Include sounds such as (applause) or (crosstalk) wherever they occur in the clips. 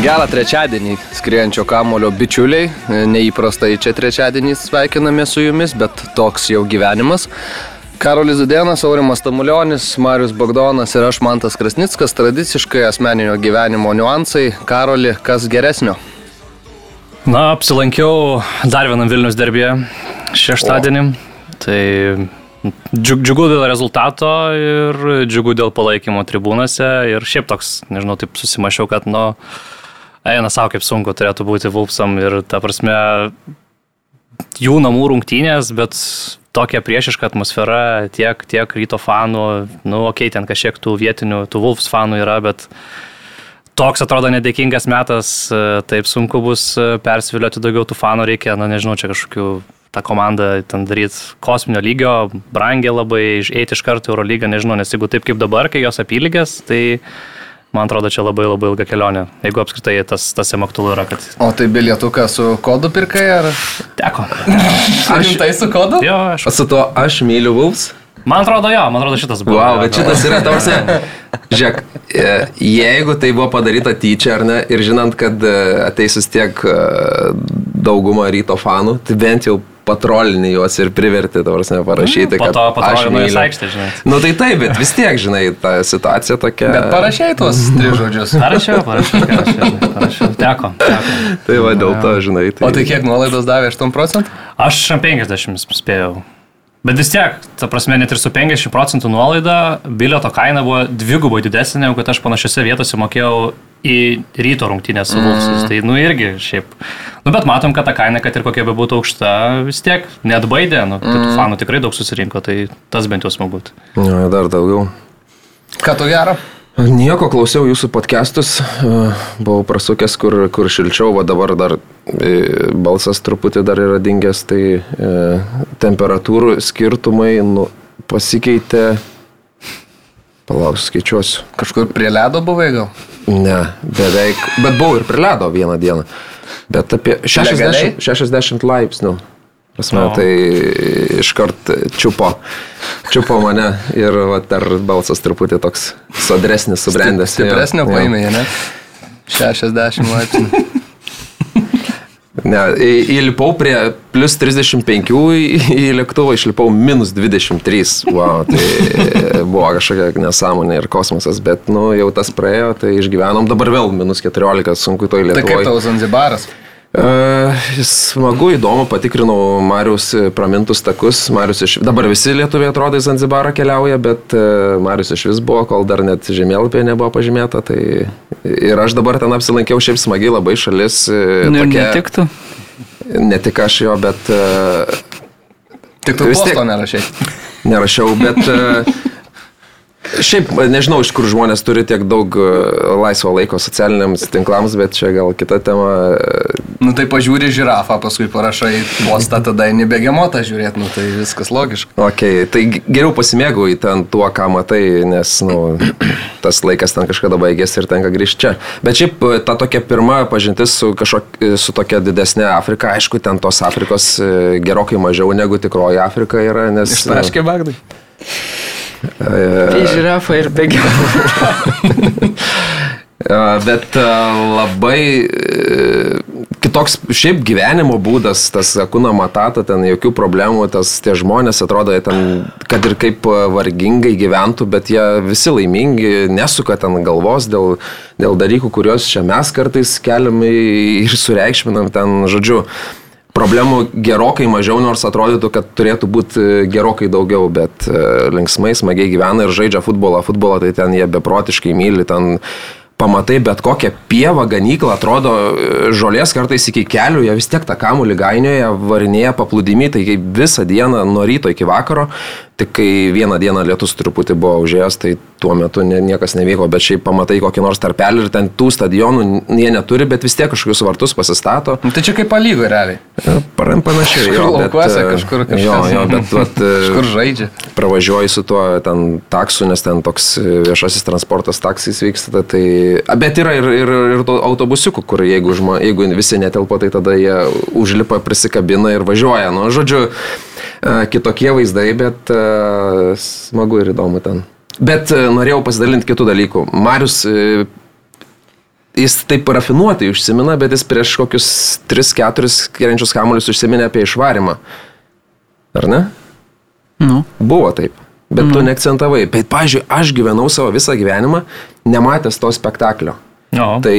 Gerą trečiadienį skriejančio kamulio bičiuliai. Neįprastai čia trečiadienį sveikiname su jumis, bet toks jau gyvenimas. Karolis Zudėnas, Aurimas Tamulionis, Marius Bagdonas ir aš Mantas Krasnickas. Tradiciškai asmeninio gyvenimo niuansai. Karoli, kas geresnio? Na, apsilankiau dar vienam Vilnius derbėje šeštadienį. O. Tai džiugu dėl rezultato ir džiugu dėl palaikymo tribūnose. Ir šiaip toks, nežinau, taip susimašiau, kad, nu, eina savo, kaip sunku turėtų būti Vulpsam ir ta prasme jų namų rungtynės, bet tokia priešiška atmosfera tiek, tiek ryto fanų, nu, okei, okay, ten kažkiek tų vietinių, tų Vulfs fanų yra, bet toks atrodo nedėkingas metas, taip sunku bus persivilioti daugiau tų fanų, reikia, na nežinau, čia kažkokių tą komandą ten daryti kosminio lygio, brangiai labai, eiti iš karto Euro lygą, nežinau, nes jeigu taip kaip dabar, kai jos apylygės, tai man atrodo, čia labai labai ilga kelionė, jeigu apskritai tas, tas jam aktualu yra. Kad... O tai bilietuką su kodu pirkai ar? Teko. aš tai su kodu? Jo, aš. O su tuo aš myliu Vulfs? Man atrodo, jo, man atrodo šitas buvo. Wow, bet šitas yra tausia. Žiūrėk, e, jeigu tai buvo padaryta tyčia ar ne, ir žinant, kad e, ateis vis tiek e, dauguma ryto fanų, tai bent jau patrolinį juos ir priverti, tavars neparašyti, mm, kad... Po to patrolino į aikštę, žinai. Nu tai taip, bet vis tiek, žinai, ta situacija tokia. Bet parašiai tuos tris žodžius. Parašiau, parašiau, parašiau, parašiau. Teko, teko. Tai va dėl to, žinai. Tai... O tai kiek nuolaidos davė 8 procentų? Aš 50 spėjau. Bet vis tiek, ta prasme, net ir su 50 procentų nuolaida, bilieto kaina buvo dvigubai didesnė, negu kad aš panašiose vietose mokėjau į ryto rungtynę su Vulfsus. Mm. Tai, nu, irgi šiaip. Nu, bet matom, kad ta kaina, kad ir kokia be būtų aukšta, vis tiek net baidė, nu, mm. tų fanų tikrai daug susirinko, tai tas bent jau smagu. Ja, dar daugiau. Ką tu gero? Nieko, klausiau jūsų podcastus, buvau prasukęs, kur, kur šilčiau, o dabar dar e, balsas truputį dar yra dingęs, tai e, temperatūrų skirtumai nu, pasikeitė. Palauksiu, skaičiuosiu. Kažkur prie ledo buvai gal? Ne, beveik, bet buvau ir prie ledo vieną dieną. Bet apie 60, 60 laipsnių. Prasme, no. tai iškart čiupo, čiupo mane ir va, dar balsas truputį toks sodresnis, subrendęs. Stipresnio paėmė, ne? 60 laipsnių. Ne, įlipau prie plus 35 į, lėktuvą, išlipau minus 23. Wow, tai buvo kažkokia nesąmonė ir kosmosas, bet nu, jau tas praėjo, tai išgyvenom, dabar vėl minus 14, sunku to įlėkti. Tai kaip tavo Zanzibaras? Smagu, įdomu, patikrinau Marius pramintus takus. Marius iš, dabar visi lietuviai atrodo į Zanzibarą keliauja, bet uh, Marius iš vis buvo, kol dar net žemėlapėje nebuvo pažymėta. Tai ir aš dabar ten apsilankiau, šiaip smagiai labai šalis. Uh, nu, tokia, netiktų. Ne tik aš jo, bet... Uh, tik tu vis tiek nerašiai. Nerašiau, bet... (laughs) Šiaip nežinau, iš kur žmonės turi tiek daug e, laisvo laiko socialiniams tinklams, bet čia gal kita tema. Nu tai pažiūri žirafą, paskui parašai postą, tada nebėgiamotą žiūrėti, nu tai viskas logiška. Ok, tai geriau pasimėgauji ten tuo, ką matai, nes nu, (clears throat) tas laikas ten kažkada baigėsi ir tenka grįžti čia. Bet šiaip e, ta tokia pirma pažintis su, kažkok, e, su tokia didesnė Afrika, aišku, ten tos Afrikos gerokai mažiau negu tikroji Afrika yra, nes... Ištaškė Bagdai. Tai žirafa ir bėgiau. (laughs) Bet labai e, kitoks šiaip gyvenimo būdas, tas Akuna Matata, ten jokių problemų, tas tie žmonės atrodo, ten, kad ir kaip vargingai gyventų, bet jie visi laimingi, nesuka ten galvos dėl, dėl dalykų, kuriuos čia mes kartais keliam ir sureikšminam ten, žodžiu, problemų gerokai mažiau, nors atrodytų, kad turėtų būti e, gerokai daugiau, bet e, linksmai, smagiai gyvena ir žaidžia futbolą. Futbolą tai ten jie beprotiškai myli, ten pamatai bet kokią pievą, ganyklą, atrodo, e, žolės kartais iki kelių, jie vis tiek tą kamuolį gainioja, varinėja paplūdimi, tai visą dieną nuo ryto iki vakaro, Tik kai vieną dieną lietus truputį buvo užėjęs, tai tuo metu ne, niekas nevyko, bet šiaip pamatai kokį nors tarpelį ir ten tų stadionų jie neturi, bet vis tiek kažkokius vartus pasistato. Nu, Tai čia kaip palygo realiai. Paran panašiai. Kažkur jo, bet, laukuose, e, kažkur kažkas. Jo, jo, bet vat, e, (laughs) Kažkur žaidžia. pravažiuoji su tuo ten taksu, nes ten toks e, viešasis transportas taksais vyksta, tai... a, Bet yra ir, ir, ir to autobusiukų, kur jeigu, žmo, jeigu visi netelpa, tai tada jie užlipa, prisikabina ir važiuoja. Nu, žodžiu, kitokie vaizdai, bet smagu ir įdomu ten. Bet norėjau pasidalinti kitų dalykų. Marius jis taip rafinuotai užsimina, bet jis prieš kokius 3-4 skiriančius kamuolius užsiminė apie išvarimą. Ar ne? Nu, Buvo taip. Bet mm. tu neakcentavai. Bet, pažiūrėjau, aš gyvenau savo visą gyvenimą, nematęs to spektaklio. Jo. Tai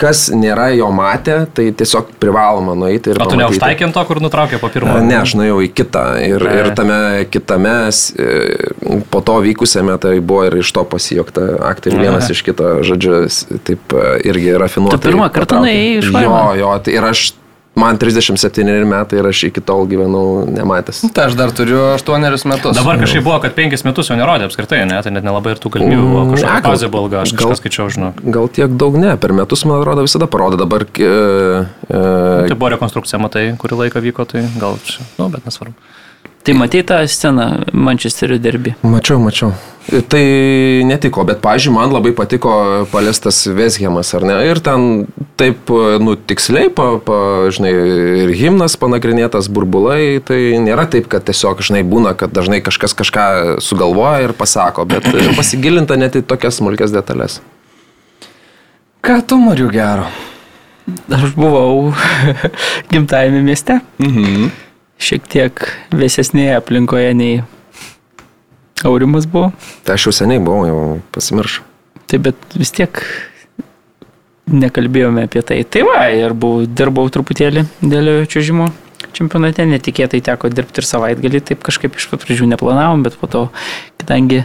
kas nėra jo matę, tai tiesiog privaloma nueiti ir... O tu neužtaikėm to, kur nutraukė po pirmo? Ne, aš nuėjau į kitą ir, Ne. ir tame kitame, e, po to vykusiame, tai buvo ir iš to pasijokta aktorių vienas iš kito, žodžiu, taip e, irgi rafinuotai. Tu pirmą kartą nuėjai į Jo, išvarimą? jo, tai ir aš, man 37 metai ir aš iki tol gyvenau nematęs. Tai aš dar turiu 8 metus. Dabar kažkaip buvo, kad penkis metus jau nerodė apskritai, ne? Tai net nelabai ir tų galimybių buvo. Ne, Kažkokia fazė buvo ilga, aš gal- skaičiau, žinok. Gal tiek daug ne, per metus, man atrodo, visada parodo. Dabar... E, e, Tai buvo rekonstrukcija, matai, kurį laiką vyko, tai gal čia, nu, bet nesvarbu. Tai matei tą sceną Mančesterio derbi. Mačiau, mačiau. Tai netiko, bet, pažiūrėjau, man labai patiko paliestas Veshemas, ar ne? Ir ten taip, nu, tiksliai, pa, pa, žinai, ir himnas panagrinėtas, burbulai, tai nėra taip, kad tiesiog, žinai, būna, kad dažnai kažkas kažką sugalvoja ir pasako, bet pasigilinta net į tokias smulkės detalės. Ką tu, Mariu, gero? Aš buvau (laughs) gimtajame mieste, Mhm. Šiek tiek vėsesnėje aplinkoje nei Aurimas buvo. Tai aš jau seniai buvau, jau pasimiršau. Tai bet vis tiek nekalbėjome apie tai. Tai va, ir buvau, dirbau truputėlį dėl čiūžimo čempionate, netikėtai teko dirbti ir savaitgalį, taip kažkaip iš pat pradžių neplanavom, bet po to, kadangi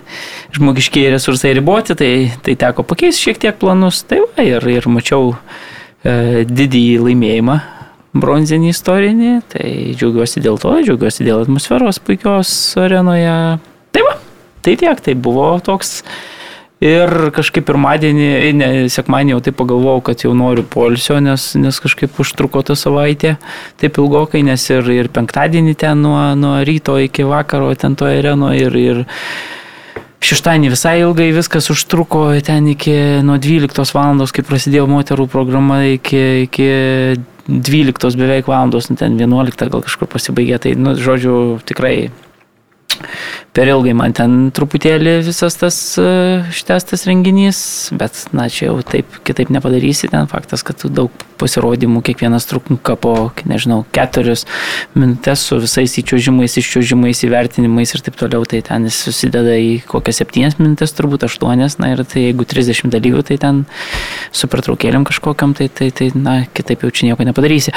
žmogiškiai resursai riboti, tai, tai teko pakeisti šiek tiek planus. Tai va, ir, ir mačiau e, didįjį laimėjimą bronzinį istorinį, tai džiaugiuosi dėl to, džiaugiuosi dėl atmosferos puikios arenoje. Tai va, tai tiek, tai buvo toks Ir kažkaip pirmadienį, ne, sekmadienį jau taip pagalvojau, kad jau noriu polsio, nes, nes kažkaip užtruko tą savaitę taip ilgokai, nes ir, ir penktadienį ten nuo, nuo ryto iki vakaro ten toje arenoje ir, ir šeštadienį visai ilgai viskas užtruko ten iki nuo 12 val. kai prasidėjo moterų programa iki, iki 12 beveik valandos, nu, ten 11 gal kažkur pasibaigė, tai, nu, žodžiu, tikrai per ilgai man ten truputėlį visas tas e, šitas tas renginys, bet, na, čia jau taip kitaip nepadarysi, ten faktas, kad daug pasirodymų, kiekvienas trunka po, nežinau, keturias minutės su visais įčiuožimais, iščiuožimais, įvertinimais ir taip toliau, tai ten jis susideda į kokias septynias minutės, turbūt aštuonias, na ir tai jeigu 30 dalyvių, tai ten su pertraukėlėm kažkokiam, tai, tai, tai, na, kitaip jau čia nieko nepadarysi.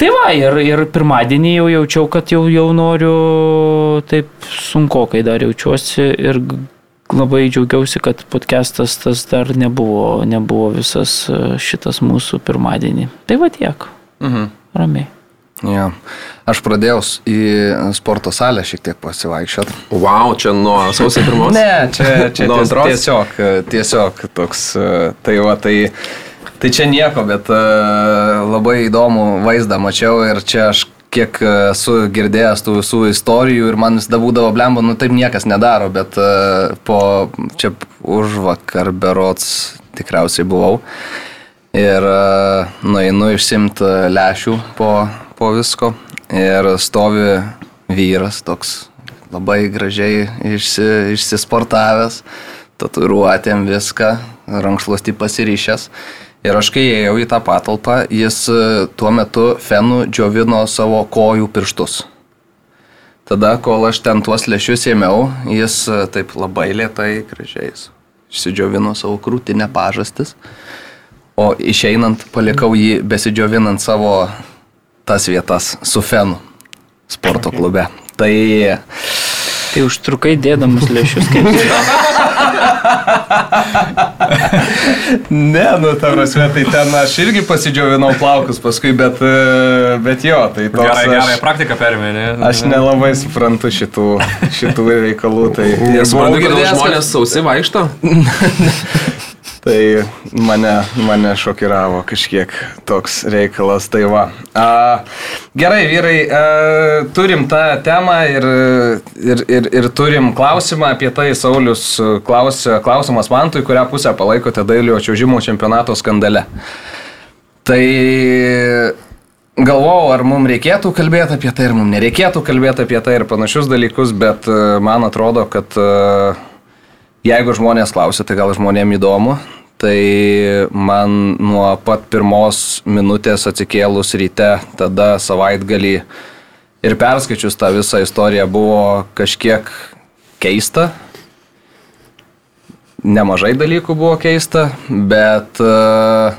Tai va, ir, ir pirmadienį jau jaučiau, kad jau, jau noriu, taip sunkokai dar jaučiuosi ir labai džiaugiausi, kad podcastas tas dar nebuvo, nebuvo visas e, šitas mūsų pirmadienį. Tai va tiek, Mhm. ramiai. Ja. Aš pradėjau į sporto salę šiek tiek pasivaikščioti. Wow, čia nuo sausio pirmos. Ne, čia, čia Nuo antros? tiesiog, tiesiog toks, e, tai va, tai, tai čia nieko, bet e, labai įdomų vaizdą mačiau ir čia aš kiek esu girdėjęs tų visų istorijų ir man visada būdavo blemba, nu taip niekas nedaro, bet e, po čia už vakar berots tikriausiai buvau ir e, nueinu išsimti lešių po, po visko ir stovi vyras toks labai gražiai išsi, išsisportavęs, tatuiruotėm viską, rankšluostį pasiryšęs. Ir aš kai ėjau į tą patalpą, jis e, tuo metu fenu džiovino savo kojų pirštus. Tada, kol aš ten tuos lešius ėmiau, jis e, taip labai lietai, gražiai išsidžiovino savo krūtinę pažastis. O išeinant palikau jį besidžiovinant savo tas vietas su fenu sporto klube. Tai Tai užtrukai dėdamas lėšius kaip. (laughs) Ne, nu, ta prasme, tai ten aš irgi pasidžiovinau plaukus paskui, bet, e, bet jo, tai toks... Gerai, gerai, praktiką perėmė, ne? Aš nelabai suprantu šitų, šitų reikalų, tai... Nesuprantu, kodėl žmonės sausi vaikšto. (laughs) Tai mane, mane šokiravo kažkiek toks reikalas, tai va. A, gerai, vyrai, a, turim tą temą ir, ir, ir, ir turim klausimą apie tai, Saulis klausė, klausimas Mantui, kurią pusę palaikote dailiojo čiūžimo čempionato skandale. Tai galvojau, ar mums reikėtų kalbėti apie tai, ar mums nereikėtų kalbėti apie tai ir panašius dalykus, bet man atrodo, kad e, jeigu žmonės klausia, tai gal žmonėm įdomu. Tai man nuo pat pirmos minutės atsikėlus ryte, tada savaitgalį ir perskaičius tą visą istoriją buvo kažkiek keista. Nemažai dalykų buvo keista, bet uh,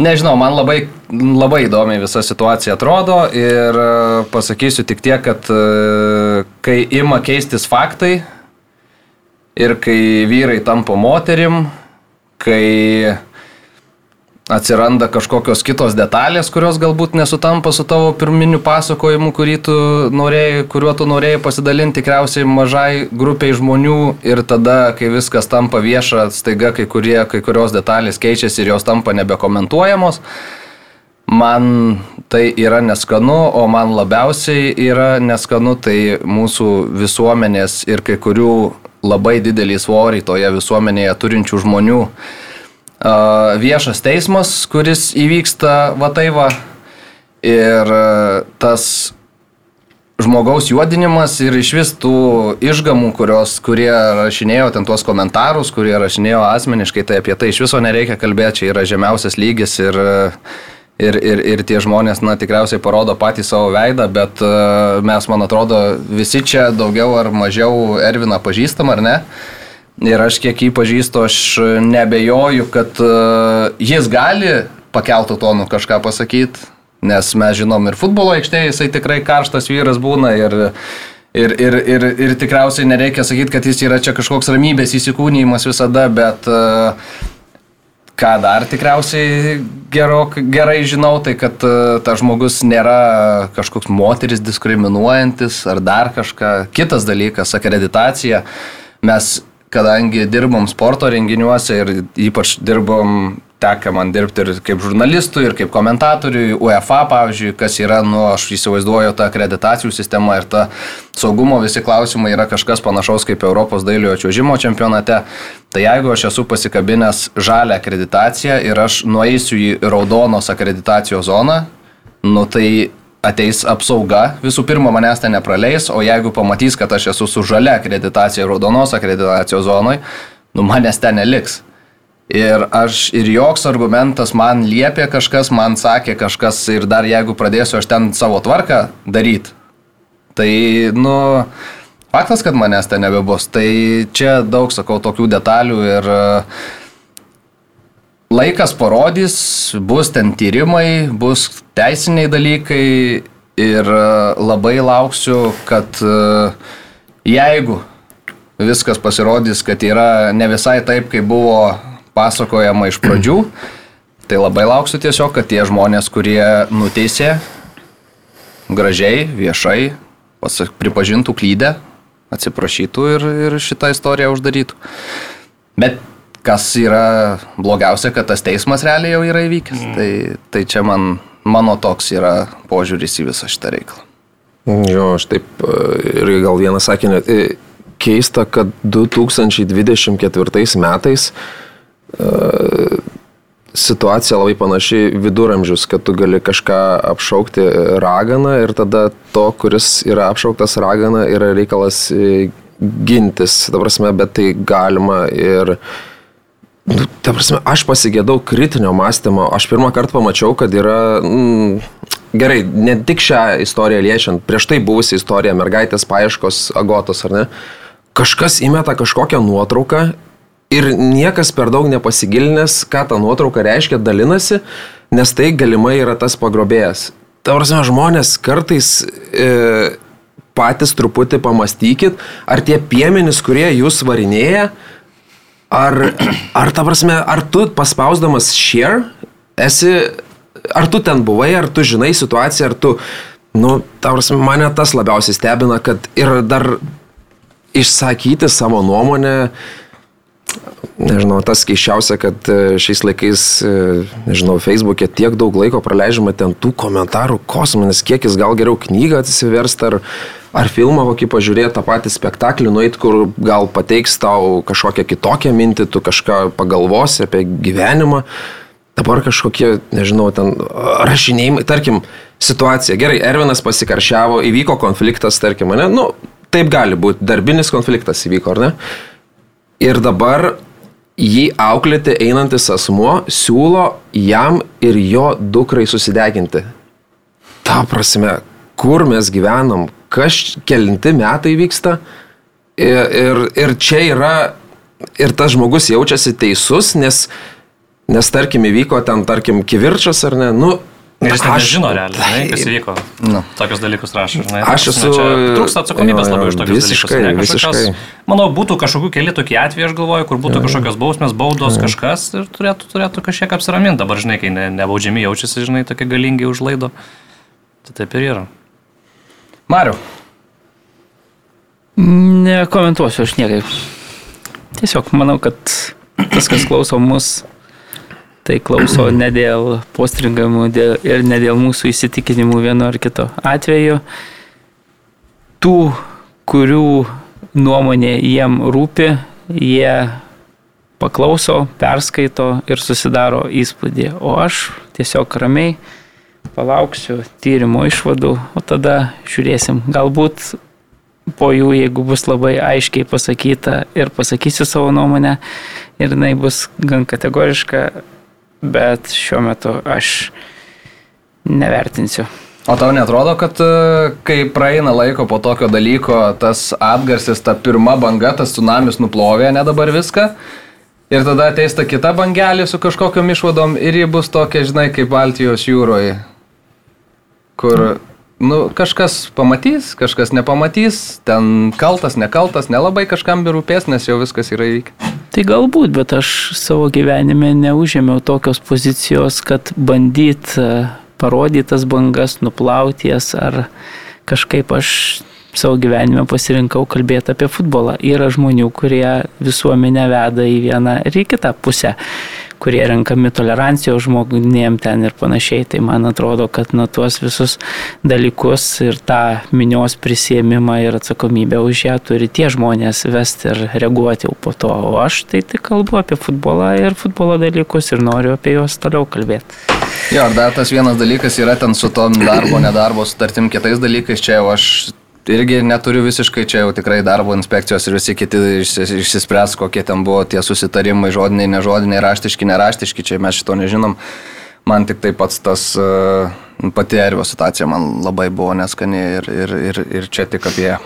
Nežinau, man labai, labai įdomiai visa situacija atrodo ir e, pasakysiu tik tiek, kad e, kai ima keistis faktai ir kai vyrai tampa moterim, kai atsiranda kažkokios kitos detalės, kurios galbūt nesutampa su tavo pirminiu pasakojimu, tu norėjai, kuriuo tu norėjai pasidalinti tikriausiai mažai grupiai žmonių ir tada, kai viskas tampa vieša, staiga kai, kurie, kai kurios detalės keičiasi ir jos tampa nebekomentuojamos. Man tai yra neskanu, o man labiausiai yra neskanu tai mūsų visuomenės ir kai kurių labai didelį svorį toje visuomenėje turinčių žmonių viešas teismas, kuris įvyksta va tai va. Ir tas žmogaus juodinimas ir iš vis tų išgamų, kurios, kurie rašinėjo ten tuos komentarus, kurie rašinėjo asmeniškai, tai apie tai iš viso nereikia kalbėti, čia yra žemiausias lygis ir, ir, ir, ir tie žmonės, na, tikriausiai parodo patį savo veidą, bet uh, mes, man atrodo, visi čia daugiau ar mažiau Erviną pažįstam, ar ne? Ir aš kiek jį pažįstu, aš nebejoju, kad uh, jis gali pakeltų tonų kažką pasakyti, nes mes žinom ir futbolo aikštėje jisai tikrai karštas vyras būna ir, ir, ir, ir, ir tikriausiai nereikia sakyti, kad jis yra čia kažkoks ramybės įsikūnymas visada, bet uh, ką dar tikriausiai gerok, gerai žinau, tai kad uh, tas žmogus nėra kažkoks moteris diskriminuojantis ar dar kažką. Kitas dalykas - akreditacija. Mes kadangi dirbom sporto renginiuose ir ypač dirbom, teka man dirbti ir kaip žurnalistui, ir kaip komentatoriui, UEFA, pavyzdžiui, kas yra, nu, aš įsivaizduoju, ta akreditacijų sistema ir ta saugumo visi klausimai yra kažkas panašaus kaip Europos dailiojo čiuožimo čempionate. Tai jeigu aš esu pasikabinęs žalę akreditaciją ir aš nueisiu į raudonos akreditacijos zoną, nu tai ateis apsauga, visų pirma manęs ten nepraleis, o jeigu pamatys, kad aš esu su žalia akreditacija raudonos akreditacijos zonai, nu manęs ten neliks. Ir aš ir joks argumentas man liepė kažkas, man sakė kažkas ir dar jeigu pradėsiu aš ten savo tvarką daryti, tai, nu, faktas, kad manęs ten nebebus. Tai čia daug, sakau, tokių detalių ir uh, laikas parodys, bus ten tyrimai, bus teisiniai dalykai ir e, labai lauksiu, kad e, jeigu viskas pasirodys, kad yra ne visai taip, kaip buvo pasakojama iš pradžių, tai labai lauksiu tiesiog, kad tie žmonės, kurie nuteisė gražiai, viešai, pasak, pripažintų klydę, atsiprašytų ir, ir šitą istoriją uždarytų. Bet kas yra blogiausia, kad tas teismas realiai jau yra įvykęs. Mm. Tai, tai čia man, mano toks yra požiūris į visą šitą reikalą. Jo, aš taip e, ir gal vieną sakinį. E, Keista, kad 2024 metais situacija labai panaši viduramžius, kad tu gali kažką apšaukti raganą ir tada to, kuris yra apšauktas raganą, yra reikalas gintis, ta prasme, bet tai galima ir Nu, ta prasme, aš pasigėdau kritinio mąstymo. Aš pirmą kartą pamačiau, kad yra... Mm, gerai, ne tik šią istoriją liečiant, prieš tai buvusi istorija, mergaitės paieškos agotos, ar ne? Kažkas įmeta kažkokią nuotrauką ir niekas per daug nepasigilinęs, ką ta nuotrauka reiškia, dalinasi, nes tai galimai yra tas pagrobėjas. Ta prasme, žmonės kartais... E, patys truputį pamastykit, ar tie piemenys, kurie jūs varinėja, ar, ar ta prasme, ar tu paspausdamas share esi, ar tu ten buvai, ar tu žinai situaciją, ar tu, nu, ta prasme, mane tas labiausiai stebina, kad ir dar išsakyti savo nuomonę, nežinau, tas keiščiausia, kad e, šiais laikais, e, nežinau, Facebook'e tiek daug laiko praleidžiama ten tų komentarų kosminis kiekis, gal geriau knygą atsiversti ar, ar filmą kokį pažiūrėti, tą patį spektaklį nueit, kur gal pateiks tau kažkokią kitokią mintį, tu kažką pagalvosi apie gyvenimą. Dabar kažkokie, nežinau, ten rašinėjimai, tarkim, situacija. Gerai, Ervinas pasikaršiavo, įvyko konfliktas, tarkim, ne, nu, taip gali būti, darbinis konfliktas įvyko, ar ne? Ir dabar jį auklėti einantis asmuo siūlo jam ir jo dukrai susideginti. Ta prasme, kur mes gyvenam, kas kelinti metai vyksta. Ir, ir, ir čia yra, ir tas žmogus jaučiasi teisus, nes, nes tarkim įvyko ten, tarkim, kivirčas ar ne, nu, Ir jis nežino realiai, žinai, kas įvyko. Nu. Tokius dalykus rašo, žinai. Aš prasme, esu- Trūksta atsakomybės jo, labai jo, už tokius visiškai, dalykus. ne, visiškai. Manau, būtų kažkokių keli tokie atvejai, aš galvoju, kur būtų kažkokios bausmės, baudos, kažkas ir turėtų, turėtų kažkiek apsiraminti. Dabar, žinai, kai ne, nebaudžiami jaučiasi, žinai, tokie galingi užlaido. Tai taip ir yra. Mariu, Nekomentuosiu aš niekaip. Tiesiog manau, kad tas, kas klauso mus, tai klauso ne dėl postringamų dėl, ir ne dėl mūsų įsitikinimų vieno ar kito atveju. Tų, kurių nuomonė jiem rūpi, jie paklauso, perskaito ir susidaro įspūdį. O aš tiesiog ramiai palauksiu tyrimo išvadų, o tada žiūrėsim. Galbūt po jų, jeigu bus labai aiškiai pasakyta ir pasakysiu savo nuomonę ir jinai bus gan kategoriška, bet šiuo metu aš nevertinsiu. o tau netrodo, kad e, kai praeina laiko po tokio dalyko, tas atgarsis, ta pirma banga, tas tsunamis nuplovė, ne dabar viską? Ir tada ateis ta kita bangelė su kažkokiam išvadom ir ji bus tokia, žinai, kaip Baltijos jūroje, kur, nu, kažkas pamatys, kažkas nepamatys, ten kaltas, nekaltas, nelabai kažkam birūpės, nes jau viskas yra įvykę. Tai galbūt, bet aš savo gyvenime neužėmiau tokios pozicijos, kad bandyt e, parodyti tas bangas, nuplauti jas ar kažkaip aš savo gyvenime pasirinkau kalbėti apie futbolą. Yra žmonių, kurie visuomenę veda į vieną ir į kitą pusę, kurie renkami tolerancijos žmonėm ten ir panašiai. Tai man atrodo, kad nuo tuos visus dalykus ir tą minios prisėmimą ir atsakomybę už ją turi tie žmonės vesti ir reaguoti jau po to. O aš tai tik kalbu apie futbolą ir futbolo dalykus ir noriu apie juos toliau kalbėti. Jo, ir dar tas vienas dalykas yra ten su tom darbo, nedarbo sutartim kitais dalykais, čia jau aš irgi neturiu visiškai, čia jau tikrai darbo inspekcijos ir visi kiti išsis- išsispręs, kokie ten buvo tie susitarimai, žodiniai, nežodiniai, raštiški, neraštiški, čia mes šito nežinom. Man tik tai pats tas uh, pati ervio situacija man labai buvo neskani ir, ir, ir, ir čia tik apie ją.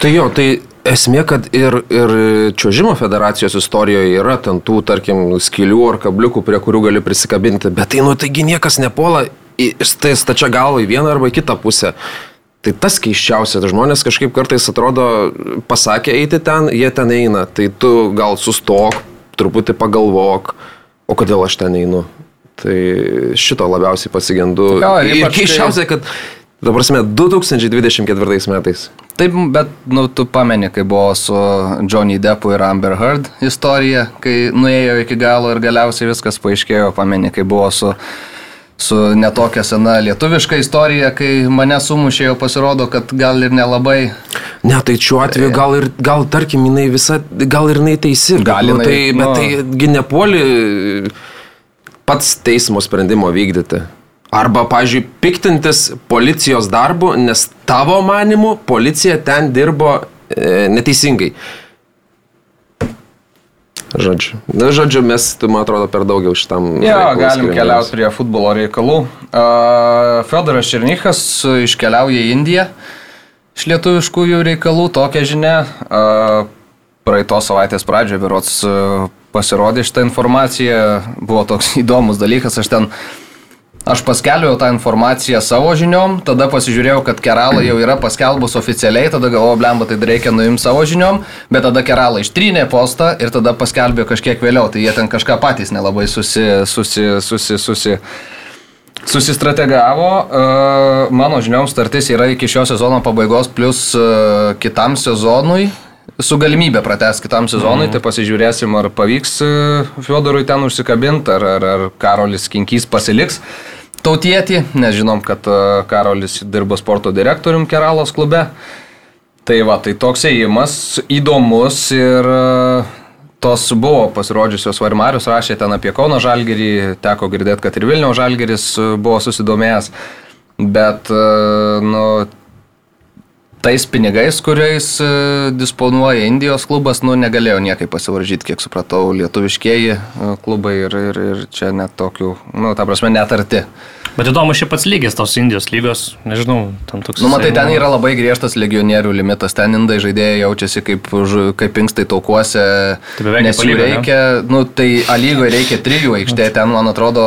Tai jo, tai esmė, kad ir, ir čiuožimo federacijos istorijoje yra ten tų, tarkim, skilių ar kabliukų, prie kurių gali prisikabinti, bet tai, nu, taigi niekas nepuola į stačia galva į vieną arba į kitą pusę. Tai tas keiščiausia, tai žmonės kažkaip kartais atrodo, pasakė eiti ten, jie ten eina, tai tu gal sustok, truputį pagalvok, o kodėl aš ten einu. Tai šito labiausiai pasigendu. Jo, ir ir keiščiausia, kad, dabar prasme, 2024 metais. Taip, bet, nu, tu pameni, kai buvo su Johnny Deppu ir Amber Heard istorija, kai nuėjo iki galo ir galiausiai viskas paaiškėjo, pameni, kai buvo su, su netokia sena lietuviška istorija, kai mane sumušė, jau pasirodo, kad gal ir nelabai. Ne, tai šiuo atveju gal ir, gal tarkim, jinai visa, gal ir jinai teisi. bet, Gal nu, jinai, tai, bet nu. taigi nepuoli pats teismo sprendimo vykdyti. Arba, pažiūrėjau, piktintis policijos darbu, nes tavo manimu policija ten dirbo e, neteisingai. Žodžiu. Na, žodžiu, mes, tu, man atrodo, per daugiau šitam. Jo, galim skiriam keliauti prie futbolo reikalų. Uh, Fedoras Černychas iškeliauja į Indiją iš lietuviškųjų reikalų, tokia žinia. Uh, praeitos savaitės pradžioje, berots, pasirodė šitą informaciją, buvo toks (laughs) įdomus dalykas, aš ten Aš paskelbiau tą informaciją savo žiniom, tada pasižiūrėjau, kad Kerala jau yra paskelbus oficialiai, tada galvoju, blemba, tai reikia nuimti savo žiniom, bet tada Kerala ištrynė postą ir tada paskelbė kažkiek vėliau, tai jie ten kažką patys nelabai susi, susi, susi, susi, susistrategavo. Mano žiniom startis yra iki šio sezono pabaigos plus kitam sezonui. Su galimybė pratęs kitam sezonui, mm. tai pasižiūrėsim, ar pavyks e, Fiodorui ten užsikabinti, ar, ar, ar Karolis Kinkys pasiliks tautietį, nes žinom, kad e, Karolis dirba sporto direktorium Keralos klube. Tai va, tai toks ėjimas įdomus ir e, tos buvo pasirodžiusios Varmarius, rašė ten apie Kauno Žalgerį, teko girdėti, kad ir Vilniaus Žalgeris buvo susidomėjęs, bet, nu, tais pinigais, kuriais e, disponuoja Indijos klubas, nu, negalėjo niekaip pasivaržyti, kiek supratau, lietuviškieji e, klubai ir, ir, ir čia net tokių, nu, ta prasme, net arti. Bet įdomu, šiaip pats lygis tos Indijos lygos, nežinau, ten toks. Nu, matai, ten yra labai griežtas legionierių limitas, ten indai žaidėjai jaučiasi kaip, kaip inkstai taukuose, nes jų reikia, ne? nu, tai A lygoje reikia trijų aikštė, ten, man atrodo,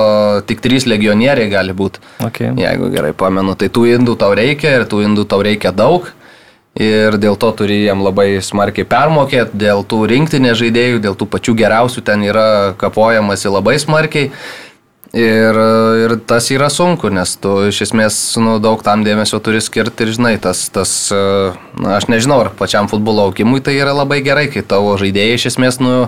tik trys legionieriai gali būti. Okay. Jeigu gerai pamenu, tai tų indų tau reikia ir tų indų tau reikia daug ir dėl to turi jiem labai smarkiai permokėti, dėl tų rinktinės žaidėjų, dėl tų pačių geriausių ten yra kapojamasi labai smarkiai. Ir, ir tas yra sunku, nes tu iš esmės nu, daug tam dėmesio turi skirti ir žinai, tas, tas na, aš nežinau, ar pačiam futbolo aukimui tai yra labai gerai, kai tavo žaidėjai iš esmės nu,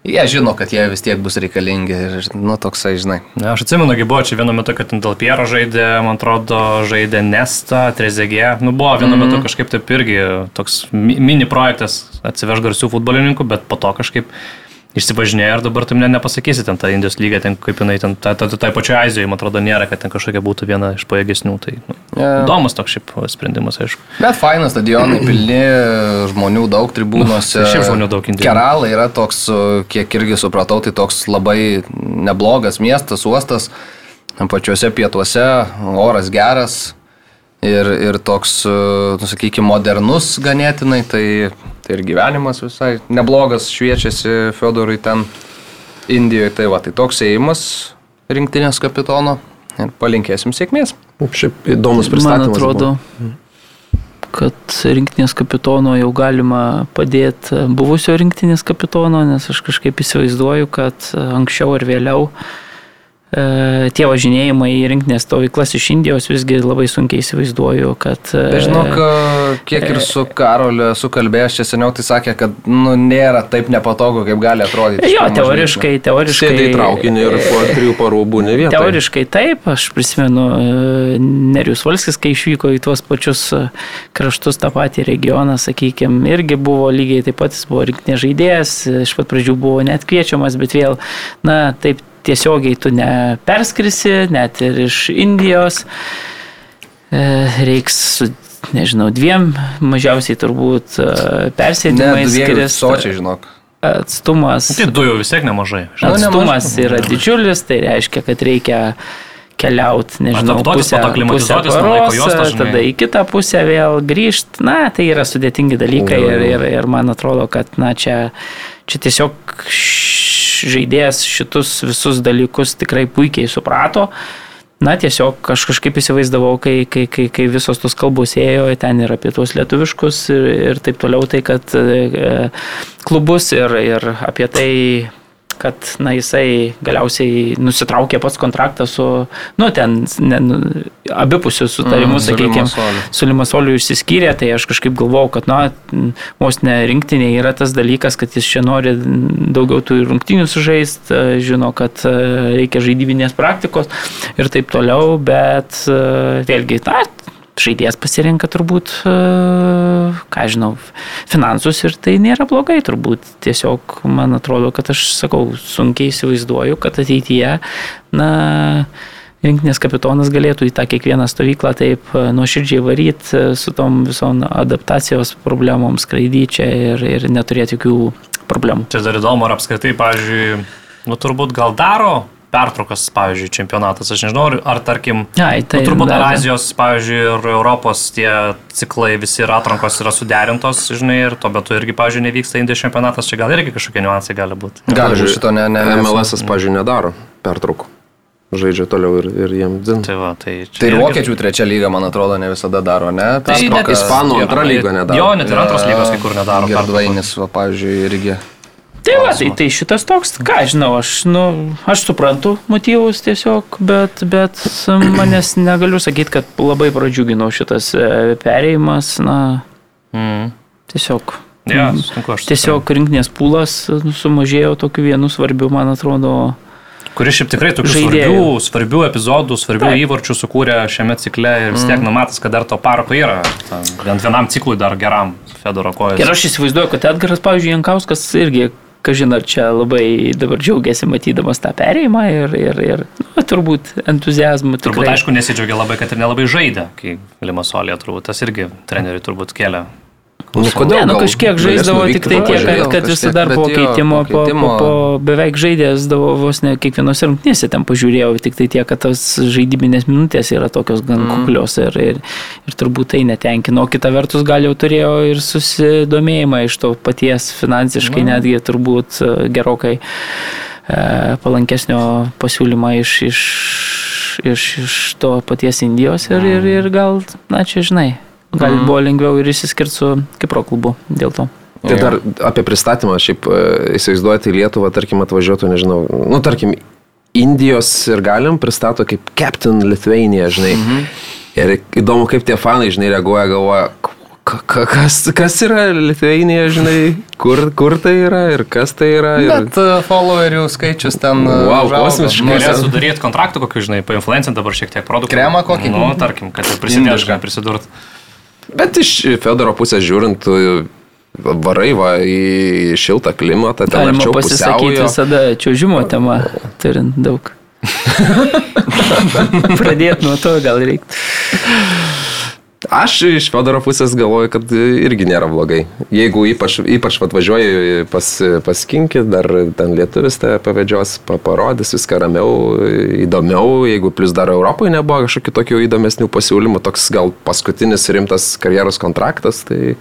Jie žino, kad jie vis tiek bus reikalingi ir, nu, toksai, žinai. Ne, aš atsimenu, kai buvo čia vienu metu, kad dėl Piero žaidė, man atrodo, žaidė Nesta, Trezegė. Nu, buvo vienu mm -hmm. metu kažkaip taip irgi toks mini projektas atsivež garsių futbolininkų, bet po to kažkaip išsivažinėjo ir dabar tu ne, nepasakysi ten tą Indijos lygą, ten kaip jinai, ten tai ta, ta, ta pačioje Azijoje, man atrodo, nėra, kad ten kažkokia būtų viena iš pajėgesnių. Tai nu, yeah. įdomus toks šiaip sprendimas, aišku. Bet fainas stadionai, (clears throat) pilni žmonių daug tribūnose. Nu, šiaip žmonių daug Indijoje. Kerala yra toks, kiek irgi supratau, tai toks labai neblogas miestas, uostas, pačiuose pietuose, oras geras, ir, ir toks, nu, sakykime, modernus ganėtinai, tai, tai ir gyvenimas visai neblogas šviečiasi Fedorui ten Indijoje. Tai va, tai toks ėjimas rinktinės kapitono ir palinkėsim sėkmės. Šiaip įdomus pristatymas. Man atrodo, buvo. kad rinktinės kapitono jau galima padėti buvusio rinktinės kapitono, nes aš kažkaip įsivaizduoju, kad anksčiau ar vėliau uh, E, tie važinėjimai į rinkinės stovyklas iš Indijos visgi labai sunkiai įsivaizduoju, kad... E, žinok, kiek ir su Karoliu sukalbėjęs čia seniau, tai sakė, kad nu, nėra taip nepatogu, kaip gali atrodyti. Jo, teoriškai, teoriškai... Sėdai traukinį ir po (laughs) trijų parų būni vietoje. Teoriškai taip, aš prisimenu e, Nerius Valskis, kai išvyko į tuos pačius kraštus, tą patį regioną, sakykime, irgi buvo lygiai taip pat, jis buvo rinkinės žaidėjas, iš pat pradžių buvo net kviečiamas, bet vėl, na, taip tiesiogiai tu neperskrisi, net ir iš Indijos. E, reiks su, nežinau, dviem mažiausiai turbūt e, persėdimais skiriasi. Sočiai, žinok. Atstumas. Tai du jau vis tiek nemažai. Nu, Atstumas yra didžiulis, tai reiškia, kad reikia keliauti, nežinau, pusę, pusę paros, juostos, tada į kitą pusę vėl grįžti. Na, tai yra sudėtingi dalykai ir, ir, ir man atrodo, kad na, čia, čia tiesiog žaidėjas šitus visus dalykus tikrai puikiai suprato. Na, tiesiog aš kažkaip įsivaizdavau, kai, kai, kai, kai visos tos kalbos ėjo, ten ir apie tuos lietuviškus ir, ir taip toliau, tai kad e, klubus ir, ir apie tai kad na, jisai galiausiai nusitraukė pats kontraktą su, nu, ten, ne, nu, abipusių sutarimų, mm, sakykime, su Limasoliu išsiskyrė, tai aš kažkaip galvojau, kad, na, vos ne rinktinė yra tas dalykas, kad jis čia nori daugiau tų rungtinių sužaist, žino, kad e, reikia žaidybinės praktikos ir taip toliau, bet e, vėlgi, na, žaidėjas pasirenka turbūt, e, ką žinau, finansus ir tai nėra blogai turbūt. Tiesiog man atrodo, kad aš sakau, sunkiai įsivaizduoju, kad ateityje, na, rinktinės kapitonas galėtų į tą kiekvieną stovyklą taip e, nuoširdžiai varyti e, su tom visom adaptacijos problemom, skraidyti čia ir, ir neturėti jokių problemų. Čia dar įdomu, ar apskritai, pavyzdžiui, nu turbūt gal daro pertraukas, pavyzdžiui, čempionatas. Aš nežinau, ar, ar tarkim, Ai, tai, nu, turbūt ar Azijos, pavyzdžiui, ir Europos tie ciklai visi ir atrankos yra suderintos, žinai, ir tuo metu irgi, pavyzdžiui, nevyksta Indijos čempionatas, čia gal irgi kažkokie niuansai gali būti. Gali būti, šito ne, ne MLS, pavyzdžiui, nedaro pertraukų. žaidžia toliau ir, ir jiem dzin. Tai va, tai. Tai ir vokiečių trečia lyga, man atrodo, ne visada daro, ne? Tai Ispanų antra lyga nedaro. Jo, net ir antros lygos kai kur nedaro. Girdvainis, va, pavyzdžiui, irgi. Tai va, tai, tai šitas toks, ką žinau, aš, nu, aš suprantu motyvus tiesiog, bet, bet (clears throat) manęs negaliu sakyti, kad labai pradžiugino šitas e, perėjimas, na, Mm. tiesiog. Jo, sutinku aš. su Tiesiog rinkinės pulas nu, sumažėjo tokiu vienu svarbiu, man atrodo. Kuris šiaip tikrai tokių Žaidėjų. svarbių, svarbių epizodų, svarbių Taip. įvarčių sukūrė šiame cikle ir vis tiek Mm. numatas, kad dar to parako yra. Bent vienam ciklui dar geram Fedoro kojas. Ir aš įsivaizduoju, kad Edgaras, pavyzdžiui, Jankauskas irgi, kažin ar čia labai dabar džiaugiasi matydamas tą perėjimą ir, ir, ir nu, turbūt entuzijazmų. Turbūt, tikrai. aišku, nesidžiaugia labai, kad ir nelabai žaidė, kai Limasolė turbūt tas irgi treneriui turbūt kelia. Nu, Ne, nu kažkiek žaisdavo tik tai tiek, kad, kad visada po keitimo, po po, po, beveik žaidėsdavo vos ne kiekvienose rungtynėse ten pažiūrėjau, tik tai tiek, kad tos žaidybinės minutės yra tokios gan mm. kuklios ir, ir, ir turbūt tai netenkino. O kita vertus gal jau turėjo ir susidomėjimą iš to paties finansiškai, mm. netgi turbūt e, gerokai e, palankesnio pasiūlymą iš, iš, iš, iš to paties Indijos ir, ir, ir gal, na čia žinai, gal Mm. buvo lengviau ir išsiskirti su Kipro klubu dėl to. Tai dar apie pristatymą, šiaip e, įsivaizduoti į Lietuvą, tarkim, atvažiuotų, nežinau, nu, tarkim, Indijos ir galim pristato kaip Captain Lithuania, žinai. Mhm. Ir įdomu, kaip tie fanai, žinai, reaguoja, galvoja, "K- k- kas, kas yra Lithuania, žinai, kur, kur tai yra ir kas tai yra. Ir... Bet uh, followerių skaičius ten. Wow, užaugo. kosmiškai. Nu, Galės Nes- sudaryti kontraktą kokį, žinai, painfluencint dabar šiek tiek produktų. Kremą kokį? Nu, tarkim, kad prisidėtų, Indišką. žinai, prisidurt. Bet iš Fedoro pusės žiūrint, tu varai va į šiltą klimatą, ten Galima pasisakyti pusiaujo. visada čiūžimo tema, turint daug. (laughs) Pradėti nuo to gal reiktų. Aš iš Fedoro pusės galvoju, kad irgi nėra blogai. Jeigu ypač, ypač atvažiuoji pas, paskinkit, dar ten lietuvis tave pavedžios, pa- parodys viską ramiau, įdomiau, jeigu plus dar Europoje nebuvo kažkokių tokių įdomesnių pasiūlymų, toks gal paskutinis rimtas karjeros kontraktas, tai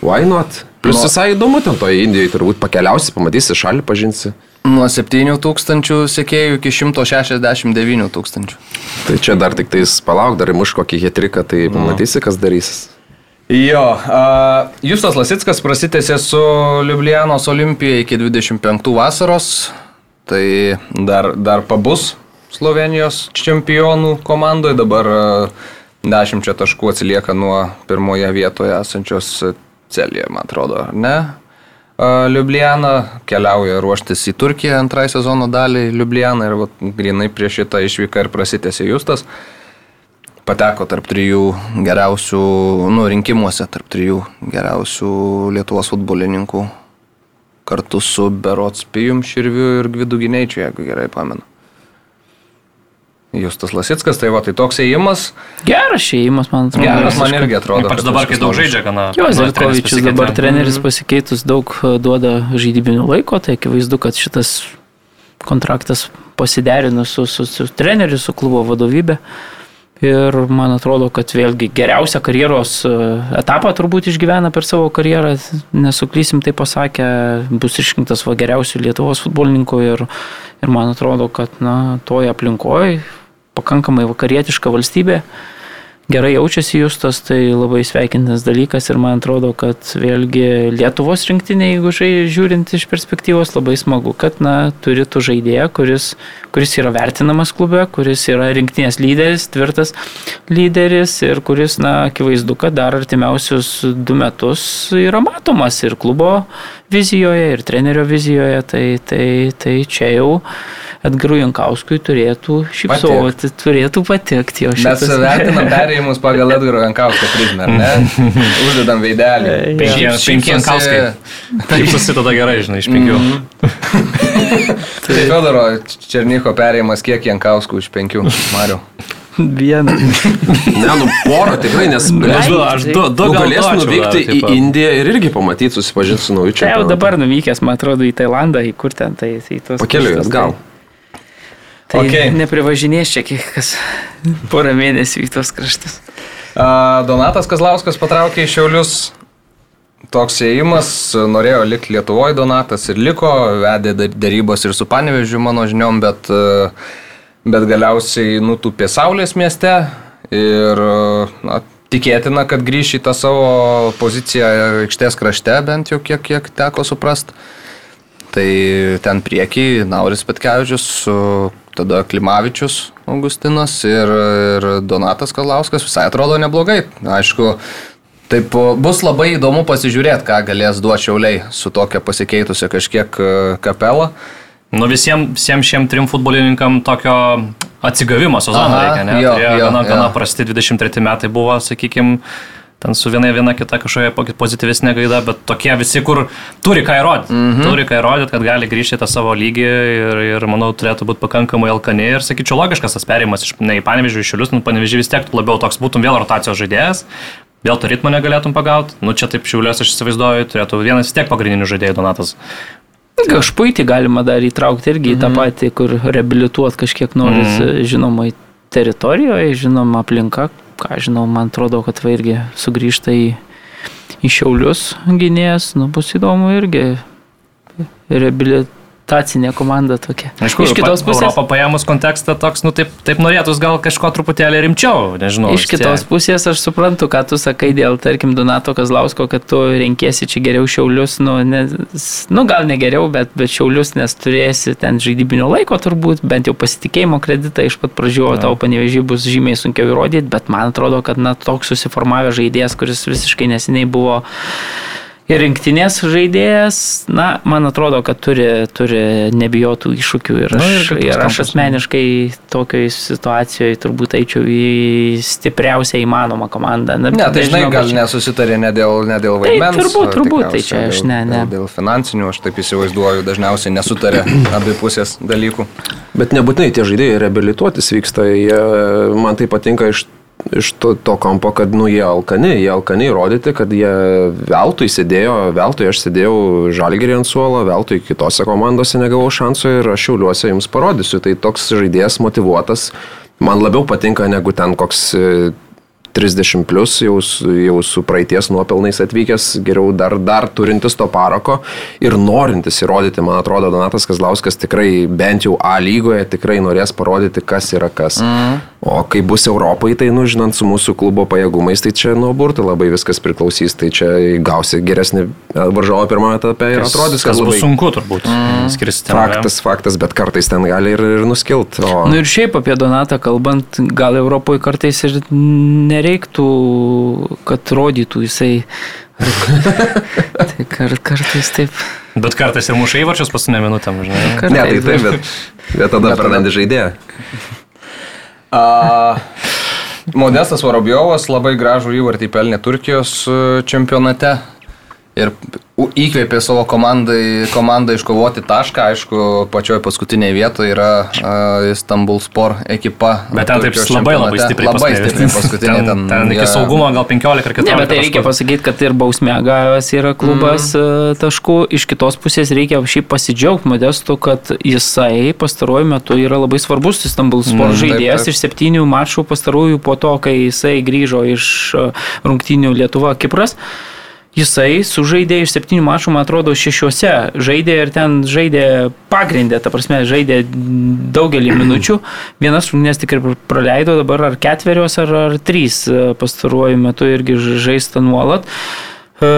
why not? Plus Nu- visai įdomu ten toje Indijoje, turbūt pakeliausi, pamatysi šalį, pažinsi. Nuo 7 tūkstančių sekėjų iki 169 tūkstančių. Tai čia dar tik tais palauk, dar įmuš kokį hetriką, tai pamatysi, kas darysis. Jo, a, Justas Lasitskas prasitėsi su Liublianos Olimpija iki 25 vasaros. Tai dar, dar pabus Slovenijos čempionų komandoje. Dabar a, 10 taškų atsilieka nuo pirmoje vietoje esančios Celėje, man atrodo, ar ne? Liubliana keliauja ruoštis į Turkiją antrai sezono dalį Liublianą ir vat, grinai prieš šitą išvyką ir prasitėsi Justas pateko tarp trijų geriausių, nu, rinkimuose tarp trijų geriausių Lietuvos futbolininkų kartu su Berots Pijum Širviu ir Gvidu Gineičiu, jeigu gerai pamenu. Justas Lasitskas, tai va, tai toks ėjimas. Geras šeimas, man atrodo. Geras man irgi atrodo. Ypač dabar, kai daug žaidžia, gana. Jo, Zelkovičius dabar treneris pasikeitus daug e, duoda žaidybinių laiko, tai akivaizdu, kad šitas kontraktas pasiderino su, su, su treneriu, su klubo vadovybė. Ir man atrodo, kad vėlgi geriausią karjeros e, etapą turbūt išgyvena per savo karjerą, nesuklysim tai pasakė, bus išrinktas va geriausių Lietuvos futbolininkų ir, ir man atrodo, kad na, toje aplinkoje pakankamai vakarietiška valstybė, gerai jaučiasi Justas, tai labai sveikintinas dalykas ir man atrodo, kad vėlgi Lietuvos rinktinė, jeigu žiūrint iš perspektyvos, labai smagu, kad na, turi tu žaidėją, kuris, kuris yra vertinamas klube, kuris yra rinktinės lyderis, tvirtas lyderis ir kuris, na, akivaizdu, kad dar artimiausius du metus yra matomas ir klubo vizijoje, ir trenerio vizijoje, tai, tai, tai čia jau Edgarui Jankauskui turėtų šypsoti, turėtų patekti jo Mes šitas. vertinam (laughs) perėjimus pagal Edgaro Jankausko prizmę, ne? (laughs) Uždedam veidelį. Jo. Penki- Šyps- penki šypsosi- Jankauskai. Taip susideda gerai, žinai, iš penkių. (laughs) Tai Fedoro Černyko perėjimas kiek Jankauskų iš penkių, Mariu? Vieną. Ne, nu porą tikrai, nes Aš galės, du, aš du, du nu, gal galės duočiau nuvykti dar, į. Indiją ir irgi pamatyti, susipažinti su nauju Čia jau čempionu. dabar nuvykęs, man atrodo, į Tailandą, į kur ten, tai į tos. Pakeliui atgal. Tai, tai Okay. neprivažinės čia kiek kas (laughs) porą mėnesių į tos kraštus. A, Donatas Kazlauskas patraukė į Šiaulius. Toks ėjimas, norėjo likti Lietuvoje Donatas ir liko, vedė dar- darybos ir su Panevežiu, mano žiniom, bet e, bet galiausiai nutupė Saulės mieste ir na, tikėtina, kad grįš į tą savo poziciją aikštės krašte, bent jau kiek, kiek teko suprast. Tai ten priekį Nauris Petkevičius, tada Klimavičius Augustinas ir, ir Donatas Kalauskas visai atrodo neblogai. Aišku, Taip bus labai įdomu pasižiūrėti, ką galės duoti šiauliai su tokia pasikeitusia kažkiek e, kapela. Nu visiems visiem šiem trim futbolininkam tokio atsigavimo sezono reikia, ne? jo, Turėjo jo, gana, jo. gana prasti 23 metai buvo, sakykime, ten su viena viena kita kažkokia po- pozityvesnė gaida, bet tokie visi, kur turi ką įrodyti. Mm. -hmm. Turi ką įrodyti, kad gali grįžti į tą savo lygį ir, ir manau, turėtų būti pakankamai alkani ir, sakyčiau, logiškas tas perėjimas iš, ne į panevežį, iš šiulius, nu panevežį vis tiek labiau toks būtum vėl rotacijos žaidėjas. Vėl to ritmo negalėtum pagauti. Nu čia taip šiulės aš įsivaizduoju, turėtų vienas tiek pagrindinių žaidėjų Donatas. Kažpuitį galima dar įtraukti irgi į tą patį, kur reabilituot kažkiek noris, žinoma, į teritorijoje, žinoma, aplinka. Ką žinau, man atrodo, kad va irgi sugrįžta į, į šiaulius gynėjas, nu bus įdomu irgi. Reabilitacinė komanda tokia. Aišku, iš kitos pusės. Europą paėmus kontekstą toks, nu taip, taip norėtus gal kažko truputėlį rimčiau, nežinau. Iš kitos tiek. pusės aš suprantu, ką tu sakai dėl, tarkim, Donato Kazlausko, kad tu renkėsi čia geriau šiaulius, nu, ne, nu gal ne geriau, bet, bet šiaulius, nes turėsi ten žaidybinio laiko turbūt, bent jau pasitikėjimo kreditą iš pat pradžių, o tau panevežį bus žymiai sunkiau įrodyti, bet man atrodo, kad na, toks susiformavęs žaidėjas, kuris visiškai neseniai buvo ir rinktinės žaidėjas, na, man atrodo, kad turi, turi nebijotų iššūkių ir Na, aš, ir kitus ir aš asmeniškai tokiai situacijoje turbūt eičiau į stipriausią įmanomą komandą. Na, Ne, tai žinai, gal čia- nesusitarė ne dėl, ne dėl Tai vaidmens. turbūt, o turbūt, tai čia aš dėl- ne- ne. Dėl, dėl finansinių, aš taip įsivaizduoju, dažniausiai nesutarė (clears throat) abi pusės dalykų. Bet nebūtinai tie žaidėjai reabilituotis vyksta, jie, man tai patinka iš, iš to, to kampo, kad nu, jie alkani, jie alkani įrodyti, kad jie veltui sėdėjo, veltui aš sėdėjau žalgerį ant suolo, veltui kitose komandose negavau šansų ir aš šiauliuosi jums parodysiu. Tai toks žaidėjas motivuotas man labiau patinka negu ten koks e, 30 plus jau, su- jau su praeities nuopelnais atvykęs, geriau dar, dar turintis to parako ir norintis įrodyti, man atrodo, Donatas Kazlauskas tikrai bent jau A lygoje tikrai norės parodyti, kas yra kas. Mm. O kai bus Europai, tai, nu, žinant, su mūsų klubo pajėgumais, tai čia nuo burtų labai viskas priklausys, tai čia gausi geresnį varžovą pirmame etape ir atrodys, kad kas bus labai sunku turbūt. Mm. Skirsti faktas, faktas, bet kartais ten gali ir, ir nuskilt. O... Nu ir šiaip apie Donatą kalbant, gal Europoje kartais ir nereiktų, kad rodytų jisai. tai kar, kartais taip. Bet kartais ir muša įvarčius pasinė minutėm, žinai. Kartais, Ne, tai taip, bet, bet tada prarandi žaidėją. A, Modestas Vorobjovas labai gražų įvartį pelnė Turkijos e, čempionate ir įkvėpė savo komandai, komandą iškovoti tašką. Aišku, pačioj paskutinėje vietoje yra uh, Istanbul Sport ekipa. Bet ten taip labai labai stipriai Labai paskutinė. stipriai paskutinė. ten, ten iki jie- saugumo gal 15 ar 14. Ne, bet tai reikia pasakyti, kad ir bausmė gavęs yra klubas mm. taškų. Iš kitos pusės reikia šiaip pasidžiaugti modestu, kad jisai pastaruoju metu yra labai svarbus Istanbul Sport Mm, žaidėjas iš septynių mačų pastarųjų po to, kai jisai grįžo iš e, rungtynių Lietuva Kipras. Jisai sužaidė iš septynių mačų, man atrodo, šešiuose. Žaidė ir ten žaidė pagrindę, ta prasme, žaidė daugelį (clears throat) minučių. Vienas rungtynės tik ir praleido, dabar ar ketverios, ar, ar trys e, pastaruoju metu irgi žaista nuolat. E,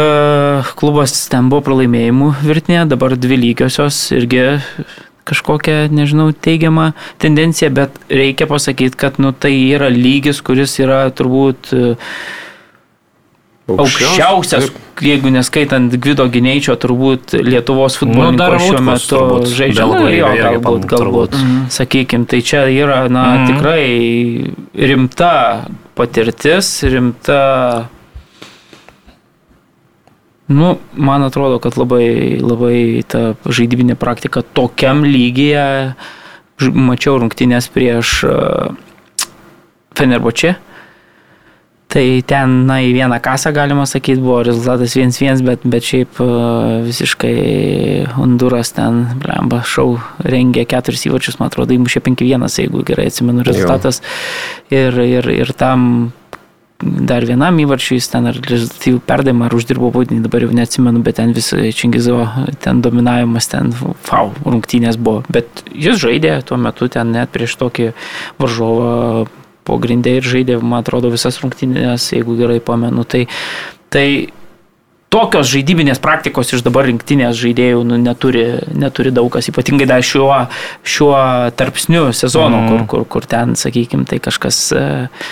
Klubas ten buvo pralaimėjimų virtinė, dabar dvi lygiosios irgi kažkokia, nežinau, teigiama tendencija, bet reikia pasakyti, kad nu, tai yra lygis, kuris yra turbūt e, aukščiausias, jeigu neskaitant Gvido Gineičio, turbūt Lietuvos Nu, futbolininko šiuo Utkus metu žaidžia. Nu, irgi galbūt, galbūt. Mhm. Sakykime, tai čia yra, na, Mhm. tikrai rimta patirtis, rimta Nu, man atrodo, kad labai, labai ta žaidybinė praktika tokiam lygyje, mačiau rungtynės prieš uh, Fenerboče. Tai ten, na, į vieną kasą galima sakyti, buvo rezultatas 1-1, bet, bet šiaip uh, visiškai Honduras ten, blemba, šau rengė keturis įvarčius, man atrodo, įmušė 5-1, jeigu gerai atsimenu rezultatas. Ir, ir, ir tam dar vienam įvarčiui, jis ten ar rezultatyvų perdavimą, ar uždirbo baudinį, dabar jau neatsimenu, bet ten vis Čingizo, ten dominavimas, ten fau, rungtynės buvo. Bet jis žaidė tuo metu ten net prieš tokį varžovą pogrindė ir žaidė, man atrodo, visas rungtynės, jeigu gerai pamenu. Tai, tai tokios žaidybinės praktikos iš dabar rinktinės žaidėjų nu, neturi, neturi daug kas, ypatingai dar šiuo, šiuo tarpsniu sezono, mm. kur, kur, kur ten, sakykime, tai kažkas uh,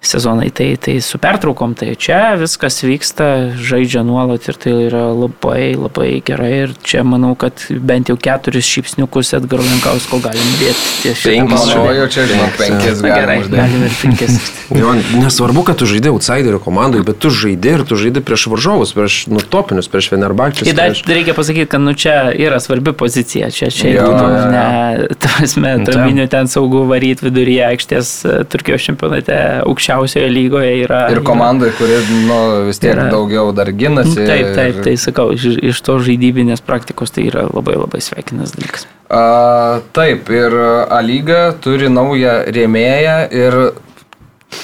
sezonai, tai, tai su pertraukom, tai čia viskas vyksta, žaidžia nuolat ir tai yra labai, labai gerai ir čia manau, kad bent jau keturis šypsniukus Edgaro Lenkausko galim dėti. Penkis, o jau čia žinau, penkis gerai. Galim ir penkis. (laughs) jo, nesvarbu, kad tu žaidė outsiderio komandai, bet tu žaidė ir tu žaidė prieš varžovus, prieš nutopinius, prieš Venerbakčius. Ir dar prieš... reikia pasakyti, kad nu čia yra svarbi pozicija, čia čia jo, nu, ne, tasme, tarminių ten saugų varyti viduryje aikštės Turkijos čempionate aukščiau aukščiausioje lygoje yra. Ir komandai, kuri nu, vis tiek yra, daugiau dar ginasi. Taip, taip, ir... tai sakau, iš, iš to žaidybinės praktikos tai yra labai labai sveikinas dalykas. A, taip, ir A lyga turi naują rėmėją ir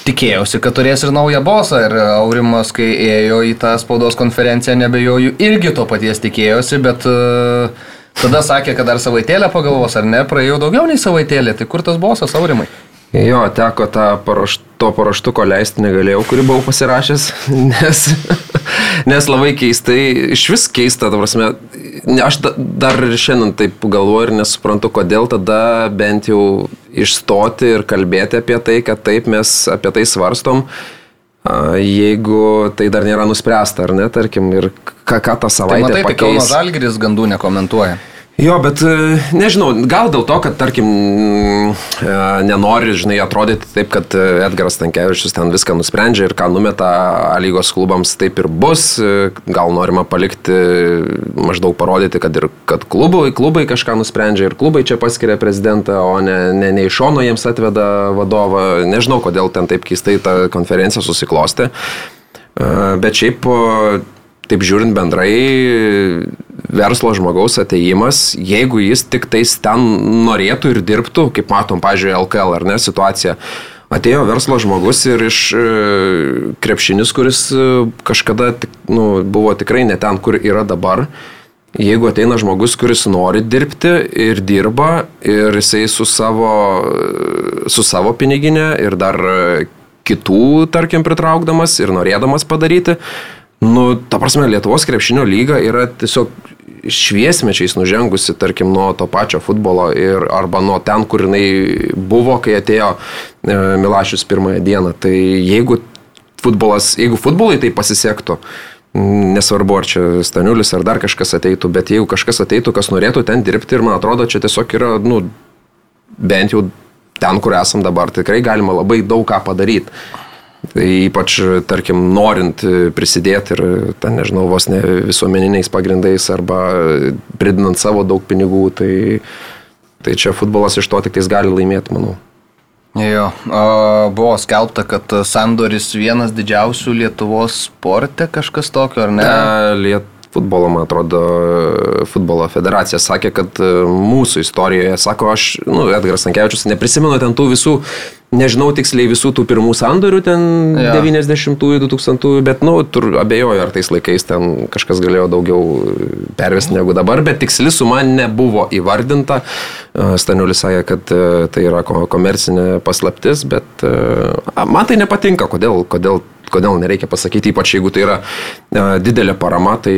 tikėjausi, kad turės ir naują bosą. Ir Aurimas, kai ėjo į tą spaudos konferenciją, nebejoju, irgi to paties tikėjosi, bet uh, tada sakė, kad dar savaitėlę pagalvos, ar ne, praėjo daugiau nei savaitėlė. Tai kur tas bosas, Aurimai? Jo, teko tą paruoš, to paruoštuko leisti negalėjau, kurį buvau pasirašęs, (laughs) nes, nes labai keistai, iš vis keista, ta prasme, aš da, dar ir šiandien taip galvoju ir nesuprantu, kodėl tada bent jau išstoti ir kalbėti apie tai, kad taip mes apie tai svarstom, jeigu tai dar nėra nuspręsta, ar ne, tarkim, ir ką, ką tą savaitę tai matai, pakeis. Tai Kauno Žalgiris gandų nekomentuoja. Jo, bet e, nežinau, gal dėl to, kad, tarkim, e, nenori, žinai, atrodyti taip, kad e, Edgaras Tankievičius ten viską nusprendžia ir ką numeta A lygos klubams, taip ir bus. Gal norima palikti, maždaug parodyti, kad ir kad klubai, klubai kažką nusprendžia ir klubai čia paskiria prezidentą, o ne, ne, ne iš šono jiems atveda vadovą. Nežinau, kodėl ten taip keistai ta konferencija susiklosti. Bet šiaip taip žiūrint bendrai, verslo žmogaus ateimas, jeigu jis tik tais ten norėtų ir dirbtų, kaip matom, pažiūrėjau, LKL ar ne situacija. Atėjo verslo žmogus ir iš e, krepšinis, kuris e, kažkada nu, buvo tikrai ne ten, kur yra dabar. Jeigu ateina žmogus, kuris nori dirbti ir dirba ir jisai su savo, su savo piniginė ir dar kitų, tarkim, pritraukdamas ir norėdamas padaryti, Nu, ta prasme, Lietuvos krepšinio lyga yra tiesiog šviesmečiais nužengusi, tarkim, nuo to pačio futbolo ir arba nuo ten, kur jinai buvo, kai atėjo e, Milašius pirmąją dieną. Tai jeigu futbolas, jeigu futbolai tai pasisektų, nesvarbu, ar čia Staniulis ar dar kažkas ateitų, bet jeigu kažkas ateitų, kas norėtų ten dirbti ir man atrodo, čia tiesiog yra, nu, bent jau ten, kur esam dabar, tikrai galima labai daug ką padaryti. Tai ypač, tarkim, norint prisidėti ir, ten, nežinau, vos ne visuomeniniais pagrindais arba pridinant savo daug pinigų, tai, tai čia futbolas iš to tik tais gali laimėti, manau. Jo, buvo skelbta, kad Sandoris vienas didžiausių Lietuvos sporte, kažkas tokio, ar ne? Liet, futbolo, man atrodo, futbolo federacija sakė, kad mūsų istorijoje, sako, aš, nu, Edgaras Sankevičius, neprisimenu ten tų visų Nežinau tiksliai visų tų pirmų sandorių ten ja. 90-ųjų, 2000-ųjų, bet, nu, tur abejoju, ar tais laikais ten kažkas galėjo daugiau pervesti negu dabar, bet tiksli suma nebuvo įvardinta. Staniulis sakė, kad e, tai yra komercinė paslaptis, bet e, man tai nepatinka, kodėl, kodėl kodėl nereikia pasakyti, ypač jeigu tai yra e, didelė parama, tai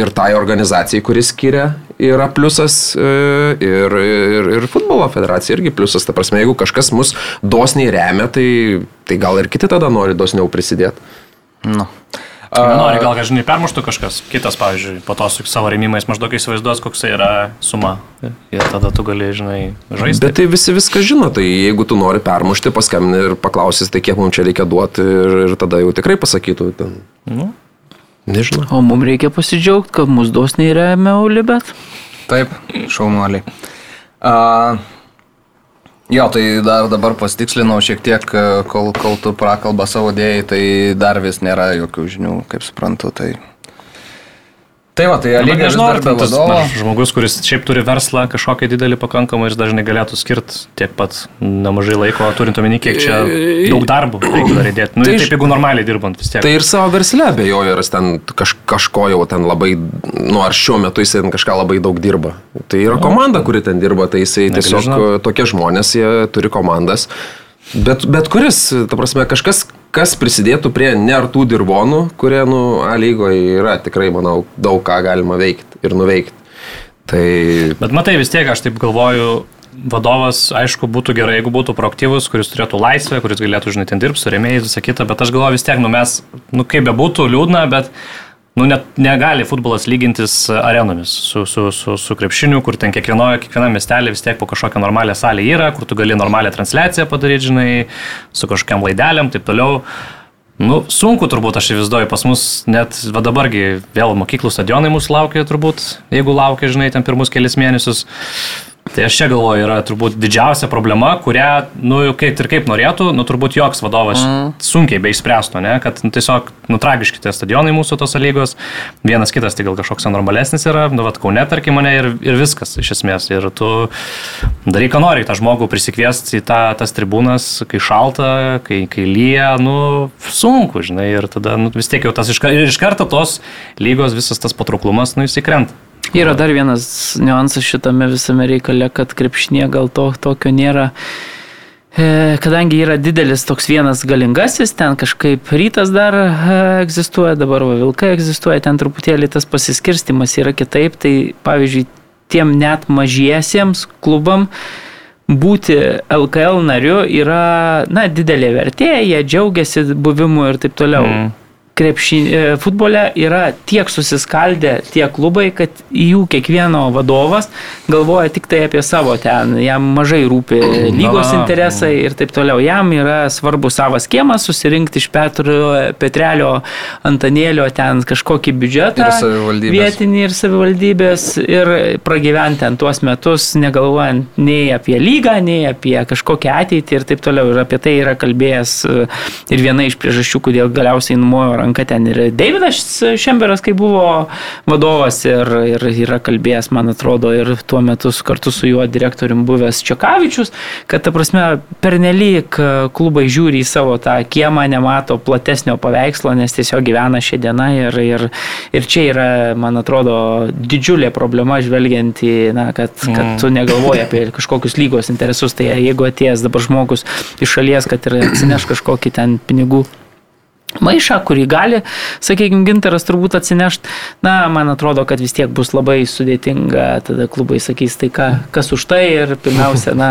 ir tai organizacijai, kuris skiria, yra pliusas e, ir, ir, ir futbolo federacija irgi pliusas. Ta prasme, jeigu kažkas mus dosniai remia, tai, tai gal ir kiti tada nori dosniau prisidėti. Nu. Nenori gal, kad žinai, permuštų kažkas kitas, pavyzdžiui, po to su savo rėmimais maždaug įsivaizduos, koks tai yra suma. Ir tada tu gali, žinai, žaisti. Bet tai visi viską žino, tai jeigu tu nori permušti, paskambini ir paklausysi, tai kiek mums čia reikia duoti ir, ir tada jau tikrai pasakytų. Ten. Nu. Nežinau. O mums reikia pasidžiaugti, kad mūsų dosniai remia Ulibet. Taip, šaunuoliai. Uh, Jo, tai dar dabar pasitikslinau šiek tiek, e, kol, kol tu prakalbą savo dėjai, tai dar vis nėra jokių žinių, kaip suprantu. Tai Tai va, tai lygiai nežinau, ar tas na, žmogus, kuris šiaip turi verslą kažkokį didelį pakankamai ir dažnai galėtų skirti tiek pat nemažai laiko, turint omeny, kiek čia daug darbo reikia dar įdėti. Nu, Tai tai taip, jeigu normaliai dirbant vis tiek. Tai ir savo versle abejoju, ar jis ten kaž, kažko jau ten labai, nu ar šiuo metu jis ten kažką labai daug dirba. Tai yra komanda, kuri ten dirba, tai jisai tiesiog e, tokie žmonės, jie turi komandas. Bet, bet kuris, ta prasme, kažkas, kas prisidėtų prie nertų dirbonų, kurie, nu, A lygoje yra tikrai, manau, daug ką galima veikti ir nuveikti. Tai Bet matai, vis tiek aš taip galvoju, vadovas, aišku, būtų gerai, jeigu būtų proaktyvus, kuris turėtų laisvę, kuris galėtų, žinai, ten dirbti su rėmėjais, visą kitą, bet aš galvoju vis tiek, nu mes, nu kaip bebūtų liūdna, bet, nu net negali futbolas lygintis arenomis su, su, su, su krepšiniu, kur ten kiekvienoje, kiekviename miestelė vis tiek po kažkokią normalią salę yra, kur tu gali normalią transliaciją padaryti, žinai, su kažkokiam laidelėm, taip toliau. Nu, sunku turbūt, aš įsivaizduoju, pas mus net va dabargi vėl mokyklų stadionai mūsų laukia turbūt, jeigu laukia, žinai, ten pirmus kelias mėnesius. Tai aš čia galvoju, yra turbūt didžiausia problema, kurią, nu, kaip ir kaip norėtų, nu, turbūt joks vadovas mm. sunkiai beišspręstų, ne, kad nu, tiesiog, nu, tragiški tie stadionai mūsų tos lygos, vienas kitas tai gal kažkoks normalesnis yra, nu, vad, kaune, tarkim, mane ir, ir viskas iš esmės. Ir tu darai, ką nori, tą žmogų prisikviesti į tą, tas tribūnas, kai šalta, kai, kai lyja, nu, sunku, žinai, ir tada, nu, vis tiek jau tas iš, iš karto tos lygos, visas tas patrauklumas, nu, įsikrenta. Yra dar vienas niuansas šitame visame reikale, kad krepšinė gal to tokio nėra. E, Kadangi yra didelis toks vienas galingasis, ten kažkaip rytas dar e, egzistuoja, dabar va vilkai egzistuoja, ten truputėlį tas pasiskirstimas yra kitaip, tai pavyzdžiui, tiem net mažiesiems klubam būti LKL nariu yra, na, didelė vertė, jie džiaugiasi buvimu ir taip toliau. Mm. Krepšį, e, futbole yra tiek susiskaldę tie klubai, kad jų kiekvieno vadovas galvoja tik tai apie savo ten, jam mažai rūpi (clears throat) lygos interesai ir taip toliau. Jam yra svarbu savas kiemas, susirinkti iš Petro, Petrelio, Antanėlio ten kažkokį biudžetą. Ir. Vietinį ir savivaldybės ir pragyventi ten tuos metus, negalvojant nei apie lygą, nei apie kažkokią ateitį ir taip toliau. Ir apie tai yra kalbėjęs e, ir viena iš priežasčių, kodėl galiausiai numojo ranką ten ir Davidas Šemberas, kai buvo vadovas ir, ir yra kalbėjęs, man atrodo, ir tuo metu kartu su juo direktorium buvęs Čekavičius, kad ta prasme pernelyg e, klubai žiūri į savo tą kiemą, nemato platesnio paveikslo, nes tiesiog gyvena šią dieną ir, ir, ir čia yra, man atrodo, didžiulė problema žvelgiant į, na, kad, kad tu negalvoji apie kažkokius lygos interesus, tai jeigu atėjęs dabar žmogus iš šalies, kad ir atsineš kažkokį ten pinigų maišą, kurį gali, sakykime, gintaras turbūt atsinešti, na, man atrodo, kad vis tiek bus labai sudėtinga, tada klubai sakys, tai ką, kas už tai? Ir pirmiausia, na,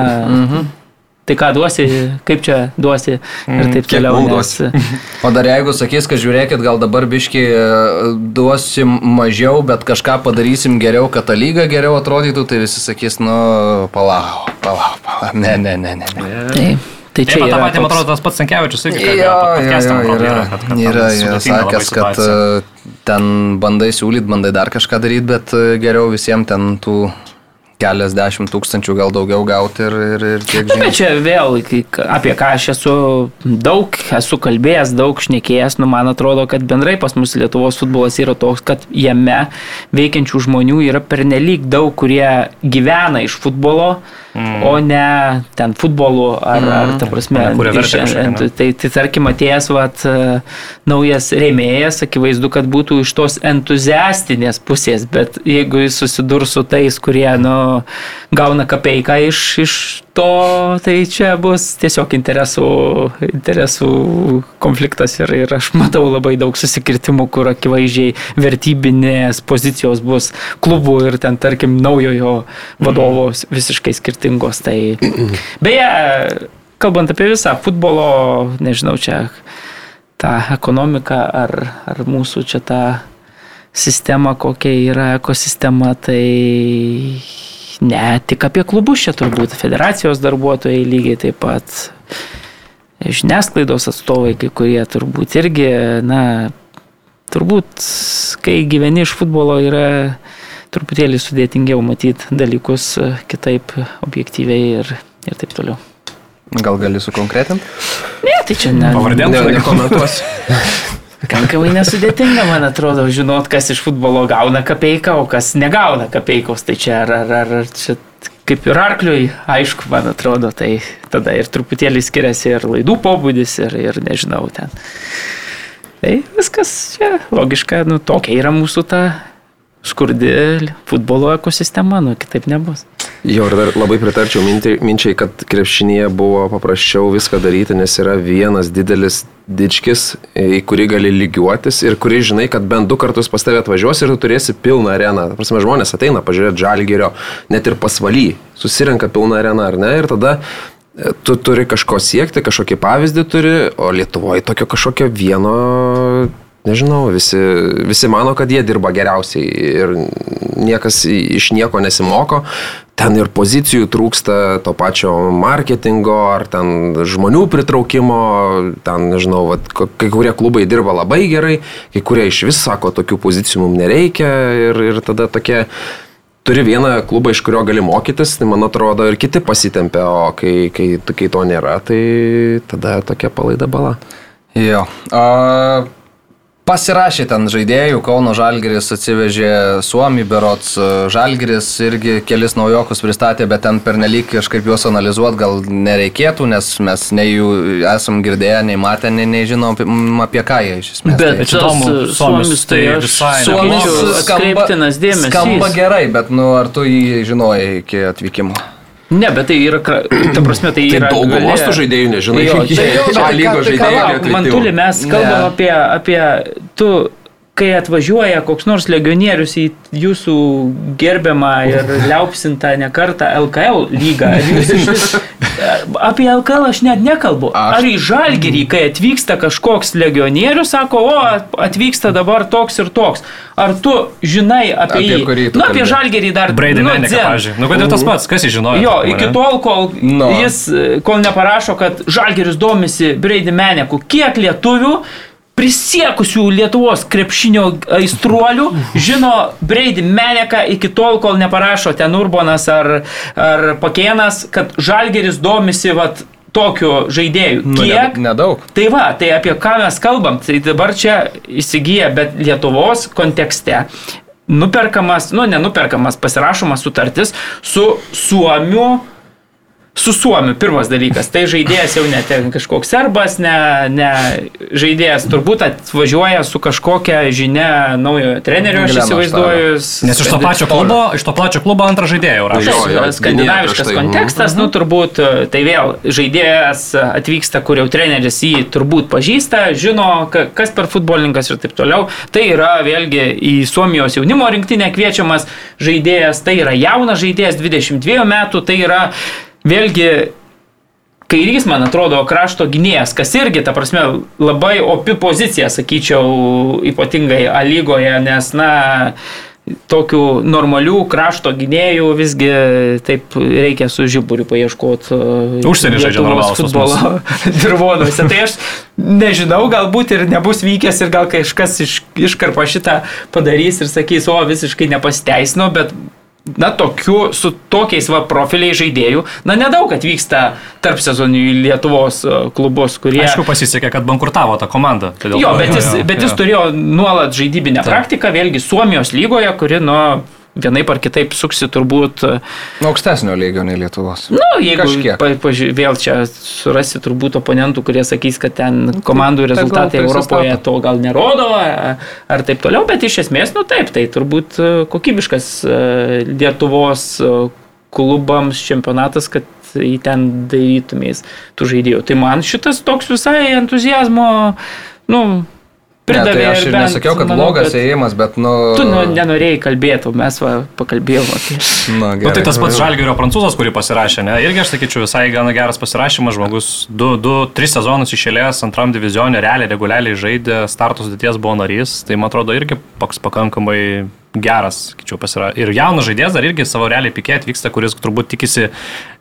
tai ką duosi, kaip čia duosi? Ir taip Kiek toliau. nes- O dar jeigu sakys, kad žiūrėkit, gal dabar biški e, duosim mažiau, bet kažką padarysim geriau, kad ta lyga geriau atrodytų, tai visi sakys, nu, palauk, palauk, palauk, ne, ne, ne, ne. ne. Taip, tai čia yra patį, toks- atrodo, tas pats Sankevičius irgi Jo, kalbėjo, jo, podcast'am, jo, atrodo, yra, kad- kad yra, yra sakęs, kad ten bandai siūlyti, bandai dar kažką daryti, bet e, geriau visiems ten tų keliasdešimt tūkstančių gal daugiau gauti ir, ir, ir tiek Na, bet žinių. čia vėl, apie ką aš esu daug, esu kalbėjęs, daug šnekėjęs, nu man atrodo, kad bendrai pas mus Lietuvos futbolas yra toks, kad jame veikiančių žmonių yra pernelyg daug, kurie gyvena iš futbolo, mm. o ne ten futbolu ar, mm. ar ta prasme, ne iš- ne? tai, tai tarkim atėjęs vat, e, naujas rėmėjas, akivaizdu, kad būtų iš tos entuziastinės pusės, bet jeigu jis susidurs su tais, kurie nu, gauna kapeiką iš, iš to, tai čia bus tiesiog interesų, interesų konfliktas ir, ir aš matau labai daug susikirtimų, kur akivaizdžiai vertybinės pozicijos bus klubų ir ten, tarkim, naujojo vadovo visiškai skirtingos. Tai beje, kalbant apie visą futbolo, nežinau, čia tą ekonomiką ar, ar mūsų čia tą sistemą, kokia yra ekosistema, tai ne tik apie klubus čia turbūt, federacijos darbuotojai lygiai taip pat, žiniasklaidos atstovai, kai kurie turbūt irgi, na, turbūt, kai gyveni iš futbolo yra truputėlį sudėtingiau matyti dalykus kitaip, objektyviai ir, ir taip toliau. Gal gali sukonkretinti? Ne, tai čia ne. Pavardėm, Ne, nekomentuosiu. (laughs) Kankamai nesudėtinga, man atrodo, žinot, kas iš futbolo gauna kapeiką, o kas negauna kapeikos. Tai čia ar, ar, ar čia kaip ir arkliui, aišku, man atrodo, tai tada ir truputėlį skiriasi ir laidų pobūdis, ir, ir nežinau, ten. Tai viskas čia logiška, nu tokia yra mūsų ta skurdi futbolo ekosistema, nu kitaip nebus. Jo, ir dar labai pritarčiau minčiai, kad krepšinėje buvo paprasčiau viską daryti, nes yra vienas didelis dičkis, į kurį gali lygiuotis ir kurį žinai, kad bent du kartus pas tave atvažiuos ir tu turėsi pilną areną. Prasme, žmonės ateina pažiūrėti žalgerio, net ir pasvaly, susirenka pilną areną ar ne, ir tada e, tu turi kažko siekti, kažkokį pavyzdį turi, o Lietuvoje tokio kažkokio vieno Nežinau, visi, visi mano, kad jie dirba geriausiai ir niekas iš nieko nesimoko. Ten ir pozicijų trūksta, to pačio marketingo, ar ten žmonių pritraukimo, ten, nežinau, vat, kai kurie klubai dirba labai gerai, kai kurie iš vis sako, tokių pozicijų mums nereikia ir, ir tada tokie turi vieną klubą, iš kurio gali mokytis, tai man atrodo ir kiti pasitempia, o kai, kai, kai to nėra, tai tada tokia palaida bala. Jo. A, Pasirašė ten žaidėjų, Kauno Žalgeris atsivežė Suomi, Berots Žalgeris irgi kelis naujokus pristatė, bet ten pernelyg kažkaip juos analizuoti gal nereikėtų, nes mes nei jų esam girdėję, nei matę, nei, nei žinom apie, ką jie iš esmės. Bet tai, įdomu, Suomis tai aš visai Suomis skamba, skamba gerai, bet nu, ar tu jį žinojai iki atvykimo? Ne, bet tai yra, ta prasme, tai Tai yra... daugumos tų žaidėjų nežinai, Jo, (laughs) tai A bet tai žaidėjai. lauk, kiek Man tuli, mes kalbam Ne. apie, apie tu, kai atvažiuoja koks nors legionierius į jūsų gerbiamą ir liaupsintą nekartą LKL lygą. vis- Apie LKL aš net nekalbu. Aš- Ar į Žalgirį, kai atvyksta kažkoks legionierius, sako, o atvyksta dabar toks ir toks. Ar tu žinai apie, Apie jį? kurį tu Na, apie? Žalgirį dar. Brady nu, Meneką, pavyzdžiui. Nu, kodėl tas pats, kas jį žinojo? Jo, iki tol, kol No. jis, kol neparašo, kad Žalgeris domisi Brady Meneku, kiek lietuvių prisiekusių Lietuvos krepšinio aistruolių žino Brady Meneką iki tol, kol neparašo ten Urbonas ar, ar Pakėnas, kad Žalgeris domisi vat, tokiu žaidėju. Nu, Kiek? ne- Nedaug. Tai va, tai apie ką mes kalbam, tai dabar čia įsigyja, bet Lietuvos kontekste nuperkamas, nu nenuperkamas, pasirašomas sutartis su Suomiu. Su Suomiu, pirmas dalykas. Tai žaidėjas jau net kažkoks serbas, ne, ne žaidėjas turbūt atvažiuoja su kažkokia žinia naujojo trenerio, aš įsivaizduoju. Nes iš to pačio klubo, iš to pačio klubo antrą žaidėją jau jo, skandinaviškas tai. kontekstas, nu turbūt, e, tai vėl žaidėjas atvyksta, kur jau treneris jį turbūt pažįsta, žino, ka- kas per futbolininkas ir taip toliau. Tai yra vėlgi į Suomijos jaunimo rinktinę kviečiamas žaidėjas, tai yra jaunas žaidėjas, 22 metų, tai yra vėlgi kairys, man atrodo, krašto gynėjas, kas irgi, ta prasme, labai opi pozicija, sakyčiau, ypatingai A lygoje, nes, na, tokių normalių krašto gynėjų visgi taip reikia su žiburiu paieškoti. Užsienį žaidžia normalūs pas futbolo (laughs) dirvonuose. Tai aš nežinau, galbūt ir nebus vykęs ir gal kažkas iš, iškarpa šitą padarys ir sakys, o visiškai nepasiteisino, bet Na, tokiu, su tokiais va profiliai žaidėjų, na, nedaug atvyksta tarp sezoninių į Lietuvos e, klubus, kurie... Aišku, pasisekė, kad bankrutavo ta komanda. tai Jo, bet jis, jo, bet jo. jis turėjo nuolat žaidybinę praktiką, vėlgi Suomijos lygoje, kuri, nu, vienaip ar kitaip suksi turbūt, Nu, Aukštesnio lygio nei Lietuvos. nu, jeigu Kažkiek. pa, paži, vėl čia surasi turbūt oponentų, kurie sakys, kad ten komandų rezultatai tegul Europoje to gal nerodo, ar taip toliau, bet iš esmės, nu taip, tai turbūt e, kokybiškas e, Lietuvos klubams čempionatas, kad į ten darytumės tų žaidėjų. Tai man šitas toks visai entuzijazmo, nu, Ne, pridavė. tai aš ir bent, nesakiau, kad manau, blogas kad ėjimas, bet, nu... Tu nu, nenorėjai kalbėti, mes va, pakalbėjome apie... Nu, Nu, tai gerai. tas pats Žalgerio prancūzas, kurį pasirašė, ne? Irgi aš sakyčiau visai gana geras pasirašymas, žmogus 2-3 sezonus išėlės antram divizionė, realiai, reguliariai žaidė, startos dėties buvo narys, tai man atrodo irgi toks pakankamai geras, sakyčiau, pasira... Ir jaunas žaidėjas dar irgi savo realiai pikė atvyksta, kuris turbūt tikisi,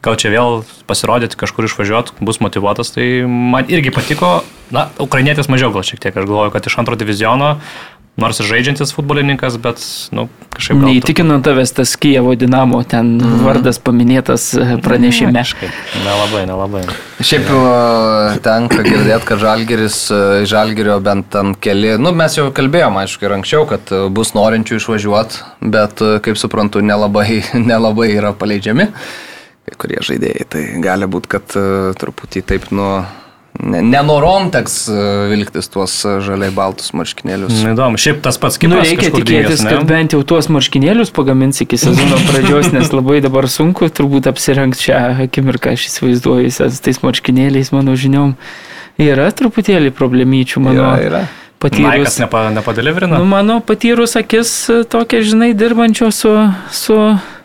gal čia vėl pasirodyti, kažkur išvažiuoti, bus motivuotas, tai man irgi patiko, na, ukrainietis mažiau gal šiek tiek, aš galvoju, kad iš antro diviziono nors ir žaidžiantis futbolininkas, bet, na, nu, kažkaip... Neįtikino tavęs tas Kievo Dinamo, ten mm. vardas paminėtas e, pranešime. Kažkaip. Nelabai, nelabai. Šiaip e, tenka girdėti, kad Žalgeris, e, Žalgerio bent ten keli, nu mes jau kalbėjom, aišku, ir anksčiau, kad bus norinčių išvažiuoti, bet kaip suprantu, nelabai, (laughs) nelabai yra paleidžiami kai kurie žaidėjai. Tai gali būti, kad truputį taip nuo nenorom teks e, vilktis tuos e, žaliai baltus marškinėlius. Nu, įdomu, šiaip tas pats kaip nu, reikia tikėtis, dingęs, kad bent jau tuos marškinėlius pagamins iki sezono pradžios, nes labai dabar sunku turbūt apsirengti šią akimirką, aš įsivaizduoju, tais marškinėliais, mano žiniom, yra truputėlį problemyčių, mano. Yra, yra. Patyrus, nepa, nepadeliverina? Nu, mano patyrus akis e, tokia, žinai, dirbančio su, su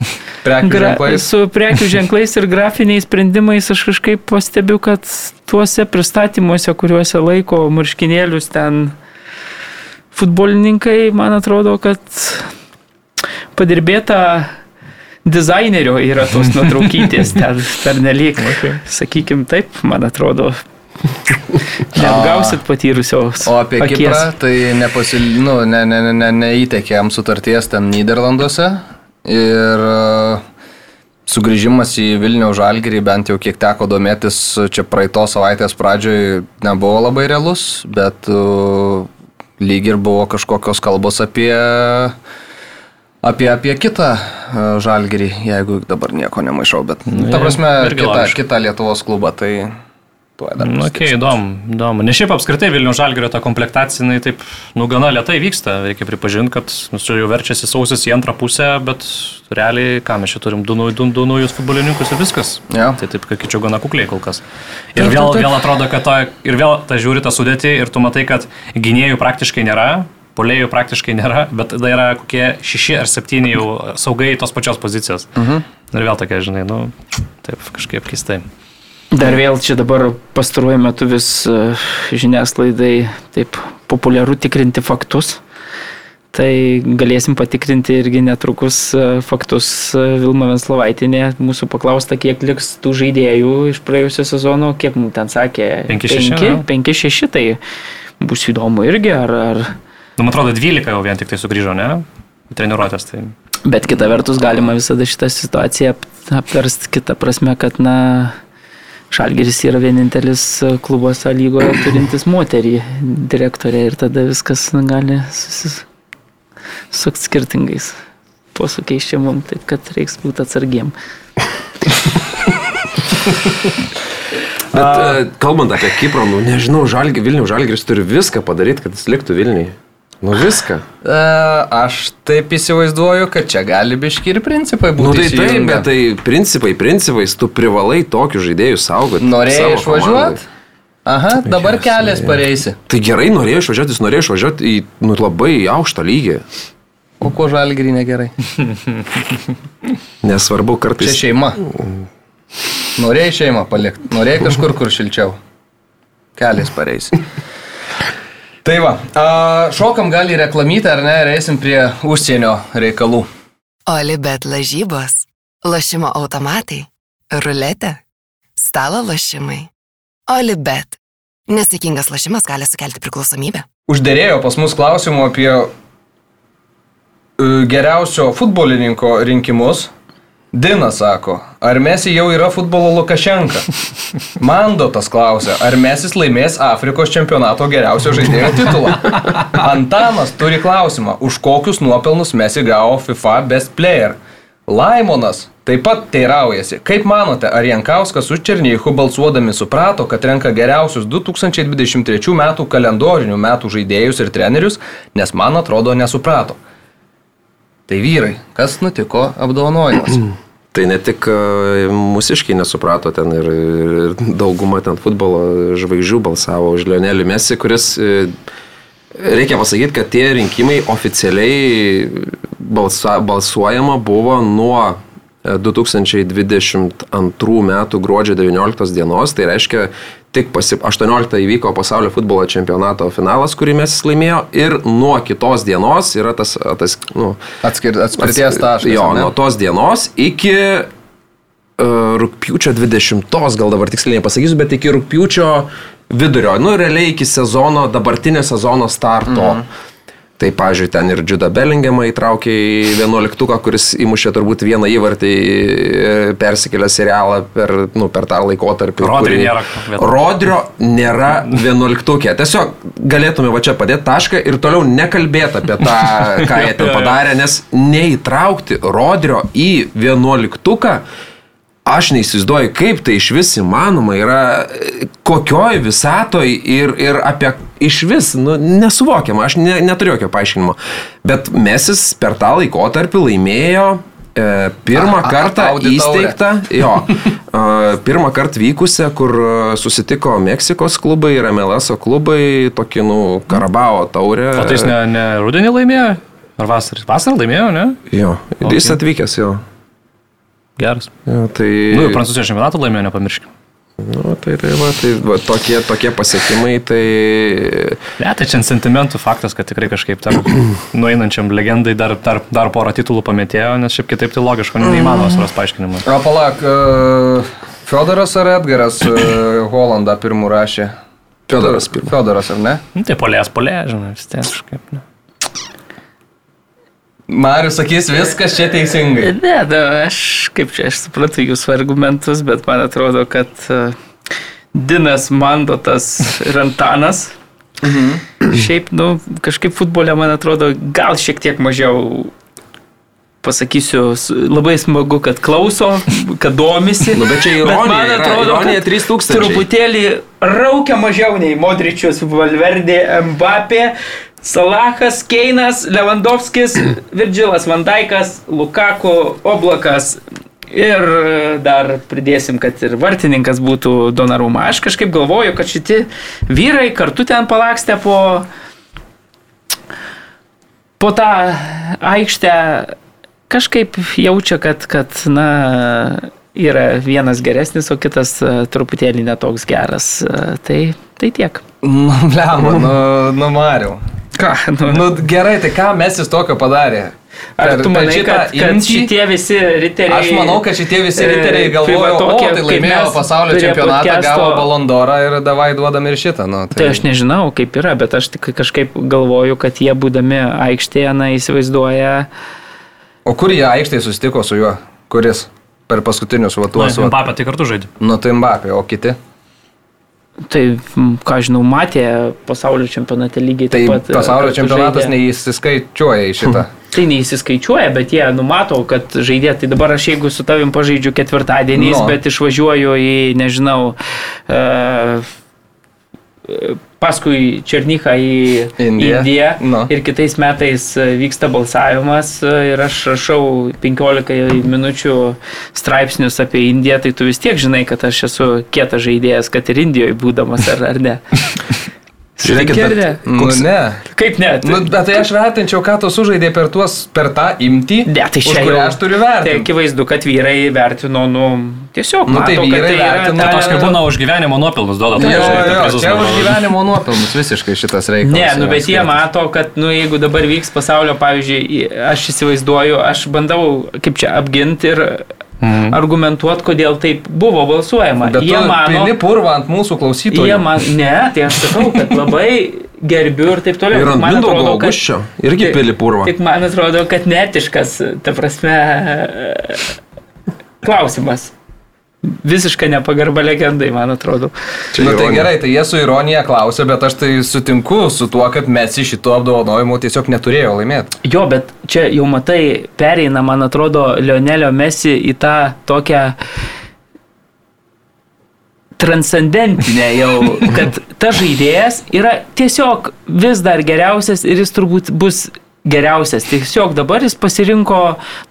(laughs) prekių gra, ženklais. Su prekių (laughs) ženklais ir grafiniais sprendimais aš kažkaip pastebiu, kad tuose pristatymuose, kuriuose laiko marškinėlius ten futbolininkai, man atrodo, kad padirbėta dizainerio yra tos (laughs) nuotraukytės ten per nelik. Okay. Sakykim taip, man atrodo, Neapgausit patyrusios. O apie akies. Kiprą, tai nepasil... nu, ne, ne, ne, ne, neįtekė jam sutarties ten Niderlanduose, Ir e, sugrįžimas į Vilnių žalgerį, bent jau kiek teko domėtis, čia praeitos savaitės pradžioj nebuvo labai realus, bet e, lyg ir buvo kažkokios kalbos apie, apie, apie kitą e, žalgerį, jeigu dabar nieko nemaišau, bet, nu, ta prasme, kitą, kitą Lietuvos klubą. Tai tuo dar. Na, okay, įdomu, įdomu. Nes šiaip apskritai Vilnių žalgerio ta komplektacija, jinai taip, nu, gana lietai vyksta. Reikia pripažinti, kad nu, jau verčiasi sausis į antrą pusę, bet realiai, ką mes čia turim, du, du, du naujus futbolininkus ir viskas. Ja. Tai taip, kad kičiau gana kukliai kol kas. Ir vėl, vėl atrodo, kad to, ir vėl ta žiūri tą sudėtį ir tu matai, kad gynėjų praktiškai nėra, polėjų praktiškai nėra, bet tada yra kokie šeši ar septyni jau saugai tos pačios pozicijos. Uh mhm. -huh. Ir vėl tokia, žinai, nu, taip kažkaip keistai. Dar vėl čia dabar pastaruoju metu vis e, žiniasklaidai taip populiaru tikrinti faktus. Tai galėsim patikrinti irgi netrukus e, faktus e, Vilma Venslovaitinė. Mūsų paklausta, kiek liks tų žaidėjų iš praėjusio sezono, kiek mums ten sakė. 5-6, tai bus įdomu irgi. Ar, ar... Nu, man atrodo, 12 jau vien tik tai sugrįžo, ne? Treniruotės. Tai... Bet kita vertus galima visada šitą situaciją aptarsti kitą prasme, kad, na, Šalgeris yra vienintelis klubas A lygoje turintis moterį direktorę ir tada viskas gali susisukti skirtingais posūkiais čia mums, taip kad reiks būti atsargiem. (laughs) Bet A... kalbant apie Kiprą, nu nežinau, Žalgi, Vilnių Žalgiris turi viską padaryti, kad jis liktų Vilniui. Nu viską. E, aš taip įsivaizduoju, kad čia gali biški ir principai būti. Nu tai taip, bet tai principai, principais, tu privalai tokių žaidėjų saugoti. Norėjai išvažiuoti? Aha, dabar kelias pareisi. Tai gerai, norėjai išvažiuoti, jis norėjo išvažiuoti į nu, labai aukštą lygį. O ko žalgirį negerai? (laughs) Nesvarbu, kartais. Čia šeima. Norėjai šeimą palikti, norėjai kažkur, kur šilčiau. Kelias pareisi. Tai va, šokam gal į reklamytę ar ne, ir eisim prie užsienio reikalų. Olibet lažybos, lašimo automatai, ruletė, stalo lašimai. Olibet. Nesėkmingas lašimas gali sukelti priklausomybę. Uždėrėjo pas mus klausimų apie e, geriausio futbolininko rinkimus Dina sako, ar Mesi jau yra futbolo Lukašenka? (laughs) Mandotas klausia, ar Mesis laimės Afrikos čempionato geriausio žaidėjo titulą? Antanas turi klausimą, už kokius nuopelnus Mesi gavo FIFA Best Player? Laimonas taip pat teiraujasi, kaip manote, ar Jankauskas už Černychų balsuodami suprato, kad renka geriausius 2023 metų kalendorinių metų žaidėjus ir trenerius, nes man atrodo nesuprato. Tai vyrai, kas nutiko apdovanojimas? (clears throat) Tai ne tik e, mūsiškai nesuprato ten ir, ir dauguma ten futbolo žvaigždžių balsavo už Lionelį Messi, kuris, e, reikia pasakyti, kad tie rinkimai oficialiai balsa, balsuojama buvo nuo 2022 metų gruodžio 19 dienos, tai reiškia tik pasi, 18 įvyko pasaulio futbolo čempionato finalas, kurį mes laimėjo ir nuo kitos dienos yra tas, tas nu, Atskir, atskirties taškas. Jo, ne? nuo tos dienos iki uh, rūpiučio 20, gal dabar tiksliai nepasakysiu, bet iki rūpiučio vidurio, nu realiai iki sezono, dabartinio sezono starto. Mhm. Tai, pažiūrėjau, ten ir Džudą Bellingemą įtraukė į 11, kuris įmušė turbūt vieną įvartį, e, persikėlė serialą per, nu, per tą laikotarpį. Rodrio nėra. Rodrio nėra 11. Tiesiog galėtume va čia padėti tašką ir toliau nekalbėti apie tą, ką jie ten (laughs) padarė, nes neįtraukti Rodrio į 11. Aš neįsivaizduoju, kaip tai iš vis įmanoma yra, kokioj visatoj ir, ir apie iš vis, nu, nesuvokiama, aš ne, neturiu jokio paaiškinimo. Bet Mesis per tą laikotarpį laimėjo e, pirmą A- a- kartą Audi taurę. įsteigtą, jo, (laughs) e, pirmą kartą vykusią, kur susitiko Meksikos klubai ir MLS klubai, tokį, nu, Karabao taurę. O tai jis ne, ne rudenį laimėjo? Ar vasarą? Vasarą laimėjo, ne? Jo, Ok. jis atvykęs, jo. Geras. jo tai... Nu, ir prancūzijos čempionatą laimėjo, nepamirškim. Nu, tai, tai, va, tai va, tokie, tokie pasiekimai, tai... Ne, tai čia sentimentų faktas, kad tikrai kažkaip tam (clears throat) nueinančiam legendai dar, dar, dar porą titulų pametėjo, nes šiaip kitaip tai logiško, neįmanoma surasti paaiškinimą. O palauk, uh, Fiodoras ar Edgaras uh, Holandą pirmų rašė? Fiodoras pirmą. Fiodoras, ar ne? Nu, tai polės, polė, žinai, vis tiek kažkaip. Ne. Marius sakys, viskas čia teisingai. Ne, da, aš kaip čia, aš suprantu jūsų argumentus, bet man atrodo, kad uh, Dinas Mandotas ir Antanas. Mhm. Šiaip, nu, kažkaip futbole, man atrodo, gal šiek tiek mažiau pasakysiu, labai smagu, kad klauso, kad domisi. Nu, bet čia ironija yra, ironija 3000. Truputėlį raukia mažiau nei Modričius, Valverdė, Mbappé, Salahas, Keinas, Lewandowskis, (clears throat) Virgilas Vandaikas, Lukaku, Oblakas. Ir dar pridėsim, kad ir vartininkas būtų Donaruma. Aš kažkaip galvoju, kad šitie vyrai kartu ten palakstė po, po tą aikštę kažkaip jaučia, kad, kad na, yra vienas geresnis, o kitas e, truputėlį netoks geras. E, Tai, tai tiek. Nu, blema, nu, nu Mariu. Ką? Nu, Nu gerai, tai ką mes jis tokio padarė? Ar Per- tu manai, šitą kad, kad imtį? šitie visi riteriai... Aš manau, kad šitie visi e, riteriai galvojo, tai o tokie, tai laimėjo pasaulio čempionatą, podcasto- gavo balondorą ir davai duodam ir šitą. Nu, Tai aš nežinau, kaip yra, bet aš tik kažkaip galvoju, kad jie būdami aikštėje, na, įsivaizduoja... O kur jie aikštėje susitiko su juo? Kuris? Per paskutinius vatuos. Nu, Mbappé tai kartu žaidė. Nu tai Mbappé, o kiti? Tai, ką žinau, matė pasaulio čempionate lygiai Tai taip pat. e, pasaulio čempionatas žaidė. neįsiskaičiuoja į šitą. (laughs) Tai neįsiskaičiuoja, bet jie numato, kad žaidė. Tai dabar aš jeigu su tavim pažaidžiu ketvirtadieniais, No. bet išvažiuoju į, nežinau, uh, paskui Černychą į Indiją. Indiją No. ir kitais metais e, vyksta balsavimas e, ir aš rašau 15 minučių straipsnius apie Indiją, tai tu vis tiek žinai, kad aš esu kietas žaidėjas, kad ir Indijoje būdamas ar, ar ne. (laughs) Žiūrėkit, bet- ne? Nu, Koks- ne. Kaip ne? Nu, bet tai aš vertinčiau, ką tu sužaidė per, tuos, per tą imtį. Ne, tai už čia kurią aš turiu Tai vertinti. akivaizdu, kad vyrai vertino, nu, tiesiog, Nu, tai mato, kad vyrai tai vertino ta- Tos kaip būna už gyvenimo nuopelnus duoda. Tai tai čia už gyvenimo nuopelnus visiškai šitas reikalas. Ne, nu bet jie mato, kad, nu, jeigu dabar vyks pasaulio, pavyzdžiui, aš įsivaizduoju, aš bandau, kaip čia, apginti ir Mhm. argumentuoti, kodėl taip buvo balsuojama. Bet jie mano, pili purvą ant mūsų klausytojų. jie man, ne, tai aš sakau, kad labai gerbiu ir taip toliau. Ir ant Man atrodo, kad- Augusčio irgi Tik- pili purvą. Tik man atrodo, kad netiškas, ta prasme, klausimas. Visiškai nepagarba legendai, man atrodo. Čia Na nu, tai gerai, tai jie su ironija klausė, bet aš tai sutinku su tuo, kad mes iš šito apdovanojimo tiesiog neturėjo laimėti. Jo, bet čia jau matai, pereina, man atrodo, Leonelio Mesi į tą tokią transcendentinę jau, kad (laughs) ta žaidėjas yra tiesiog vis dar geriausias ir jis turbūt bus geriausias. Tiesiog dabar jis pasirinko,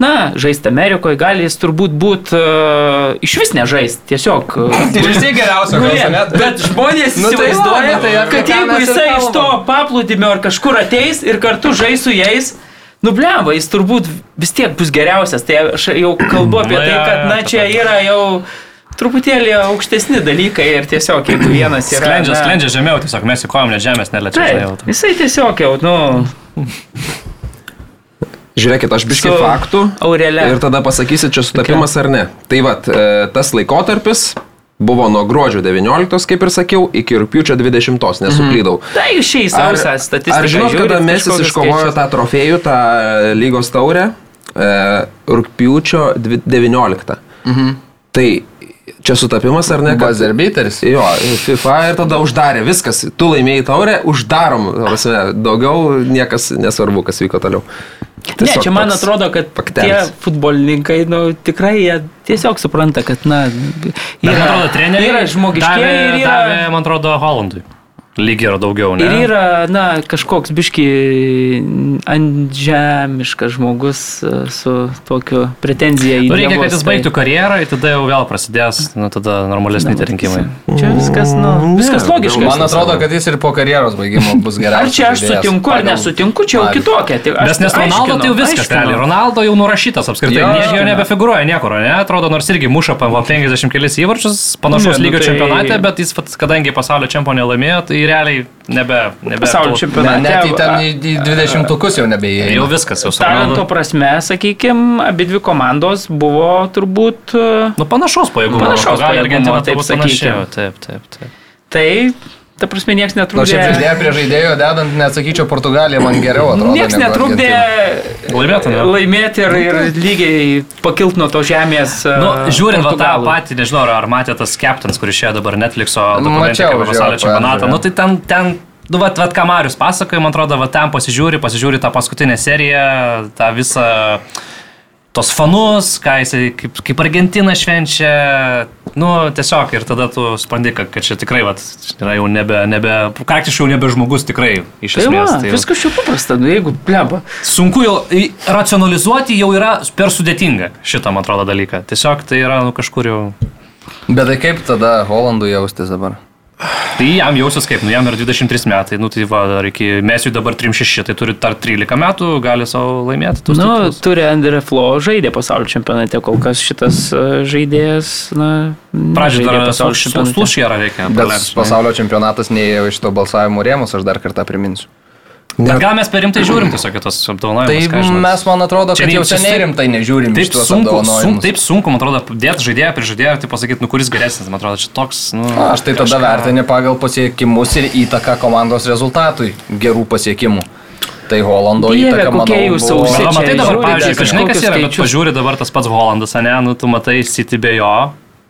na, žaisti Amerikoje, gali jis turbūt būti uh, iš vis nežaisti, tiesiog. (laughs) Uh, Ir vis tiek geriausia, Nu, gal ne, net. bet žmonės Nu, tai įsivaizduoja, va, nu, tai apie kad jeigu jisai iš to paplūdimio ar kažkur ateis ir kartu žais su jais, nublemba, jis turbūt vis tiek bus geriausias. Tai aš jau kalbu apie tai, kad na čia yra jau truputėlį aukštesni dalykai ir tiesiog jeigu vienas yra... Sklendžia, na, sklendžia žemiau, tiesiog mes į kojom net žemės neliečia. žinai, jau Taip, tam. jisai tiesiog jau, nu, (laughs) Žiūrėkit, aš biškai Su faktų. Aurelė. Ir tada pasakysit, čia sutapimas ar ne. Tai vad, e, tas laikotarpis buvo nuo gruodžio 19, kaip ir sakiau, iki rūpiučio 20, nesuklydau. Tai šiais Ar, sausą statistiką. ar žinot, kada Mesis iškovojo tą trofėjų, tą e, lygos taurę? E, rūpiučio dvi- 19. Mhm. Tai čia sutapimas ar ne? kad- Bazarbiteris. Jo, FIFA ir tada uždarė viskas. Tu laimėjai taurę, uždarom. prasme, Daugiau niekas nesvarbu, kas vyko toliau. Ne, Tiesiog čia man atrodo, kad tie faktelis. futbolininkai, nu, tikrai jie tiesiog supranta, kad, na, man atrodo, treneriai yra žmogiškiai davė, ir yra, davė, man atrodo, Hollandui. Lygiai yra daugiau, ne? ir yra, na, kažkoks biški antžemiškas žmogus e, su tokiu pretenzija į Nu, reikia, kad jis baigtų karjerą ir tada jau vėl prasidės, nu, tada normalesni tie rinkimai. Čia viskas, nu, viskas logiška. Man atrodo, kad jis ir po karjeros baigimo (laughs) bus Ar geriausias. čia aš žaidėjas sutinku ar nesutinku, čia jau kitokia. Tai aš Nes nes Ronaldo tai jau viskas, realiai. Ronaldo jau nurašytas apskritai. Jo, Jo, jo nebefigūruoja niekur, ne? Atrodo, nors irgi muša po 50 kelis įvarčius, panašaus Ne, nu lygio tai- čempionate, bet jis, kadangi pasaulio čempionė laimėjo, tai realiai nebe... nebe Pasaulio tų- Ne, čempionate. net į ten į, į 20 tukus jau nebeįėjo. Jau viskas, jau su Talento prasme, sakykime, abi dvi komandos buvo turbūt e, Nu, panašaus pajėgumo. Panašaus pajėgumo, Argentina taip turbūt panašiai. sakykim. Taip, taip, taip. Tai, ta prasme, niekas Nu, netrukdė. šiaip žaidėją prie žaidėjo dedant, neatsakyčiau, Portugalija man geriau atrodo. Niekas netrukdė. Laimėtų, ne? laimėti ir, ir lygiai pakilti nuo to žemės. e, Nu, žiūrint va, tą patį, nežinau, ar- matėte tas Captains, kuris išėjo dabar Netflixo dokumente Mačiau, apie pasaulio čempionatą. Nu, tai ten, ten Nu, vat, vat, ką Marius pasakoja, man atrodo, va, ten pasižiūri, pasižiūri tą paskutinę seriją, tą visą tos fanus, ką jisai, kaip, kaip Argentina švenčia, nu, tiesiog ir tada tu spandi, kad, kad čia tikrai, vat, yra jau nebe, nebe, praktiškai jau nebe žmogus tikrai, iš Tai esmės. va, tai viskas čia paprasta, nu jeigu pleba. sunku jau racionalizuoti, jau yra per sudėtinga šitą, man atrodo, dalyką. Tiesiog tai yra, nu, kažkur jau... Bet tai kaip tada Holandų jaustis dabar? Tai jam jausis kaip, nu jam yra 23 metai, nu tai va, dar iki mesių dabar 36, tai turi dar 13 metų, gali savo laimėti. tuos Nu, titulus. turi Andre Flo žaidė pasaulio čempionate, kol kas šitas e, žaidėjas, na, Pradžioje dar pasaulio čempionate. slušėra reikia. Bet pasaulio čempionatas neėjo iš to balsavimo rėmus, aš dar kartą priminsiu. Bet gal mes per rimtai žiūrim tiesiog tos apdovanojimus. Tai mes, man atrodo, kad jau seniai rimtai nežiūrim Taip sunku, sun, taip sunku, man atrodo, dėti žaidėją prie žaidėjo ir tai pasakyti, nu kuris geresnis, man atrodo, čia toks, nu... Na, Aš tai tada vertinu pagal pasiekimus ir įtaką komandos rezultatui gerų pasiekimų. Tai Holando įtaka, manau, jūs buvo... Na, matai dabar, pavyzdžiui, dar kažinai kas yra, bet pažiūri dabar tas pats Holandas, ne, nu tu matai City be jo,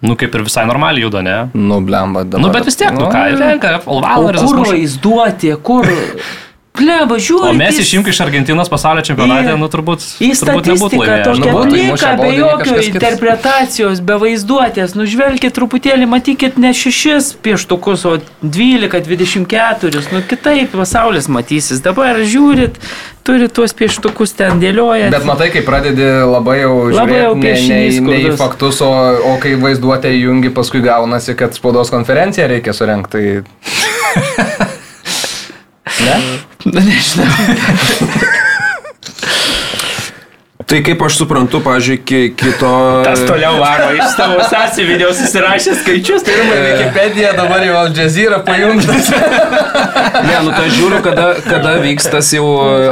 nu kaip ir visai normaliai juda, ne? Nu, blemba, dabar. Nu, bet vis tiek, nu ką, renka, O Olvalaras. kur vaizduoti, kur... (laughs) Pleba, žiūri. O mes išimk iš Argentinos pasaulio čempionate, Į- nu turbūt, Į turbūt nebūtų statistiką laimėjęs. tokią Nu, be jokio interpretacijos, be vaizduotės. Nužvelkit truputėlį, matykit ne šešis pieštukus, o 12-24. Nu kitaip pasaulis matysis. Dabar žiūrit, turit tuos pieštukus ten dėliojat. Bet matai, kai pradedi labai jau Labai jau žiūrėti ne, ne, piešinys ne į faktus, o, o kai vaizduotę įjungi, paskui gaunasi, kad spaudos konferenciją reikia surenkti. Tai... (laughs) Ne? Na, nežinau. Tai kaip aš suprantu, pažiūrėjau, ki, kito... Tas toliau varo iš savo sąsiuvinio susirašė skaičius. Tai Pirmą Wikipedia dabar jau Al Jazeera pajungtas. Ne, nu tai žiūriu, kada, kada vyks tas jau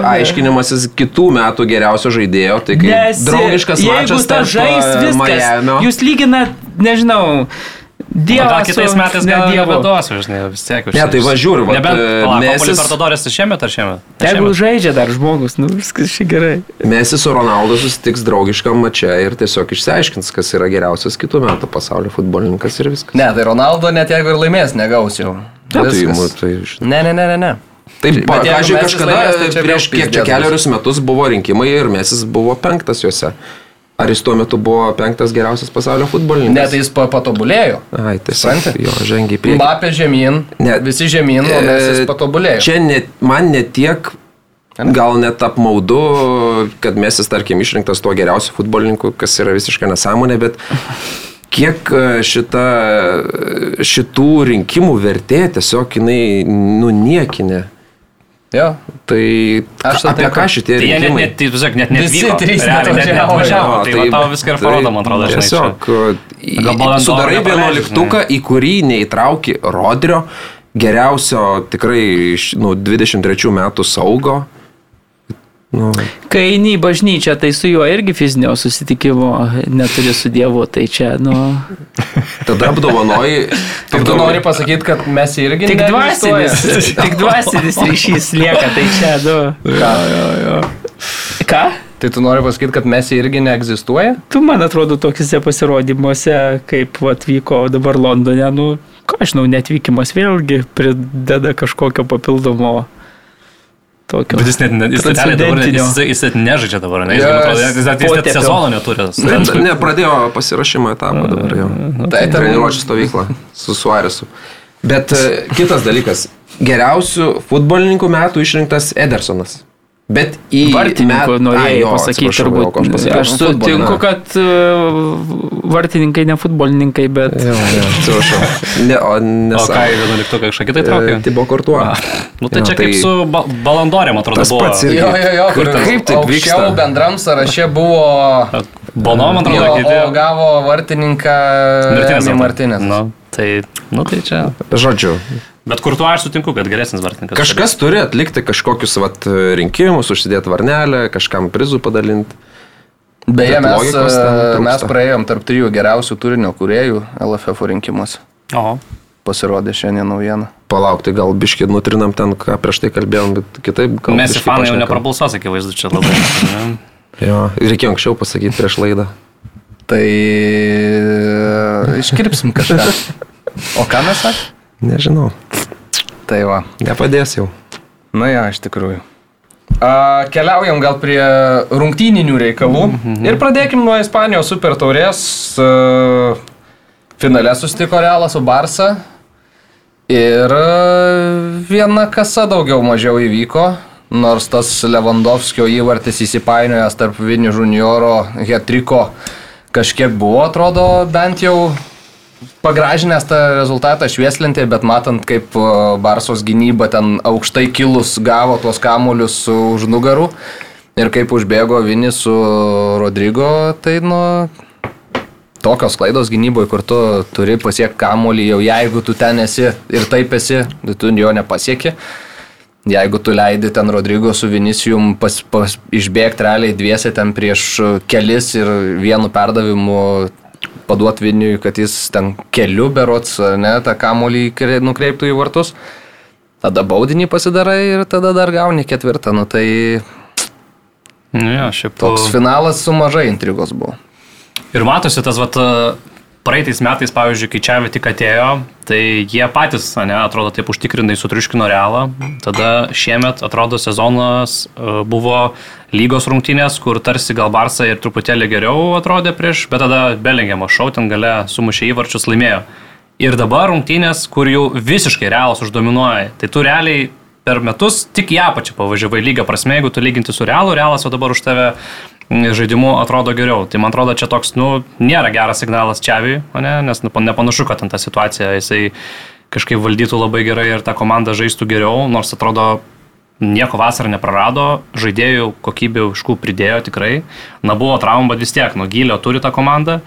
aiškinimasis kitų metų geriausio žaidėjo. Tai kai Nes draugiškas jeigu mačas ta tarp žais e, viskas, Miamio. jūs lyginat, nežinau, Dievą. gal kitais metais ne gal Dievu. nebeduosiu, žinai, vis tiek. Ne, tai va, žiūriu, vat, Nebent, e, Mesis- Mesis... Libertadores šiemet ar šiemet? Šiemet. žaidžia dar žmogus, nu viskas šiai gerai. Messi su Ronaldo susitiks draugiškam mače ir tiesiog išsiaiškins, kas yra geriausias kitų metų pasaulio futbolininkas ir viskas. Ne, tai Ronaldo net jeigu ir laimės, negaus jau. Ne, tai, tai. Ne, ne, ne, ne. ne. Taip, Bet pa, jeigu pažiūrėjau, Mesis kažkada laimės, tai čia prieš kiek čia keliarius metus buvo rinkimai ir Mesis buvo penktas juose. Ar jis tuo metu buvo penktas geriausias pasaulio futbolininkas? Ne, tai jis pa- patobulėjo. Ai, tai Supranti? jo, žengiai prie. Mbappė žemyn, Ne. visi žemyn, o mes jis patobulėjo. Čia net, man netiek, gal net apmaudu, kad mes jis, tarkim, išrinktas tuo geriausiu futbolininku, kas yra visiškai nesąmonė, bet kiek e, šita, šitų rinkimų vertė tiesiog jinai nuniekinė. Jo. Tai Aš apie ką šitie Tai jie net, rinkimai? net, tai, tiesiog, net Visi trys net neatvažiavo. neatvažiavo. Jo, Tai va tau viską ir parodo, man atrodo. Tiesiog sudarai vienuoliktuką, į kurį neįtrauki Rodrio, geriausio tikrai iš nu, 23 metų saugo. Nu, Kai eini į bažnyčią, tai su juo irgi fizinio susitikimo neturi su Dievu, tai čia, nu. (laughs) tada apdovanoji. Tai tu nori pasakyti, kad mes irgi Tik dvasinis, tik dvasinis ryšys lieka, tai čia, nu. Ką? Ką? Tai tu nori pasakyti, kad mes irgi neegzistuoja? Tu, man atrodo, tokiuose pasirodymuose, kaip atvyko dabar Londone, nu, ką aš žinau, netvykimas vėlgi prideda kažkokio papildomo tokio. Bet jis net, ne- jis net, dabar, net- jis, jis net nežaidžia dabar, ne? Jis, Yes. atrodo, jis, jis, jis net sezono neturi. Ne, ne, pradėjo pasirašymo etapą dabar jau. Tai ten- Treniruočio stovyklą su Suaresu. Bet e, kitas dalykas. Geriausių futbolininkų metų išrinktas Edersonas. Bet į Ai, jo, pasakyti, turbūt. pasakiau. Aš sutinku, kad uh, vartininkai ne futbolininkai, bet Jo, jo, atsiprašau. Ne, o O nes... ką, į vienuoliktuką kažką kitai traukė? Tibo Kortuo. Nu tai Jo, čia kaip tai- su ba balandorėm, atrodo, Tas buvo. pats irgi. Jo, jo, jo, Kur kur ten- kaip taip aukščiau vyksta? bendram sąraše buvo... Bono, man atrodo, Jo, o kiti. gavo vartininką Martinės. Martinės. Nu, tai, nu tai čia. Žodžiu, Bet kur tu aš sutinku, kad geresnis vartininkas. kažkas turi atlikti kažkokius vat, rinkimus, užsidėti varnelę, kažkam prizų padalinti. Beje, mes, e, mes praėjom tarp trijų geriausių turinio kuriejų LFF rinkimuose. O, Pasirodė šiandien naujiena. Palaukti, gal biškį nutrinam ten, ką prieš tai kalbėjom, bet kitaip gal. mes biškį fanai jau neprabalsuos, akivaizdu, čia labai. (laughs) Jo, reikėjo anksčiau pasakyti prieš laidą. Tai e, iškirpsim kažką. O ką mes sakėme? Nežinau, Tai va. nepadės jau. Na ja, iš tikrųjų. A, keliaujam gal prie rungtyninių reikalų. Ir pradėkim nuo Ispanijos super taurės. A, finale sustiko Realas su Barsa. Ir viena kasa daugiau mažiau įvyko. Nors tas Lewandowskio įvartis įsipainiojęs tarp Vini Junioro hetriko kažkiek buvo, atrodo, bent jau pagražinęs tą rezultatą švieslentė, bet matant, kaip Barsos gynyba ten aukštai kilus gavo tuos kamuolius už nugarų ir kaip užbėgo Vinis su Rodrygo, tai nu tokios klaidos gynyboje, kur tu turi pasiekti kamuolį, jau jeigu tu ten esi ir taip esi, tai tu jo nepasieki. Jeigu tu leidi ten Rodrygo su Vinicijum pas, pas, išbėgti realiai dviese ten prieš kelis ir vienu perdavimu paduoti Vinijui, kad jis ten keliu berots, ne, tą kamolį kre- nukreiptų į vartus, tada baudinį pasidarai ir tada dar gauni ketvirtą. Nu, tai Nu, jo, šiaip toks finalas su mažai intrigos buvo. Ir matosi tas, vat, praeitais metais, pavyzdžiui, kai čia tik atėjo, tai jie patys, ne, atrodo, taip užtikrinai sutriuškino realą. Tada šiemet, atrodo, sezonas e, buvo lygos rungtynės, kur tarsi gal Barsa ir truputėlį geriau atrodė prieš, bet tada Belingiamo šau ten gale sumušė įvarčius, laimėjo. Ir dabar rungtynės, kur jau visiškai realas uždominuoja. Tai tu realiai per metus tik į apačią pavažiavai lygio prasme, jeigu tu lyginti su realu, realas jau dabar už tave žaidimu atrodo geriau. Tai man atrodo, čia toks, nu, nėra geras signalas Čiaviui, ne? nes nu, nepanašu, kad ten ta situacija jisai kažkaip valdytų labai gerai ir ta komanda žaistų geriau, nors atrodo nieko vasarą neprarado, žaidėjų kokybė užkų pridėjo tikrai. Na buvo traumų, bet vis tiek, nuo gylio turi tą komandą.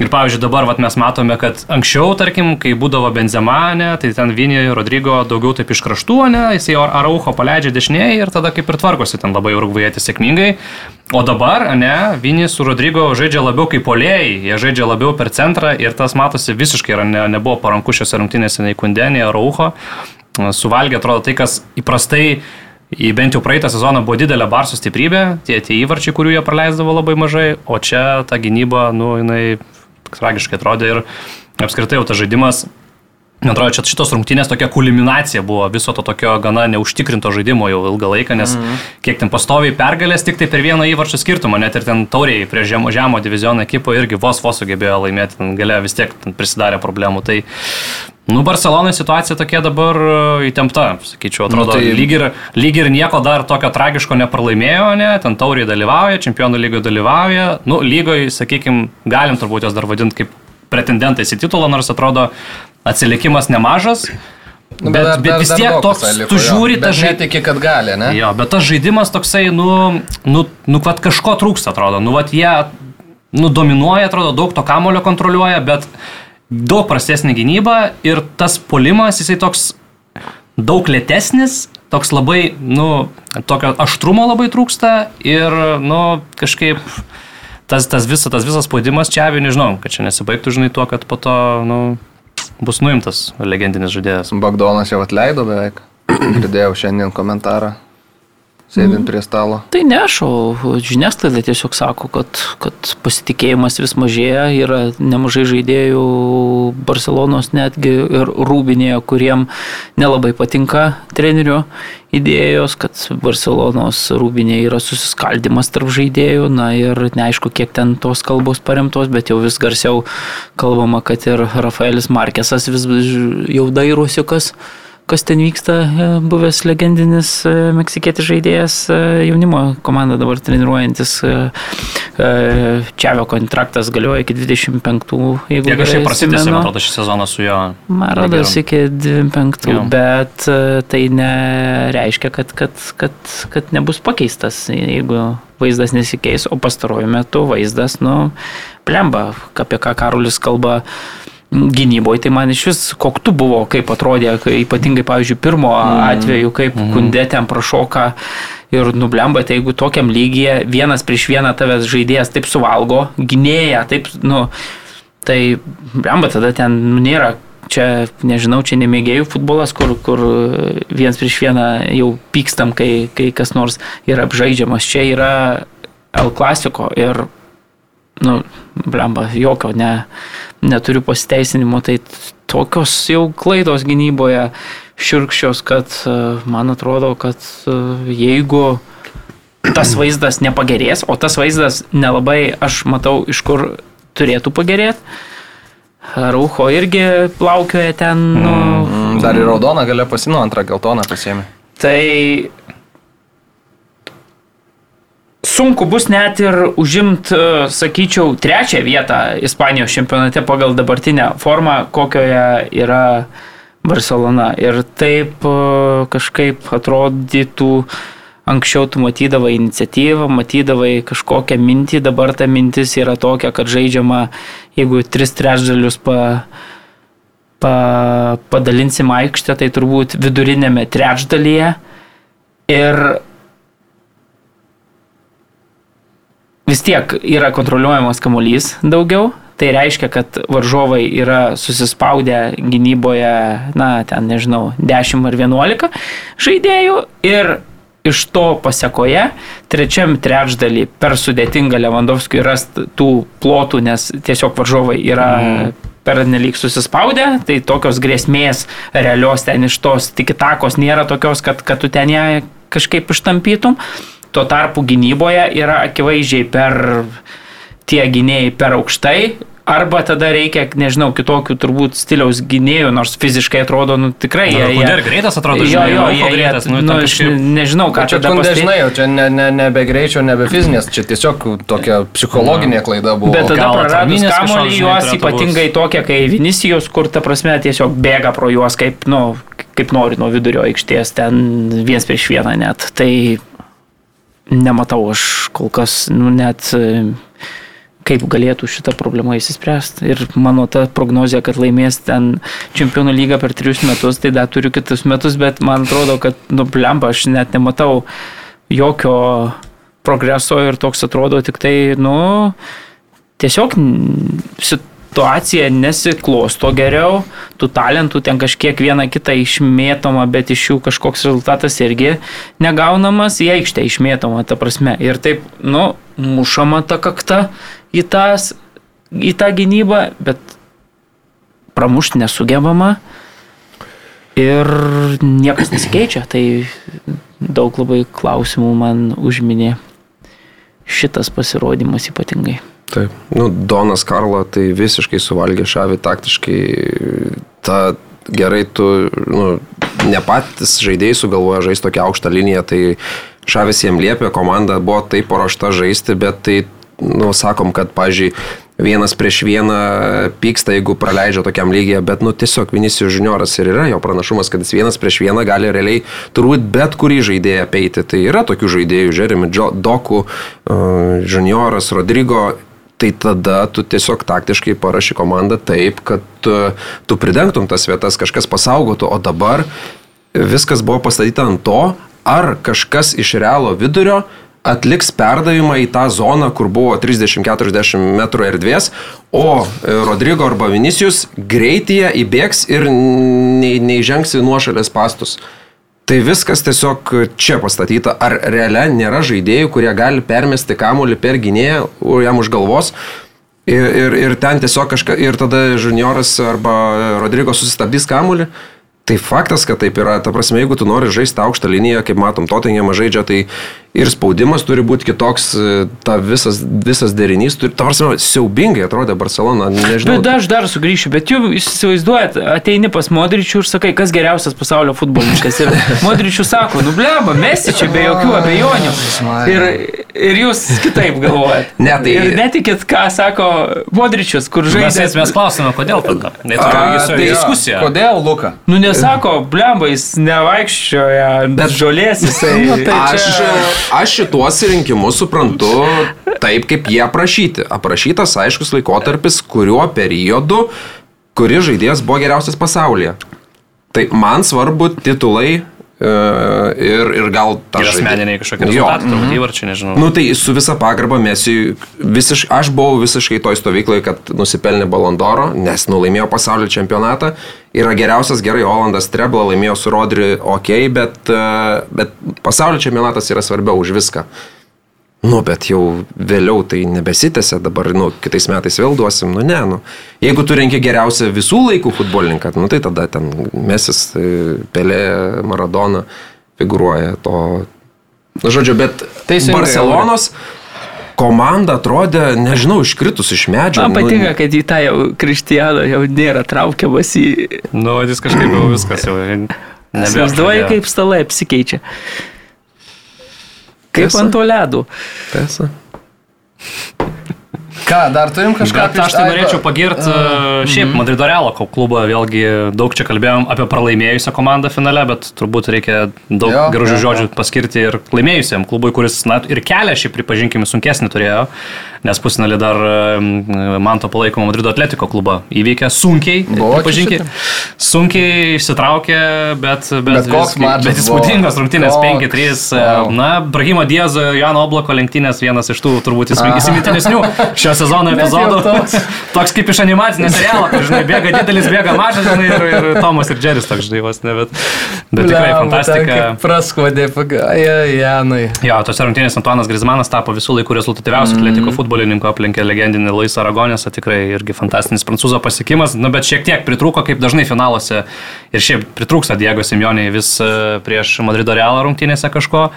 Ir pavyzdžiui, dabar vat, mes matome, kad anksčiau, tarkim, kai būdavo Benzema, ne, tai ten Vinį Rodrygo daugiau taip iš kraštų, ne, jisai Ar- Araucho paleidžia dešinėje ir tada kaip ir tvarkosi ten labai urugvėjėti sėkmingai. O dabar, ne, Vinį su Rodrygo žaidžia labiau kaip polėjai, jie žaidžia labiau per centrą ir tas matosi visiškai yra, ne, nebuvo paranku šiose rungtynėse nei Kundenė, nei Araucho. Suvalgė, atrodo, tai, kas įprastai Į bent jau praeitą sezoną buvo didelė Barso stiprybė, tie, tie įvarčiai, kurių jie praleisdavo labai mažai, o čia ta gynyba, nu, jinai tragiškai atrodė ir apskritai jau tas žaidimas, man atrodo, čia šitos rungtynės tokia kulminacija buvo viso to tokio gana neužtikrinto žaidimo jau ilgą laiką, nes mm -hmm. kiek ten pastoviai pergalės tik tai per vieną įvarčių skirtumą, net ir ten tauriai prie žemo, žemo diviziono ekipo irgi vos vos sugebėjo laimėti, ten gale vis tiek prisidarė problemų. Tai Nu, Barcelonai situacija tokia dabar e, įtempta, sakyčiau, atrodo, Nu, tai- lyg, ir, lyg ir nieko dar tokio tragiško nepralaimėjo, ne, ten tauriai dalyvauja, čempionų lygoje dalyvauja, nu, lygoje, sakykime, galim turbūt jos dar vadinti kaip pretendentais į titulą, nors atrodo atsilikimas nemažas. Nu, bet, dar- bet dar- vis dar tiek daug toks, liko, tu žiūri Bet tą žaidimą. Netiki, kad gali, ne? Jo, bet tas žaidimas toksai, nu, nu, nu vat kažko trūksta, atrodo. Nu, vat jie, nu, dominuoja, atrodo, daug to kamulio kontroliuoja, bet daug prastesnė gynyba ir tas polimas, jisai toks daug lėtesnis, toks labai, nu, tokio aštrumo labai trūksta ir, nu, kažkaip tas, tas, visa, tas visas spaudimas čia, nežinau, kad čia nesibaigtų, žinai, tuo, kad po to, nu, bus nuimtas legendinis žaidėjas. Bagdonas jau atleido beveik. Girdėjau šiandien komentarą. Sėdint prie stalo. Tai ne aš, o žiniasklaida tiesiog sako, kad, kad pasitikėjimas vis mažėja, yra nemažai žaidėjų Barcelonos netgi ir Rūbinėje, kuriem nelabai patinka trenerio idėjos, kad Barcelonos Rūbinėje yra susiskaldimas tarp žaidėjų, na ir neaišku, kiek ten tos kalbos paremtos, bet jau vis garsiau kalbama, kad ir Rafaelis Markesas vis jau dairosi, kas kas ten vyksta, e, buvęs legendinis e, meksikietis žaidėjas, e, jaunimo komanda dabar treniruojantis. Čiavio kontraktas galioja iki 25, jeigu Jeigu kažkaip prasidės, man atrodo, šį sezoną su juo. Man rodos iki 25, jau. bet tai nereiškia, kad, kad, kad, kad nebus pakeistas, jeigu vaizdas nesikeis, o pastaruoju metu vaizdas, nu, plemba, apie ką Karolis kalba gynyboje, tai man iš vis koktų buvo, kaip atrodė, ypatingai, pavyzdžiui, pirmo mm. atveju, kaip mm. kundė ten prašoka ir nublemba, tai jeigu tokiam lygyje vienas prieš vieną tavęs žaidėjas taip suvalgo, gynėja, taip, nu, tai blemba tada ten nu, nėra čia, nežinau, čia nemėgėjų futbolas, kur, kur vienas prieš vieną jau pykstam, kai, kai kas nors yra apžaidžiamas. Čia yra El Clasico ir, nu, blemba, jokio ne, neturiu pasiteisinimo, tai tokios jau klaidos gynyboje širkščios, kad e, man atrodo, kad e, jeigu tas vaizdas nepagerės, o tas vaizdas nelabai aš matau, iš kur turėtų pagerėti. Raucho irgi plaukioja ten. Nu, mm, dar ir raudoną galėjo pasinu, antrą geltoną pasiemi. Tai sunku bus net ir užimt, e, sakyčiau, trečią vietą Ispanijos čempionate pagal dabartinę formą, kokioje yra Barcelona. Ir taip e, kažkaip atrodytų, anksčiau tu matydavai iniciatyvą, matydavai kažkokią mintį, dabar ta mintis yra tokia, kad žaidžiama, jeigu tris trečdalius pa, pa, padalinsim aikštę, tai turbūt vidurinėme trečdalyje. Ir vis tiek yra kontroliuojamas kamuolys daugiau. Tai reiškia, kad varžovai yra susispaudę gynyboje, na, ten nežinau, 10 ar 11 žaidėjų ir iš to pasiekoje trečiam trečdalį per sudėtingą Lewandowskiui rasti tų plotų, nes tiesiog varžovai yra mm. per nelik susispaudę, tai tokios grėsmės realios ten iš tos tik takos nėra tokios, kad, kad tu ten ją kažkaip ištampytum. Tuo tarpu gynyboje yra akivaizdžiai per tie gynėjai per aukštai, arba tada reikia, nežinau, kitokių turbūt stiliaus gynėjų, nors fiziškai atrodo, nu tikrai jie... Jie ir greitas atrodo, jo, jo, jie, greitas, nu, nu aš kažkaip... nežinau, ką čia tada dažnai, jau čia ne, ne, nebe greičio, nebe fizinės, čia tiesiog tokia psichologinė klaida buvo. Bet tada praradus kamuolį juos, ypatingai tokia, kai Vinicijos, kur ta prasme tiesiog bėga pro juos, kaip, nu, kaip nori nuo vidurio aikštės, ten viens prieš vieną net. Tai nematau aš kol kas, nu, net e, kaip galėtų šitą problemą įsispręsti. Ir mano ta prognozija, kad laimės ten čempionų lygą per trijus metus, tai dar turiu kitus metus, bet man atrodo, kad, nu, blemba, aš net nematau jokio progreso ir toks atrodo tik tai, nu, tiesiog situacija nesiklosto geriau, tų talentų ten kažkiek viena kita išmėtoma, bet iš jų kažkoks rezultatas irgi negaunamas, į aikštę išmėtoma, ta prasme. Ir taip, nu, mušama ta kakta į, tas, į tą gynybą, bet pramušti nesugebama ir niekas nesikeičia. Tai daug labai klausimų man užminė šitas pasirodymas ypatingai. Taip, nu, Donas Karlo tai visiškai suvalgė šavį taktiškai. Ta gerai, tu, nu, ne patys žaidėjai sugalvoja žaisti tokią aukštą liniją, tai šavis jiem liepė, komanda buvo taip paruošta žaisti, bet tai, nu, sakom, kad, pažiūrėjau, vienas prieš vieną pyksta, jeigu praleidžia tokiam lygiai, bet, nu, tiesiog Vinicius junioras ir yra jo pranašumas, kad jis vienas prieš vieną gali realiai turbūt bet kurį žaidėją peiti. Tai yra tokių žaidėjų, Jeremy Doku, uh, junioras, Rodrygo tai tada tu tiesiog taktiškai parašy komandą taip, kad tu, tu pridengtum tas vietas, kažkas pasaugotų, o dabar viskas buvo pastatyta ant to, ar kažkas iš realo vidurio atliks perdavimą į tą zoną, kur buvo 30-40 metrų erdvės, o e, Rodrygo arba Vinicijus greityje įbėgs ir nei, neįžengs į nuošalės pastus. Tai viskas tiesiog čia pastatyta. Ar realia nėra žaidėjų, kurie gali permesti kamuolį per gynėją, jam už galvos. Ir, ir, ir ten tiesiog kažką, ir tada junioras arba Rodrygo susistabdys kamuolį. Tai faktas, kad taip yra. Ta prasme, jeigu tu nori žaisti aukštą liniją, kaip matom, Tottenhamą žaidžia, tai ir spaudimas turi būti kitoks, ta visas, visas derinys. Turi, ta prasme, siaubingai atrodė Barcelona, nežinau. Bet aš dar sugrįšiu, bet jau įsivaizduojat, ateini pas Modričių ir sakai, kas geriausias pasaulio futbolininkas. Ir (laughs) Modričių sako, nu bleba, mesi čia be jokių abejonių. Ir, ir jūs kitaip galvojat. Ne, tai... Ir netikit, ką sako Modričius, kur žaidžia. Mes, mes klausime, kodėl tada. Tai tokia diskusija. Kodėl, Luka? Nu nesako, bleba, jis nevaikščioja, bet žolės jisai. Nu, tai aš, aš šituos rinkimus suprantu taip, kaip jie aprašyti. Aprašytas aiškus laikotarpis, kuriuo periodu, kuris žaidėjas buvo geriausias pasaulyje. Tai man svarbu titulai ir, ir gal ta... Ir asmeniniai kažkokie rezultatai, turbūt -hmm. įvarčiai, nežinau. Nu tai su visa pagarba Mesi, visiš, aš buvau visiškai toj stovykloje, kad nusipelnė Balondoro, nes nulaimėjo pasaulio čempionatą. Yra geriausias, gerai, Olandas Trebla laimėjo su Rodri, ok, bet, bet pasaulio čempionatas yra svarbiau už viską. Nu, bet jau vėliau tai nebesitėse, dabar, nu, kitais metais vėl duosim, nu, ne, nu. Jeigu tu renki geriausią visų laikų futbolininką, nu, tai tada ten Mesis, e, Pelė, Maradona figuruoja to. Nu, žodžiu, bet Teisingai, Barcelonos komanda atrodė, nežinau, iškritus iš medžio. Man patinka, kad į tą jau Kristijaną jau nėra traukiamas į... Nu, jis kažkaip jau viskas jau. (laughs) Nebevaizduoju, kaip stalai apsikeičia. Kaip Tiesa. ant to ledų. Tiesa. Ką, dar turim kažką Bet aš tai norėčiau pagirti uh, šiaip Madrido Realo klubą, vėlgi daug čia kalbėjom apie pralaimėjusią komandą finale, bet turbūt reikia daug Jo, gražių jo, žodžių paskirti ir laimėjusiam klubui, kuris na, ir kelią šiaip pripažinkime sunkesnį turėjo, nes pusnelį dar Manto palaikomo Madrido Atletiko klubą įveikė sunkiai, pripažinkime, sunkiai išsitraukė, bet, bet, Bet mačas bet įspūdingos buvo. rungtynės Koks, 5-3. wow. Na, Brahimo Diezo, Jano Oblako lenktynės vienas iš tų turbūt įsimi- įsimintinesnių šio sezono (laughs) epizodų. toks. (laughs) toks kaip iš animacinio serialo, kur, žinai, bėga didelis, bėga mažas, žinai, ir, ir Tomas ir Džeris toks, žinai, vos ne, bet, bet tikrai fantastika. Praskodė, Janai. Jo, tose rungtynėse Antuanas Grizmanas tapo visų laikų rezultatyviausių mm. atletiko futbolininku, aplenkė legendinį Luisą Aragonėsą, tikrai irgi fantastinis prancūzo pasiekimas, nu, bet šiek tiek pritrūko, kaip dažnai finaluose ir šiaip pritrūksta Diego Simeonė vis e, prieš Madrido Realą rungtynėse kažko.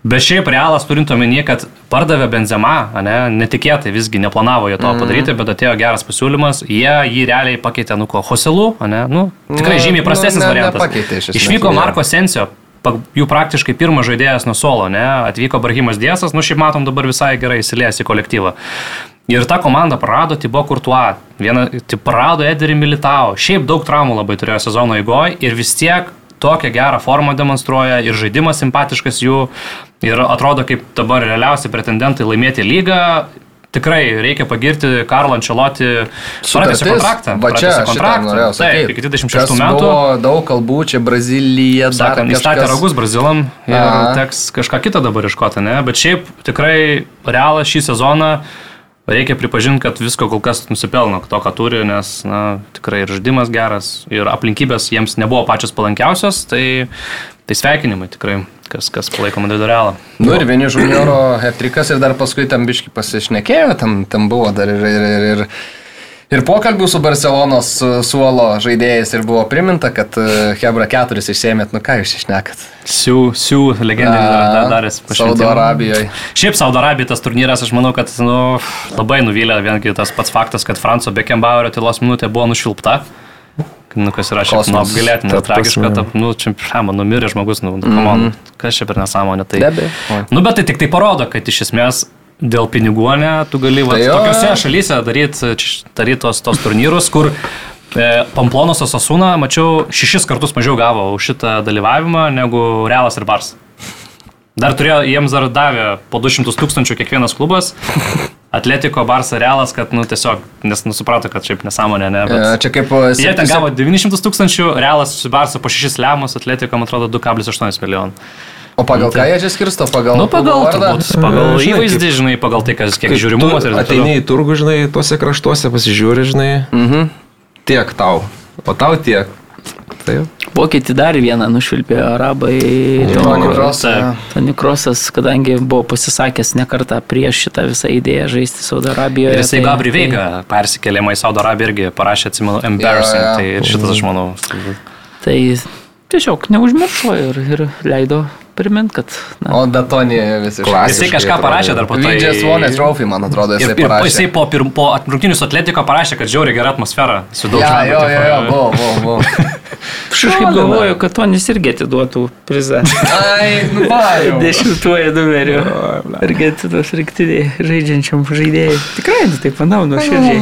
Bet šiaip realas turint omeny, kad pardavė Benzema, ne, netikėtai visgi neplanavo jie to Mhm. padaryti, bet atėjo geras pasiūlymas, jie jį realiai pakeitė, nu ko, Hoselų, ne, nu, tikrai Nu, žymiai prastesnis ne- variantas. nepakeitė iš esmės, Išvyko. Marko Sensio, jų praktiškai pirmas žaidėjas nuo solo, ne, atvyko Brahimas Diesas, nu šiaip matom dabar visai gerai įsilies į kolektyvą. Ir ta komanda prarado Tibo Kurtuo, vieną, prarado Ederį Militao, šiaip daug traumų labai turėjo sezono eigoje ir vis tiek tokią gerą formą demonstruoja ir žaidimas simpatiškas jų ir atrodo kaip dabar realiausi pretendentai laimėti lygą. Tikrai reikia pagirti Karlo Ančeloti pratęsė kontraktą. Va čia kontraktą. Taip, iki 26 Kas metų. Buvo daug kalbų, čia Brazilija, dar Sakant, įstatė kažkas. ragus Brazilam ir Aha. teks kažką kitą dabar iškoti, ne? Bet šiaip tikrai realas šį sezoną reikia pripažinti, kad visko kol kas nusipelno to, ką turi, nes na, tikrai ir žaidimas geras, ir aplinkybės jiems nebuvo pačios palankiausios, tai, tai sveikinimai tikrai, kas, kas palaiko Madrido realą. Nu ir vieni žunioro hetrikas ir dar paskui tam biški pasišnekėjo, tam, tam buvo dar ir, ir, ir, ir, ir pokalbių su Barcelonos suolo žaidėjais ir buvo priminta, kad e, Hebra keturis išsėmėt, nu ką jūs išnekat. Siū, siū, legendinį dar daręs Saudo Arabijoje. Šiaip Saudo Arabija tas turnyras, aš manau, kad nu, labai nuvylė viengi tas pats faktas, kad Franco Beckenbauerio tylos minutė buvo nušvilpta. Nu, kas yra šiaip nu, Kosmos. apgalėtina, Ta tragiška, ta, nu, čia, šama, numirė žmogus, nu, mm Mhm. -hmm. kas čia per nesąmonė. Tai, nu, bet tai tik tai parodo, kad iš esmės dėl pinigų, ne, tu gali va, Tai jo, tokiuose jo. šalyse daryti daryt tos, tos turnyrus, kur e, Pamplonos Osasuna, mačiau, šešis kartus mažiau gavo už šitą dalyvavimą negu Realas ir Bars. Dar turėjo, jiems dar davė po 200 tūkstančių kiekvienas klubas. (laughs) Atletiko Barça Realas, kad, nu, tiesiog, nes nusuprato, kad šiaip nesąmonė, ne? Bet... E, Čia kaip... e, Jie ten gavo 900 tūkstančių, Realas su Barça po 6 lemus, Atletiko, man atrodo, 2,8 milijonų. O pagal ką jie čia skirsto? Pagal, Nu, pagal, turbūt, pagal Žinai, įvaizdį, žinai, pagal tai, kas, kiek žiūrimumas ir taip Ateini toliau. į turgų, žinai, tuose kraštuose pasižiūri, žinai, Mhm. tiek tau, o tau tiek. Taip. Vokietį dar vieną nušvilpė arabai. Tony Cross. Taip. Tony Crossas, kadangi buvo pasisakęs ne kartą prieš šitą visą idėją žaisti Saudo Arabijoje. Ir jisai tai- Gabri Veiga persikėlimą į Saudo Arabiją irgi parašė, atsimenu, embarrassing. Jo, jo. Tai ir šitas, aš manau, Tai tiesiog neužmiršo ir, ir leido primint, kad... Na, O Datoni visiškai. Klasiškai Jisai kažką parašė dar po to. Won a trophy, man atrodo, Ir, jisai ir parašė. jisai po, pirm, po rungtynių su Atletiko parašė, kad žiauriai gera atmosfera su daug Ja, žmonių. jo, jo, jo, buvo, buvo, buvo. (laughs) aš kažkaip galvoju, kad Tonis irgi atiduotų prizą. Ai, nu va, jau. Dešimtuoju numeriu. Argentinos rinktinėje žaidžiančiam žaidėjui. Tikrai, nu, taip manau, nuoširdžiai.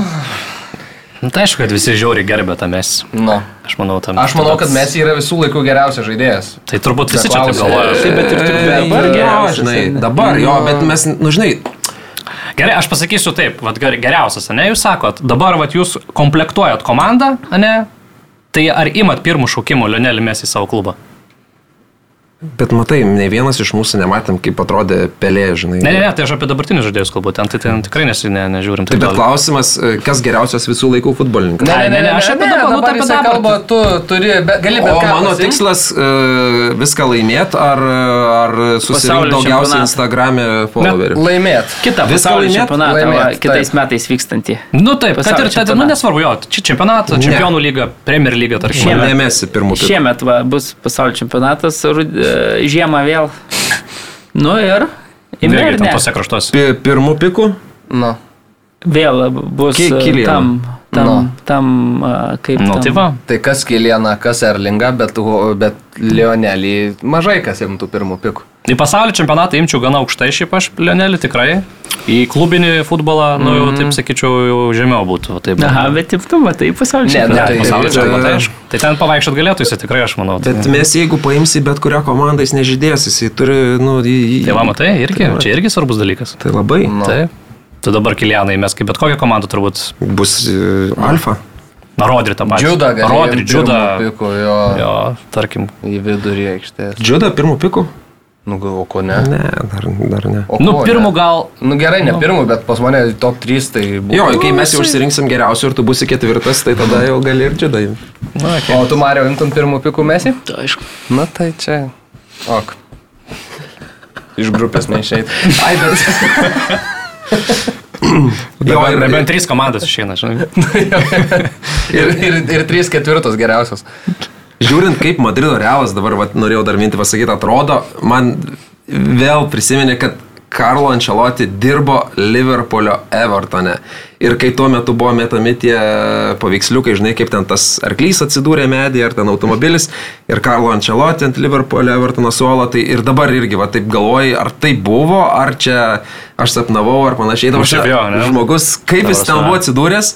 Nu, tai aišku, kad visi žiauriai gerbė tą mes. Nu. Aš manau, tam. Aš manau, kad Messi yra visų laikų geriausias žaidėjas. Tai turbūt visi čia taip galvoja. Taip, bet ir turbūt dabar geriausias, žinai, dabar jo, bet mes, nu, žinai, Gerai, aš pasakysiu taip, vat, ger- geriausias, ne, jūs sakot, dabar vat, jūs komplektuojat komandą, ne, tai ar imat pirmų šaukimų Lionelį mes į savo klubą? Bet matai, ne vienas iš mūsų nematėm, kaip atrodė pelė, žinai. Ne, ne, ne, tai aš apie dabartinius žaidėjus kalbu, ten, tai ten tikrai nesi, ne, nežiūrim. Taip, bet toli. klausimas, e, kas geriausias visų laikų futbolininkas? Ai, ne, ne, aš apie dabar- nu, dabar apie dabartį. kalba, tu turi, be, gali bet O ką mano pasiimt. tikslas uh, viską laimėti ar, ar susirinkti daugiausiai. Instagram'e followerių. Laimėt. Kitą Viską pasaulio laimėt? čempionatą va, Laimėt, kitais metais vykstantį. Nu taip, kad ir, tad, nu nesvarbu, jo, čia čempionatą, Ne. čempionų lyga, Premier lyga, tarkim. Šiemet. Šiemet va, bus pasaulio čempionatas, rud- e, žiemą vėl. Nu ir... Irgi ten tose kraštuose. Pi, pirmų pikų? Nu. Vėl bus e, tam, tam, Nu. tam, a, kaip. Nu, tam- tai va. Tai kas Kilieną, kas Erlingą, bet, bet Lionelį mažai kas imtų pirmų pikų. Į pasaulio čempionatą imčiau gana aukštai šiaip aš, Lionelį, tikrai. Į klubinį futbolą, nu jau, taip sakyčiau, jau žemiau būtų. Taip, Aha, bet taip, tu matai pasaulio Ne, čempionatą. tai- pasaulio tai- čempionatą, aišku. Tai ten pavaikščiot galėtų jis tikrai, aš manau. Tai, Bet mes jeigu paimsi bet kurią komandą, jis nežydės, jis turi, nu, į... tai va, matai, irgi, Tai čia irgi svarbus dalykas. Tai labai. Nu. Taip. Tu dabar Kilianai, mes kaip bet kokią komandą turbūt. Bus uh, alfa. Na, Rodri tą pačią. Džiuda gali. Rodri, Džiuda. jo, jo. Jo, tarkim. Į vidurį aikštės. Džiuda pirmų pikų? Nu, gal, o ko ne? Ne, dar, dar ne. O Nu, ko pirmų ne? gal. Nu gerai, ne pirmų, bet pas mane top 3 tai buvo. Jo, kai mes jau išsirinksim geriausių ir tu būsi ketvirtas, tai tada jau gali ir džiuda. imti. Nu, okay. O tu Mario imtum pirmų pikų mesį? Tai Aišku. Na tai čia. Ok. Iš grupės neišeit. Ai, bet. Jo, ir- nebent trys komandos išeina, žinai. (laughs) ir, ir, ir 3 ketvirtos geriausios. Žiūrint, kaip Madrido realas dabar, vat, norėjau dar mintį pasakyti, atrodo, man vėl prisiminė, kad Karlo Ančeloti dirbo Liverpoolio Evertone. Ir kai tuo metu buvo metami tie paveiksliukai, žinai, kaip ten tas arklys atsidūrė medį, ar ten automobilis, ir Karlo Ančeloti ant Liverpoolio Evertono suolo, tai ir dabar irgi, va, taip galvoji, ar tai buvo, ar čia aš sapnavau, ar panašiai. Dabar ne? žmogus, kaip jis ten buvo atsidūręs,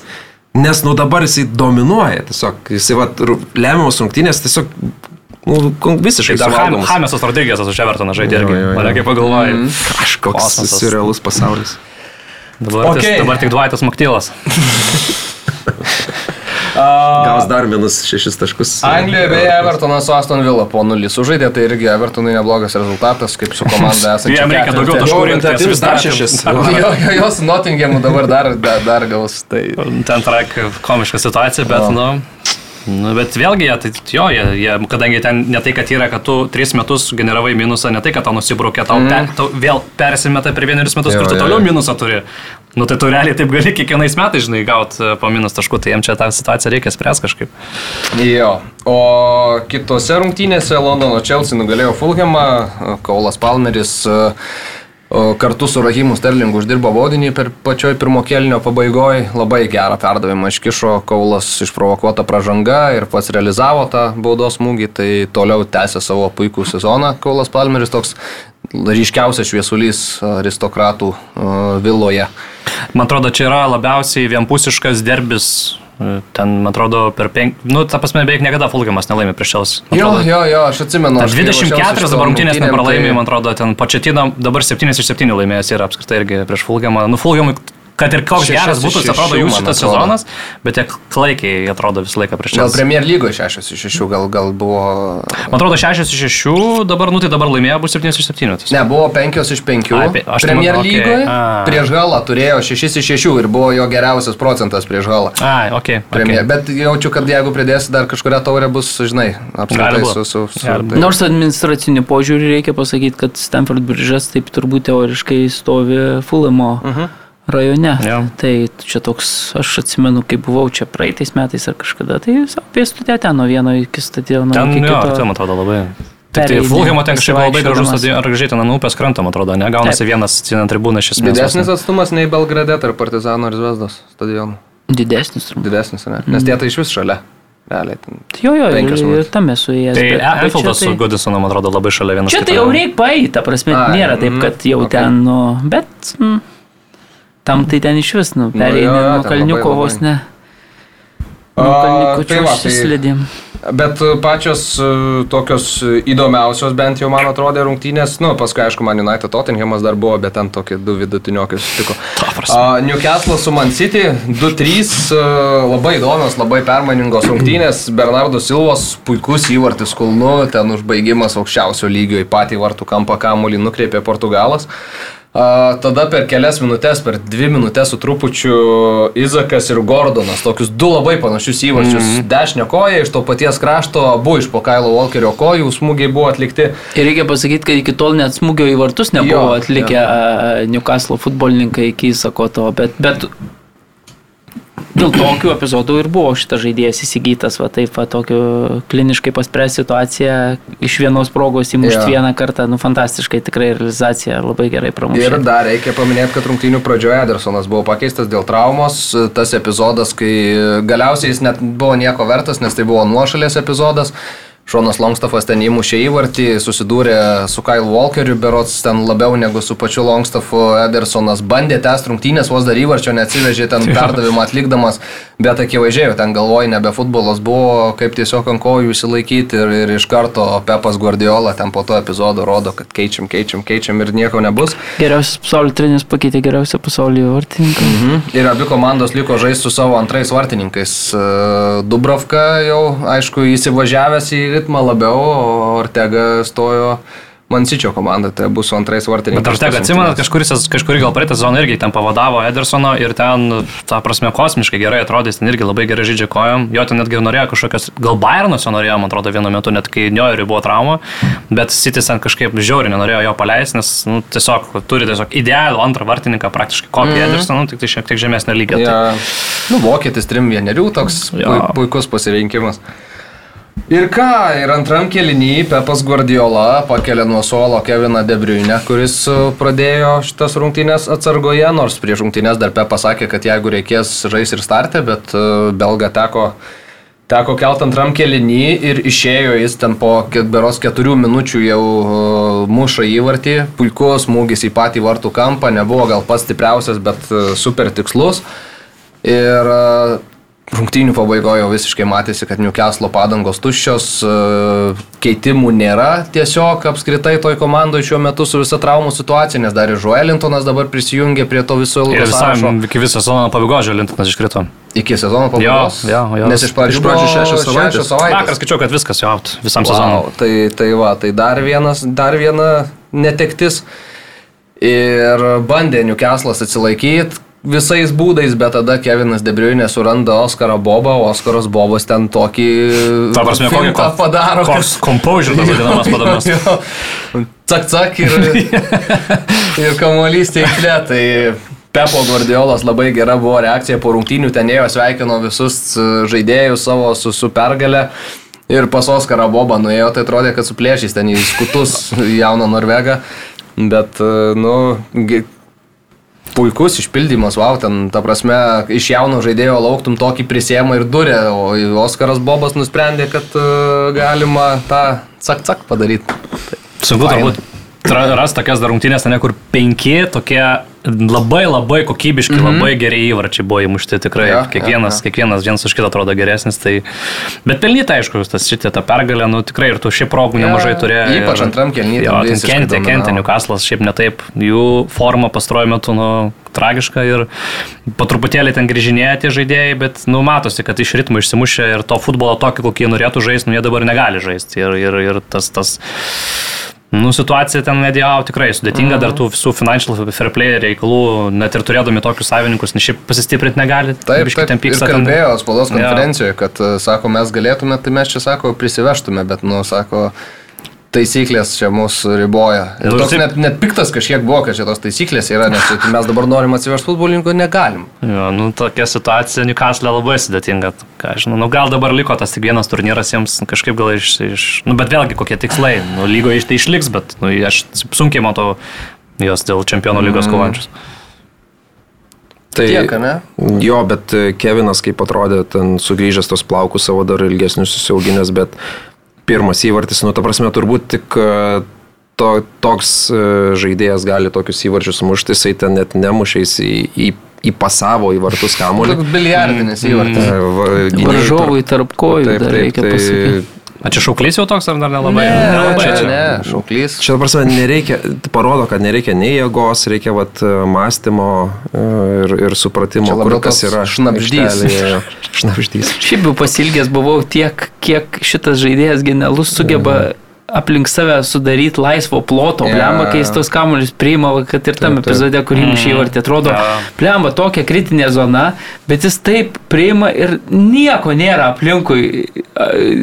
nes nu dabar jisai dominuoja, tiesiog jisai va, lemiamos rungtynės tiesiog nu, visiškai Dar Ham- suvaldomas. Hamesas Rodrygėsas už Evertoną žaidė irgi. Mane kaip pagalvojai. Kažkoks Kosmosas. surrealus pasaulis. Dabar, okay. dabar tik Dvaitas Maktylas. (laughs) Gaus dar minus šešis taškus. Anglijoje beje Evertonas su Aston Villa po 0 sužaidė, tai irgi Evertonui neblogas rezultatas, kaip su komanda esate. (laughs) Jam reikia daugiau taškų rinkti. atims vis dar šešis. Jo, jo, jo, su Nottinghamu dabar dar, dar, dar gaus. Tai... Ten trak komiška situacija, bet, Jo. nu, nu, bet vėlgi, jie, tai, jo, jie, jie, kadangi ten ne tai, kad yra, kad tu tris metus generavai minusą, ne tai, kad tau nusibraukė, tau, mm. pe, tau vėl persimeta per vienerius metus, Jo, kur tu jo, toliau jo. minusą turi. Nu, tai tu realiai taip gali kiekvienais metais, žinai, gauti po minus taškų, tai jiems čia tą situaciją reikia spręsti kažkaip. Jo. O kitose rungtynėse Londono Chelsea nugalėjo Fulhamą, Kaulas Palmeris e, kartu su Rahimu Sterlingu uždirbo baudinį per pačioj pirmo kelnio pabaigoje. Labai gerą perdavimą iškišo Kaulas išprovokuota pražanga ir pats realizavo tą baudos smūgį, tai toliau tęsė savo puikų sezoną. Kaulas Palmeris toks ryškiausias šviesulys aristokratų viloje. Man atrodo, čia yra labiausiai vienpusiškas derbis. e, Ten, man atrodo, per penk... Nu, ta prasme, beveik niekada Fulgiamas nelaimė prieš šios. Jo, jo, jo, aš atsimenu. Aš kai 24 ruošiausi dabar rungtynės nepralaimė, tai- man atrodo, ten pačiatino dabar 7 iš 7 laimėjęs yra apskritai irgi prieš Fulgamą. Nu, Fulgamui kad ir koks Šešios geras būtų, šešių, atrodo jų šitas atrodo. sezonas, bet jie klaikiai atrodo visą laiką prieš Gal Chelsea. Premier lygoje 6 iš 6, gal, gal buvo... Man atrodo 6 iš 6, dabar, nu tai dabar laimėjo, bus 7 iš 7. Ne, buvo 5 iš 5. Ai, pe- aš tai Premier okei, lygoje a. prieš Galą turėjo 6 iš 6 ir buvo jo geriausias procentas prieš Galą. Ai, ok. Premier. okay. Bet jaučiu, kad jeigu pridėsi dar kažkuria taurė, bus, žinai, apskritai su... su, su tai- Nors administraciniu požiūriu reikia pasakyti, kad Stanford Bridge'as taip turbūt teoriškai stovi Fulamo uh -huh. Rajone. Jo. Tai čia toks, aš atsimenu, kai buvau čia praeitais metais ar kažkada, tai savo pėstutė ten nuo vieno iki stadiono. Ten, iki jo, kito. ten atrodo labai. Tik tai Fulhamo ten kažkaip labai gražus ar gražiai ten ant upės krantama, atrodo, ne? Gaunasi Taip. vienas vieną tribūną iš esmės. Didesnis atstumas nei Belgrade tarp Partizano ir Zvezdos stadionų. Didesnis turbūt. Didesnis, ne? Nes tie tai iš vis šalia. Realiai. Ten. Jo, jo, ir, tam esu įėjęs. Tai čia su Goodisonu, man atrodo, labai šalia vienas Čia tai jau reikia paeiti, ta prasme, Ai, nėra taip, mhm, kad jau okei. ten, nu, bet mm, tam tai ten iš vis, nu, pereini jo, nuo kalniuko vos ne. Nuo kalniuko tai čia tai- užsislėdėm. Bet e, pačios e, tokios e, įdomiausios bent jau man atrodė rungtynės, nu, paskui aišku, man United Tottenhamas dar buvo, bet ten tokie du vidutiniokai susitiko. A, Newcastle su Man City 2-3, e, labai įdomios, labai permainingos rungtynės, Bernardo Silvos puikus įvartis kulnu, ten užbaigimas aukščiausio lygio į patį vartų kampą kamuolį nukreipė Portugalas. A, tada per kelias minutės, per dvi minutės su trupučiu Izakas ir Gordonas, tokius du labai panašius įvarčius. Mm -hmm. Dešinio koja iš to paties krašto, abu iš po Kailo Walkerio kojų smūgiai buvo atlikti. Ir reikia pasakyti, kad iki tol net smūgio į vartus nebuvo Jo, atlikę a, Newcastle futbolininkai iki Isako to, bet, bet dėl tokių epizodų ir buvo šitas žaidėjas įsigytas, va taip, va tokiu kliniškai paspręs situaciją, iš vienos progos įmušti Jo. vieną kartą, nu fantastiškai, tikrai realizacija labai gerai Ir pramušė. dar reikia paminėti, kad rungtynių pradžioje Edersonas buvo pakeistas dėl traumos. Tas epizodas, kai galiausiai jis net buvo nieko vertas, nes tai buvo nuošalės epizodas. Šonas Longstaffas ten įmušė įvartį, susidūrė su Kyle Walkeriu, berots ten labiau negu su pačiu Longstaffu Edersonas bandė tęsti rungtynės, vos dar įvarčio neatsivežė ten (laughs) perdavimą atlikdamas, bet akivaizdžiai ten galvoj nebe futbolas buvo, kaip tiesiog ant kojų įsilaikyti ir, ir iš karto Pepas Guardiola ten po to epizodo rodo, kad keičiam, keičiam, keičiam ir nieko nebus. Geriausias pasaulio treneris pakeitė geriausią pasaulio vartininką. Mhm. Ir abi komandos liko žaisti su savo antrais vartininkais. Dubrovka jau, aišku, įsivažiavęs į ritmą labiau, o Ortega stojo Mansičio komanda, tai bus su antrais vartininkais. Bet ar tega atsimenat, kažkuris, kažkurį gal praeitą sezoną irgi ten pavadavo Edersono ir ten, ta prasme, kosmiškai gerai atrodė, ten irgi labai gerai žaidžia kojom. Jo ten netgi norėjo kažkokios, gal Bayernas jo norėjo, man atrodo, vienu metu, net kai Niojeriui buvo trauma, bet Sitis ten kažkaip žiauriai nenorėjo jo paleisti, nes nu, tiesiog turi tiesiog idealų antrą vartininką, praktiškai kopiją mm. Edersoną, tik tai šiek tiek žemesnio lygio. Tai, Ja, nu, vokietis trim vienerių, toks pui, puikus pasirinkimas. Ir ką, ir antram keliniui Pepas Guardiola pakelia nuo suolo Keviną Debriunę, kuris e, pradėjo šitas rungtynės atsargoje, nors prieš rungtynės dar Pepas sakė, kad jeigu reikės žais ir startė, bet e, belga teko Teko kelt antram kelinį ir išėjo jis ten po beros keturių minučių jau uh, muša įvartį. Puikus smūgis į patį vartų kampą, nebuvo gal pats stipriausias, bet super tikslus. Ir rungtynių pabaigoje visiškai matėsi, kad Newcastle padangos tuščios, uh, keitimų nėra tiesiog apskritai toj komandai šiuo metu su visa traumų situacija, nes dar ir Joelintonas dabar prisijungė prie to viso ilgo sąrašo. iki viso sezono pabaigos Želintinas iškrito. Iki sezono pabaigos. Jo, jo, jo. Nes iš pradžių, Iš pradžių šešios savaitės. šešios savaitės. Vakar skaičiau, kad viskas jau out visam sezonui. Wow, tai, tai va, tai dar, vienas, dar viena netektis. Ir bandė Newcastle'as atsilaikyti visais būdais, bet tada Kevinas Debriunė suranda Oskarą Bobą, Oskaras Bobas ten tokį... Ta prasme, kokį fintą padaro. kad- Koks composure tas vadinamas padavimas. Jo. Cak, cak ir, (laughs) ir kamuolys teiklė. Tai Pepo Guardiolas labai gera buvo reakcija po rungtynių, ten ėjo sveikino visus e, žaidėjus savo su, su pergalė. Ir pas Oskarą Bobą nuėjo, tai atrodė, kad suplėšys ten į skutus jauną Norvegą. Bet, e, nu, puikus išpildymas, wow, ten, ta prasme, iš jauno žaidėjo lauktum tokį prisėmą ir durę, o Oskaras Bobas nusprendė, kad e, galima tą cak-cak padaryti. Sunku Faina. turbūt tra- rast tokias dar rungtynės, ne, kur penki tokie labai labai kokybiški, mm -hmm. labai geri įvarčiai buvo įmušti tikrai. Ja, kiekvienas, jo, jo. kiekvienas vienas už kitą atrodo geresnis. Tai... Bet pelnyta, aišku, tas šitą tą pergalę, nu tikrai ir tu šiaip progų Jo, nemažai turėjai. ypač ir- antram kėliny ten Jo, ten visiškai kentė, kentė. Newcastle'as, šiaip netaip. Jų forma pastaruoju metu, nu, tragiška ir po truputėlį ten grįžinėja tie žaidėjai, bet, nu, matosi, kad iš ritmo išsimušė ir to futbolo tokį, kokį jie norėtų žaisti, nu, jie dabar negali žaisti. Ir, ir, ir tas, tas Nu, situacija ten medijau tikrai sudėtinga, mm -hmm. dar tų visų financial fair play reikalų, net ir turėdami tokius savininkus, nes šiaip pasistiprinti negali. Taip, taip, ten pyksta. Ir kalbėjo spaudos konferencijoje, kad, sako, mes galėtume, tai mes čia, sako, prisivežtume, bet, nu, sako, taisyklės čia mūsų riboja. Ir nu, toks taip... net, net piktas kažkiek buvo, kad čia tos taisyklės yra, nes mes dabar norim atsivežti futbolininkų, negalim. Jo, nu, tokia situacija Newcastle labai sudėtinga. Ką, žinau, nu, gal dabar liko tas tik vienas turnyras jiems kažkaip gal iš... iš nu, bet vėlgi kokie tikslai. Nu, lygoje iš tai išliks, bet nu, aš sunkiai matau jos dėl čempionų lygos mm. kovančius. Tai Tiek, ne? Jo, bet Kevinas kaip atrodė, ten sugrįžęs tos plaukus savo dar ilgesnius susiauginęs, bet pirmas įvartis, nu, ta prasme, turbūt tik e, to, toks e, žaidėjas gali tokius įvarčius mušti, jisai ten net nemušiais į, į, į pasavo į vartus kamuolį. Biliardinis įvartis. Mm, Varžovui tarp kojų, taip, taip, reikia tai, pasakyti. A čia šauklys jau toks ar dar nelabai? Ne, nelabai čia, ne, šauklys. Čia, prasme, nereikia, parodo, kad nereikia nei jėgos, reikia vat, mąstymo e, ir, ir supratimo, kur kas yra. Šnapždys. Šnapždys. Šiaip jau pasilgęs buvau tiek, kiek šitas žaidėjas genialus sugeba mm aplink save sudaryti laisvo ploto, yeah. blemba, kai jis tos kamuolius priima, kad ir tam epizode, kurį mušė mm. įvartį, atrodo, yeah. blemba, tokia kritinė zona, bet jis taip priima ir nieko nėra aplinkui,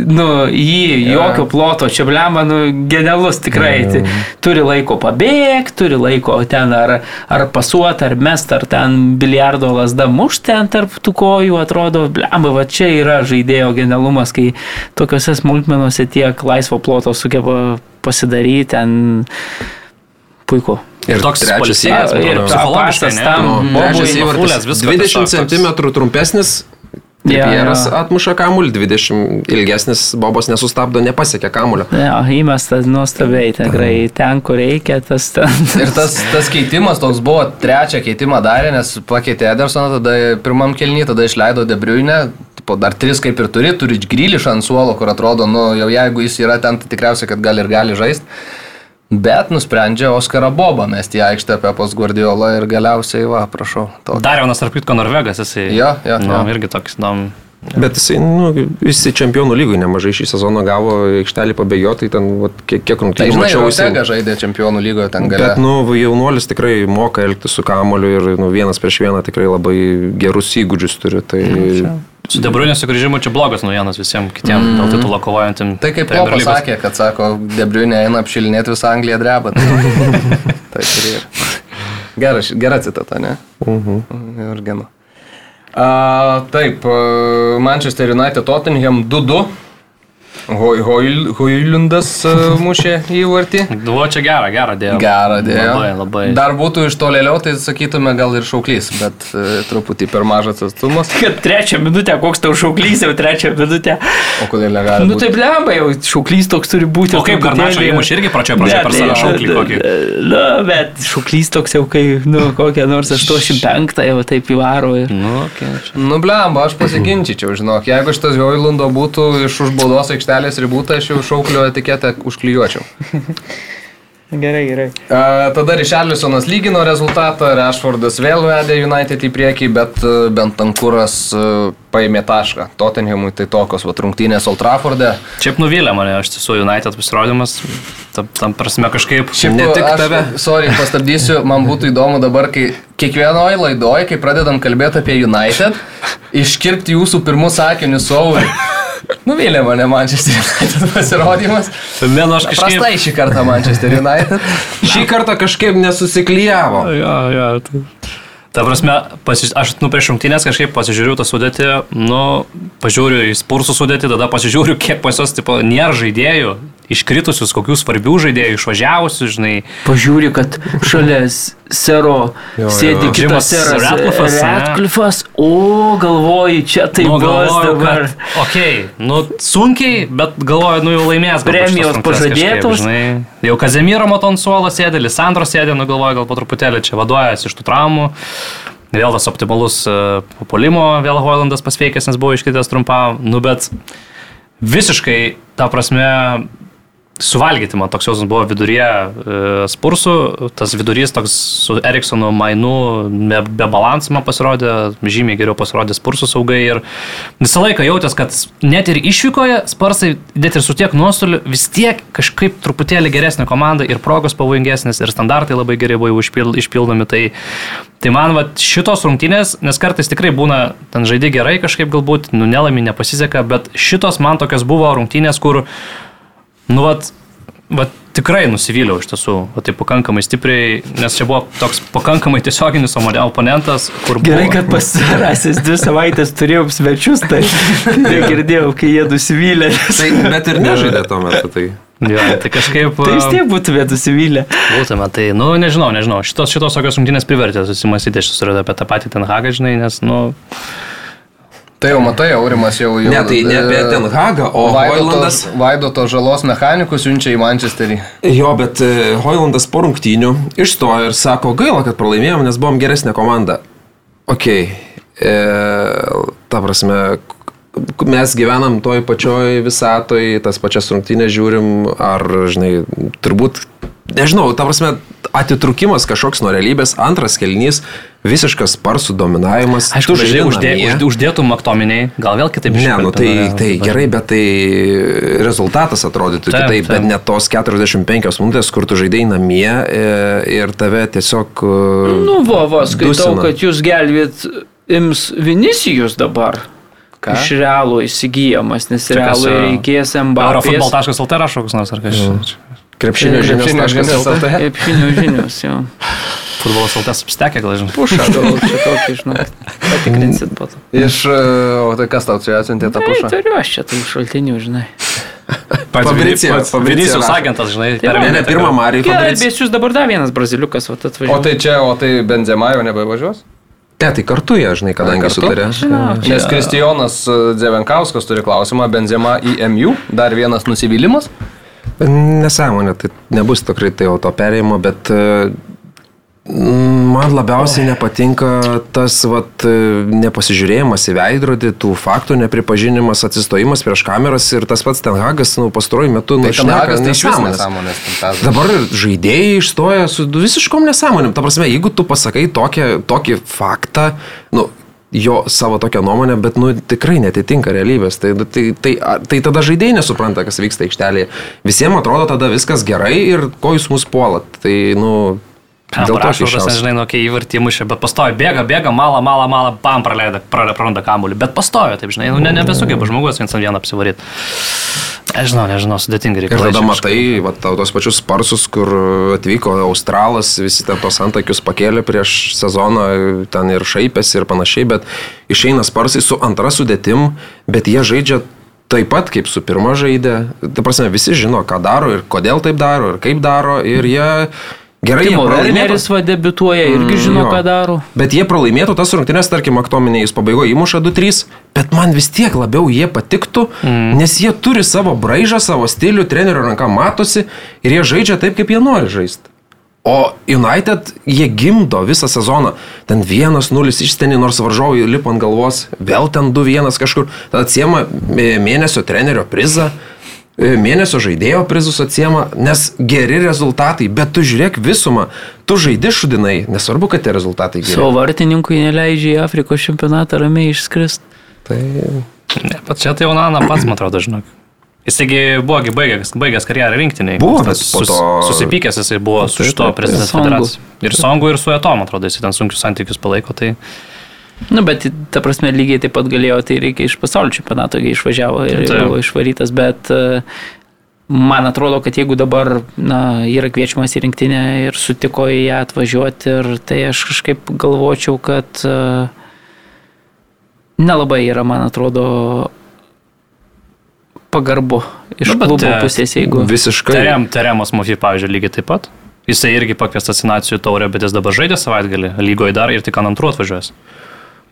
nu, jį, yeah. jokio ploto, čia blemba, nu, genialus tikrai, yeah. turi laiko pabėgti, turi laiko ten ar, ar pasuoti, ar mest, ar ten biliardo lasda mušti ant tarp tų kojų, atrodo, blemba, va čia yra žaidėjo genialumas, kai tokiuose smulkmenuose tiek laisvo ploto sugeba sugeba pasidaryti ten puiku. Ir toks trečias ir psichologiškas tam. Trečias įvartis 20 cm trumpesnis, Tripieras ja, ja. atmuša kamuolį, 20 ilgesnis Bobas nesustabdo, nepasiekia kamuolio. Ja, įmestas nuostabiai, tikrai ten, kur reikia, tas ten. Ir tas, tas keitimas toks buvo, trečią keitimą darė, nes pakeitė Edersoną, tada pirmam kelnį, tada išleido Debriunę, dar tris kaip ir turi, turi grįlišą ant suolo, kur atrodo, nu jau jeigu jis yra ten, tai tikriausiai, kad gali ir gali žaisti. Bet nusprendžia Oskarą Bobą mesti į aikštę apie pas Guardiolą ir galiausiai, va, prašau. Tokį. Dar vienas, tarp kitko, Norvegas, jisai. Jo, jo, nu, jo. irgi toks įdomus. Bet jisai, nu, visi čempionų lygų nemažai šį sezoną gavo aikštelį pabėgioti, tai ten vat, kiek, kiek rungtynių. Tai žinau, jisai žaidė čempionų lygoje ten gali. Bet, nu, jaunuolis tikrai moka elgtis su kamoliu ir nu, vienas prieš vieną tikrai labai gerus įgūdžius turi. Tai... Mm, Su Debriunė sugrįžimu čia blogas naujienas visiems kitiems mm. dėl titulo kovojantiem. Tai kaip Klopas pasakė, kad sako, Debriunė eina apšilinėti visą Angliją drebą. tai (laughs) ir gera, gera citata, ne? Mhm. Mm ir gena. Uh, taip, uh, Manchester United Tottenham 2-2. Hoilundas e, (laughs) mušė įvartį. Buvo čia gerą, gerą dėjo. Gerą dėjo. Labai, labai. Dar būtų iš tolėliau, tai sakytume gal ir šauklys, bet e, truputį per mažas atstumas. Kad (laughs) trečią minutę, koks tau šauklys jau trečią minutę. O kodėl negali? Nu taip lemba, jau šauklys toks turi būti. O kaip Garnačio įmuš irgi pračio pradžioje per savo šauklį kokį? Na, bet šauklys toks jau kai, nu, kokią nors 85 jau taip įvaro. Ir... Nu, okay, nu, blemba, aš pasiginčyčiau, žinok, jeigu šitas Hoilundo būtų iš už baudos aikštelės ribų, tai aš jau šauklio etiketę užklijuočiau. (laughs) Gerai, gerai. A, tada Rišarlisonas lygino rezultatą, Rashfordas vėl vedė United į priekį, bet bent Tankuras paėmė tašką. Tottenhamui tai tokios va, rungtynės Old Trafford'e. Šiaip nuvylė mane, aš tiesiog United pasirodymas, tam, tam prasme kažkaip. Šiaip ne tik aš, tave. Sorry, pastabdysiu, man būtų (laughs) įdomu dabar, kai kiekvienoje laidoje, kai pradedam kalbėti apie United, iškirpti jūsų pirmus sakinius su Auriu. Nuvylė mane Manchester United pasirodymas. Ne, nu aš kažkaip. Prastai šį kartą Manchester United. (laughs) šį kartą kažkaip nesusiklyjavo. Ja, ja, tai. Ta prasme, pasis, aš nu prieš šimtinės kažkaip pasižiūriu tą sudėtį, nu, pažiūriu į spursų sudėtį, tada pasižiūriu, kiek pas jos, tipo, nėra žaidėjų, iškritusius, kokių svarbių žaidėjų, išvažiavusius, žinai. Pažiūri, kad šalia sero jo, sėdi jo. kitas seras Ratklifas. Ratklifas, o galvoju, čia tai nu, bus dabar. Kad, ok, nu sunkiai, bet galvoju, nu jau laimės. Premijos pažadėtos. Žinai, jau Kazemiro Matonsuolo sėdė, Lisandro sėdė, nu galvoju, gal po truputėlį čia vaduojas iš tų traumų. Vėl tas optimalus uh, polimo, vėl Hoilandas pasveikęs, nes buvo iškritęs trumpam, nu bet visiškai, ta prasme, suvalgyti, man toks jausmas buvo viduryje e, spursų, tas vidurys toks su Eriksonu mainu be, be balansų man pasirodė, žymiai geriau pasirodė spursų saugai ir visą laiką jautęs, kad net ir išvykoje sparsai, net ir su tiek nuostoliu, vis tiek kažkaip truputėlį geresnė komanda ir progos pavojingesnės ir standartai labai gerai buvo išpild, išpildomi. Tai, tai man va, šitos rungtynės, nes kartais tikrai būna, ten žaidži gerai kažkaip galbūt, nu nelami, nepasiseka, bet šitos man tokios buvo rungtynės, kur Nu, vat, vat tikrai nusivyliau iš tiesų, o tai pakankamai stipriai, nes čia buvo toks pakankamai tiesioginis oponentas, kur buvo. Gerai, kad pasirasis dvi savaitės turėjom svečius, tai negirdėjau, kai jie nusivylė. Tai, bet ir nežaidė tuo metu. Tai. Jo, tai kažkaip. Tai vis tiek būtumėte nusivylę. Būtume, tai, nu, nežinau, nežinau. Šitos, šitos tokios rungtynės privertė susimastyti, aš susiradau apie tą patį Ten Hagą, žinai, nes, nu, Tai jau matai, Aurimas jau jau. Ne, tai ne apie Ten Hagą, o Hoilandas. Vaidoto žalos mechanikus siunčia į Manchesterį. Jo, bet e, Hoilandas po rungtynių išstojo ir sako, gaila, kad pralaimėjom, nes buvom geresnė komanda. Ok, e, ta prasme, mes gyvenam toj pačioj visatoj, tas pačias rungtynės žiūrim, ar, žinai, turbūt, nežinau, ta prasme, atitrukimas kažkoks nuo realybės, antras kelnys, visiškas sparsų dominavimas. Aišku, žinai, uždė, uždė, uždėtum aktominiai, gal vėl kitaip žiūrėtum. Ne, nu tai, tai gerai, bet tai rezultatas atrodytų taip, kitaip, taip. bet ne tos 45 minutės, kur tu žaidėjai namie e, ir tave tiesiog... E, nu, va, va, skaitau, dusina. kad jūs gelbėt ims Vinicijus dabar. Ką? Iš realų įsigijamas, nes realų reikės MBA. Eurofutbol.lt rašo koks nors ar kažkas. Krepšinio žinios. Krepšinio žinios, jo. Futbolas LT substekė, gal žinai. Pušą, gal čia tokį, žinai. (laughs) Patikrinsit po to. Iš, e, o tai kas tau čia atsiuntė tą pušą? Turiu aš čia tų šaltinių, žinai. Fabricijos agentas, žinai, per ne, ne, pirmą. Gelbės jūs dabar dar vienas braziliukas atvažiuoja. O tai čia, o tai Benzema jau nebevažiuos? Ne, tai kartu jie, žinai, kadangi sutarė. Nes Kristijonas Dzevenkauskas turi klausimą, Benzema į MU, dar vienas nusivylimas. Nesąmonė, tai nebus tikrai tai jau to perėjimo, bet e, man labiausiai nepatinka tas vat, nepasižiūrėjimas į veidrodį, tų faktų nepripažinimas, atsistojimas prieš kameras ir tas pats Tenhagas nu, pastaruoju metu tai nušneka nesąmonės. nesąmonės Dabar žaidėjai išstoja su visiškom nesąmonėm. Ta prasme, jeigu tu pasakai tokią, tokį faktą, nu, jo savo tokią nuomonę, bet nu, tikrai netitinka realybės. Tai, tai, tai, tai tada žaidėjai nesupranta, kas vyksta aikštelėje. Visiems atrodo tada viskas gerai ir ko jūs mus puolat. Tai, nu, Dėl to aš žinai, nu, kai įvartį mušė, bet pastovi, bėga, bėga, malą, malą, malą, pam praleido, praranda kamuolį, bet pastovi, taip žinai, nu, ne, nebesugeba žmogus viens ant vieną apsivaryti. Nežinau, nežinau, sudėtingai reikia. Ir tada matai, va, tos pačius sparsus, kur atvyko Australas, visi ten tos antakius pakėlė prieš sezoną, ten ir šaipėsi ir panašiai, bet išeina sparsai su antra sudėtim, bet jie žaidžia taip pat kaip su pirma žaidė. Ta prasme, visi žino, ką daro ir kodėl taip daro ir kaip daro ir jie Gerai, Timo Werneris va debituoja, irgi mm, žino, jo. ką daro. Bet jie pralaimėtų tas rungtynės, tarkim, aktominiai jis pabaigoje įmuša 2-3, bet man vis tiek labiau jie patiktų, mm. nes jie turi savo braižą, savo stilių, trenerio ranka matosi ir jie žaidžia taip, kaip jie nori žaisti. O United jie gimdo visą sezoną. Ten 1-0 išsteni, nors varžovai lipa ant galvos, vėl ten 2-1 kažkur, tada atsiema mėnesio trenerio prizą. E, mėnesio žaidėjo prizus atsiema, nes geri rezultatai, bet tu žiūrėk visumą, tu žaidi šudinai, nesvarbu, kad tie rezultatai geri. Savo vartininkui neleidžia į Afrikos čempionatą ramiai išskrist. Tai... Ne, pats čia tai Onana pats, man atrodo, žinok. Jisgi buvogi baigęs, baigęs karjerą rinktiniai. Buvo, bet sus, to... susipykęs jisai buvo su šito prezidentas federacijos. Ir Songu, ir su Etom, atrodo, jisai ten sunkius santykius palaiko. Tai... Nu, bet ta prasme lygiai taip pat galėjo, tai reikia iš pasaulio čempionato, kai išvažiavo ir tai. buvo išvarytas, bet e, man atrodo, kad jeigu dabar na, yra kviečiamas į rinktinę ir sutiko į ją atvažiuoti, ir tai aš kažkaip galvočiau, kad e, nelabai yra, man atrodo, pagarbu iš nu, klubo pusės, jeigu. Visiškai. Terem, Teremas Mofy, pavyzdžiui, lygiai taip pat. Jisai irgi pakviestas į nacijų taurę, bet jis dabar žaidė savaitgalį lygoje dar ir tik ant antrų atvažiuos.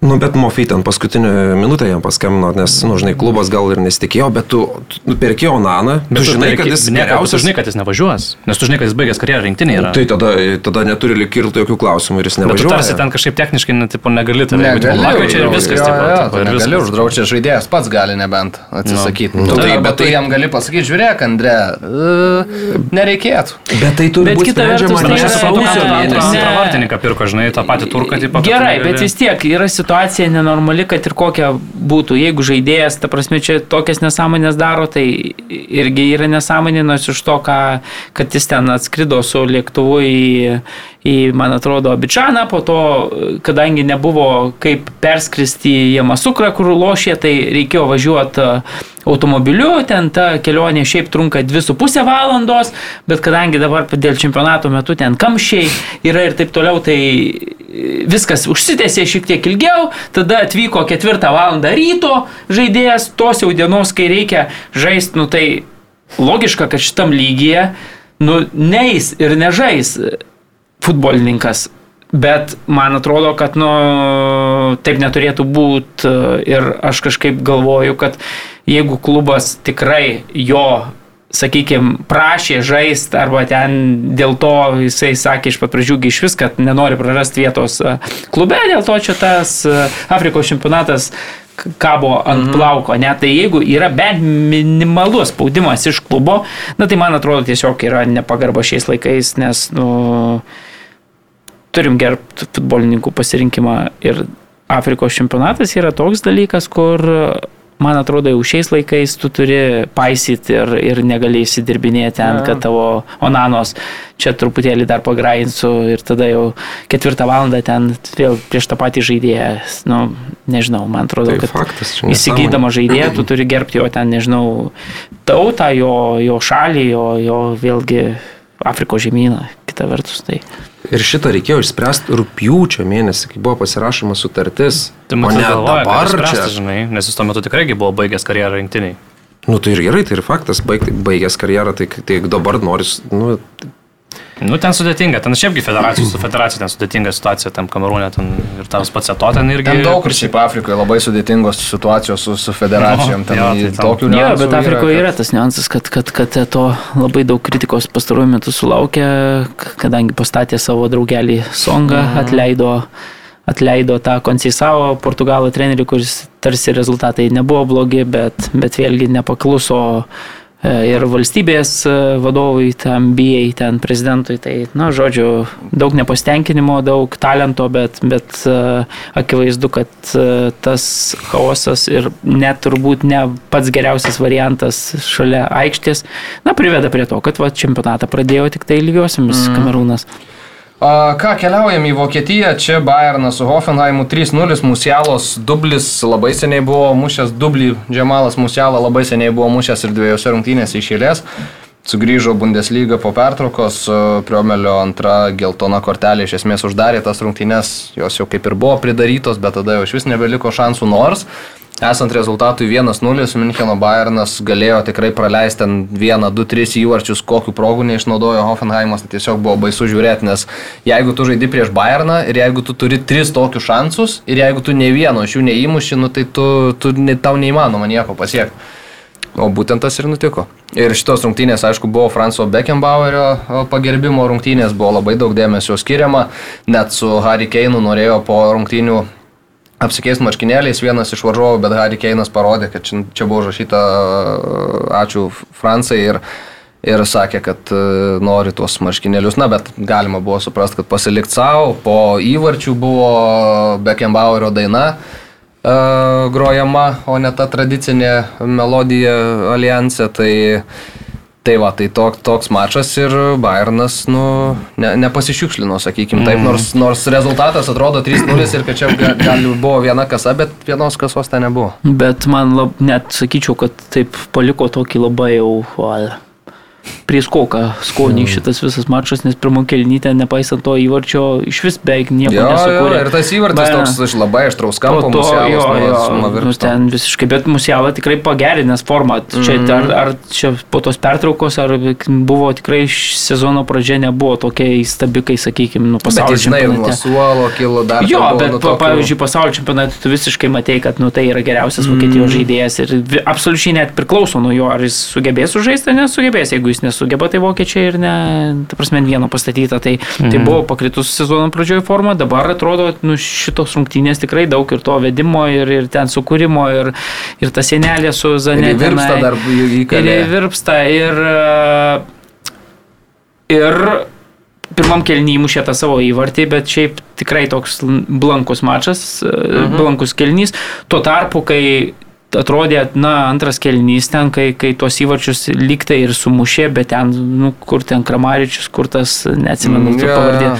Nu, bet Mofy ten paskutinę minutę jam paskambino, nes, nu, žinai, klubas gal ir nesitikėjo, bet tu, tu perki Onaną, tu žinai, kad jis ne, tu geriausias. žinai, kad jis nevažiuos, nes tu žinai, kad jis baigęs karjerą rinktinėje. Yra. Tai tada, tada neturi likirti jokių klausimų ir jis Bet tu nevažiuoja. tarsi ten kažkaip techniškai, nu, tipo, negali tai Negali, čia ir viskas, jo, tipo, jo, tipo, tu ir viskas. uždrausti, žaidėjas pats gali nebent atsisakyti. Nu, Nu, tai, tai, bet bet tu tai- jam gali pasakyti, žiūrėk, Andre, uh, nereikėtų. Bet tai turi Bet būti kita vertus, Aš sausio suprantu, antrą- mėnesį. Ne. antrą vartininką pirko, žinai, tą patį turką, tipo. tu Gerai, bet vis tiek yra situacija nenormali, kad ir kokia būtų. Jeigu žaidėjas, ta prasme, čia tokias nesąmonės daro, tai irgi yra nesąmonė, nors iš to, ką, kad jis ten atskrido su lėktuvu į, į man atrodo, Abičaną, po to, kadangi nebuvo kaip perskristi į Jamasukrą, kur lošė, tai reikėjo važiuoti automobiliu, ten ta kelionė šiaip trunka 2,5 valandos, bet kadangi dabar dėl čempionato metu ten kamščiai yra ir taip toliau, tai viskas užsitęsė šiek tiek ilgiau, tada atvyko ketvirtą valandą ryto žaidėjas, tos jau dienos, kai reikia žaisti, nu tai logiška, kad šitam lygyje, nu neis ir nežais futbolininkas. Bet man atrodo, kad nu, taip neturėtų būti ir aš kažkaip galvoju, kad jeigu klubas tikrai jo, sakykime, prašė žaisti arba ten dėl to jisai sakė iš pat pradžių gi iš vis, kad nenori prarasti vietos e, klube, dėl to čia tas e, Afrikos čempionatas kabo ant mhm. plauko, ne, tai jeigu yra bent minimalus spaudimas iš klubo, na tai man atrodo tiesiog yra nepagarba šiais laikais, nes, nu, turim gerbti futbolininkų pasirinkimą ir Afrikos čempionatas yra toks dalykas, kur, man atrodo, jau šiais laikais tu turi paisyti ir, ir negali įsidirbinėti ten, kad tavo onanos čia truputėlį dar pagrainsiu ir tada jau ketvirtą valandą ten vėl prieš tą patį žaidėją, nu, nežinau, man atrodo, Tai kad faktas, įsigydama žaidėją, tu turi gerbti jo ten, nežinau, tautą, jo, jo šalį, jo, jo vėlgi Afrikos žemyną, kita vertus. Tai. Ir šitą reikėjo išspręsti rūpjūčio mėnesį, kai buvo pasirašoma sutartis. Tai ne galvoja, dabar čia. žinai, nes jis tuo metu tikrai buvo baigęs karjerą rinktiniai. Nu tai ir gerai, tai ir faktas, baig, baigęs karjerą, tai, tai dabar noris, nu, Nu, ten sudėtinga, ten šiaipgi federacijų, su federacija ten sudėtinga situacija, ten kamerūne, ten ir tas pats eto ten irgi. Ten daug kur šiaip Afrikoje labai sudėtingos situacijos su, su federacijom. Ten jo, jo, tai ten- tokių Jo, niuansų bet Afrikoje kad- yra tas niuansas, kad, kad, kad to labai daug kritikos pastaruoju metu sulaukė, kadangi pastatė savo draugelį Songą, atleido, atleido tą Konseisavo portugalų trenerį, kuris tarsi rezultatai nebuvo blogi, bet, bet vėlgi nepakluso ir valstybės e, vadovui, tam bijai, ten prezidentui. Tai, na, žodžiu, daug nepasitenkinimo, daug talento, bet, bet e, akivaizdu, kad e, tas chaosas ir net turbūt ne pats geriausias variantas šalia aikštės, na, priveda prie to, kad va, čempionatą pradėjo tik tai lygiosiamis mm. Kamerūnas. Ką keliaujam į Vokietiją, čia Bayernas su Hoffenheimu 3-0, Musialos dublis labai seniai buvo mušęs, dublį Džemalas Musialą labai seniai buvo mušęs ir dviejose rungtynėse iš eilės. Sugrįžo Bundesliga po pertraukos, Priomelio antra geltona kortelė iš esmės uždarė tas rungtynės, jos jau kaip ir buvo pridarytos, bet tada jau iš vis nebeliko šansų nors. Esant rezultatui 1-0, Müncheno Bayernas galėjo tikrai praleisti ten 1, 2, 3 įvarčius, kokiu progų neišnaudojo Hoffenheimas, tai tiesiog buvo baisu žiūrėti, nes jeigu tu žaidi prieš Bayerną ir jeigu tu turi 3 tokius šansus ir jeigu tu ne vieno iš jų neįmuši, nu, tai tu, tu, tau neįmanoma nieko pasiekti. O būtent tas ir nutiko. Ir šitos rungtynės, aišku, buvo Franco Beckenbauerio pagerbimo rungtynės, buvo labai daug dėmesio skiriama, net su Harry Keinu norėjo po rungtynių apsikeist marškinėliais vienas iš varžovų, bet Harry Keinas parodė, kad čia, čia buvo užrašyta ačiū Francai ir, ir sakė, kad e, nori tuos marškinėlius. Na, bet galima buvo suprasti, kad pasilikti savo, po įvarčių buvo Beckenbauerio daina e, grojama, o ne ta tradicinė melodija alijansė. Tai, Tai va, tai tok, toks mačas ir Bayernas, nu, ne, nepasišiukšlino, sakykime, taip, nors, nors rezultatas atrodo 3-0 ir kad čia ga- gali buvo viena kasa, bet vienos kasos ten nebuvo. Bet man lab, net sakyčiau, kad taip paliko tokį labai jau val, prie skoką skonį mm. šitas visas mačas, nes pirmą kelnytę, nepaisant to įvarčio, iš vis beveik nieko Jo, jo, nesukūrė. ir tas įvartis Be- toks iš labai aštraus kampo, Po to, Musialas jo, jo, nu, ten visiškai, bet Musiala tikrai pagerinęs formą. Čia, Mhm. ar, ar čia po tos pertraukos, ar buvo tikrai sezono pradžia nebuvo tokia įstabi, kai, sakykime, nu, Bet pasaulio jis, žinai, čempionate. suolo kilo dar. Jo, bet nu, pa, tokių- pavyzdžiui, pasaulio čempionate tu visiškai matei, kad nu, tai yra geriausias Vokietijos žaidėjas ir absoliučiai net priklauso nuo jo, ar jis sugebės sužaisti ar nesugebės. Jeigu jis nesugeba, tai vokiečiai ir ne, ta prasme, vieno pastatyta. Tai, mm. tai buvo pakritus sezono pradžioje forma, dabar atrodo, nu, šitos rungtynės tikrai daug ir to vedimo, ir, ir ten sukūrimo, ir, ir ta senelė su Ir į virpstą tenai. dar Ir įkalė. virpsta ir, e, ir pirmam kelnyje mušė tą savo įvartį, bet šiaip tikrai toks blankus mačas, mhm. blankus kelnys. Tuo tarpu, kai atrodė, na, antras kelnys ten, kai, kai tuos įvarčius liktai ir sumušė, bet ten, nu, kur ten Kramaričius, kur tas, neatsimenu, Mm, mm, jo, pavardė.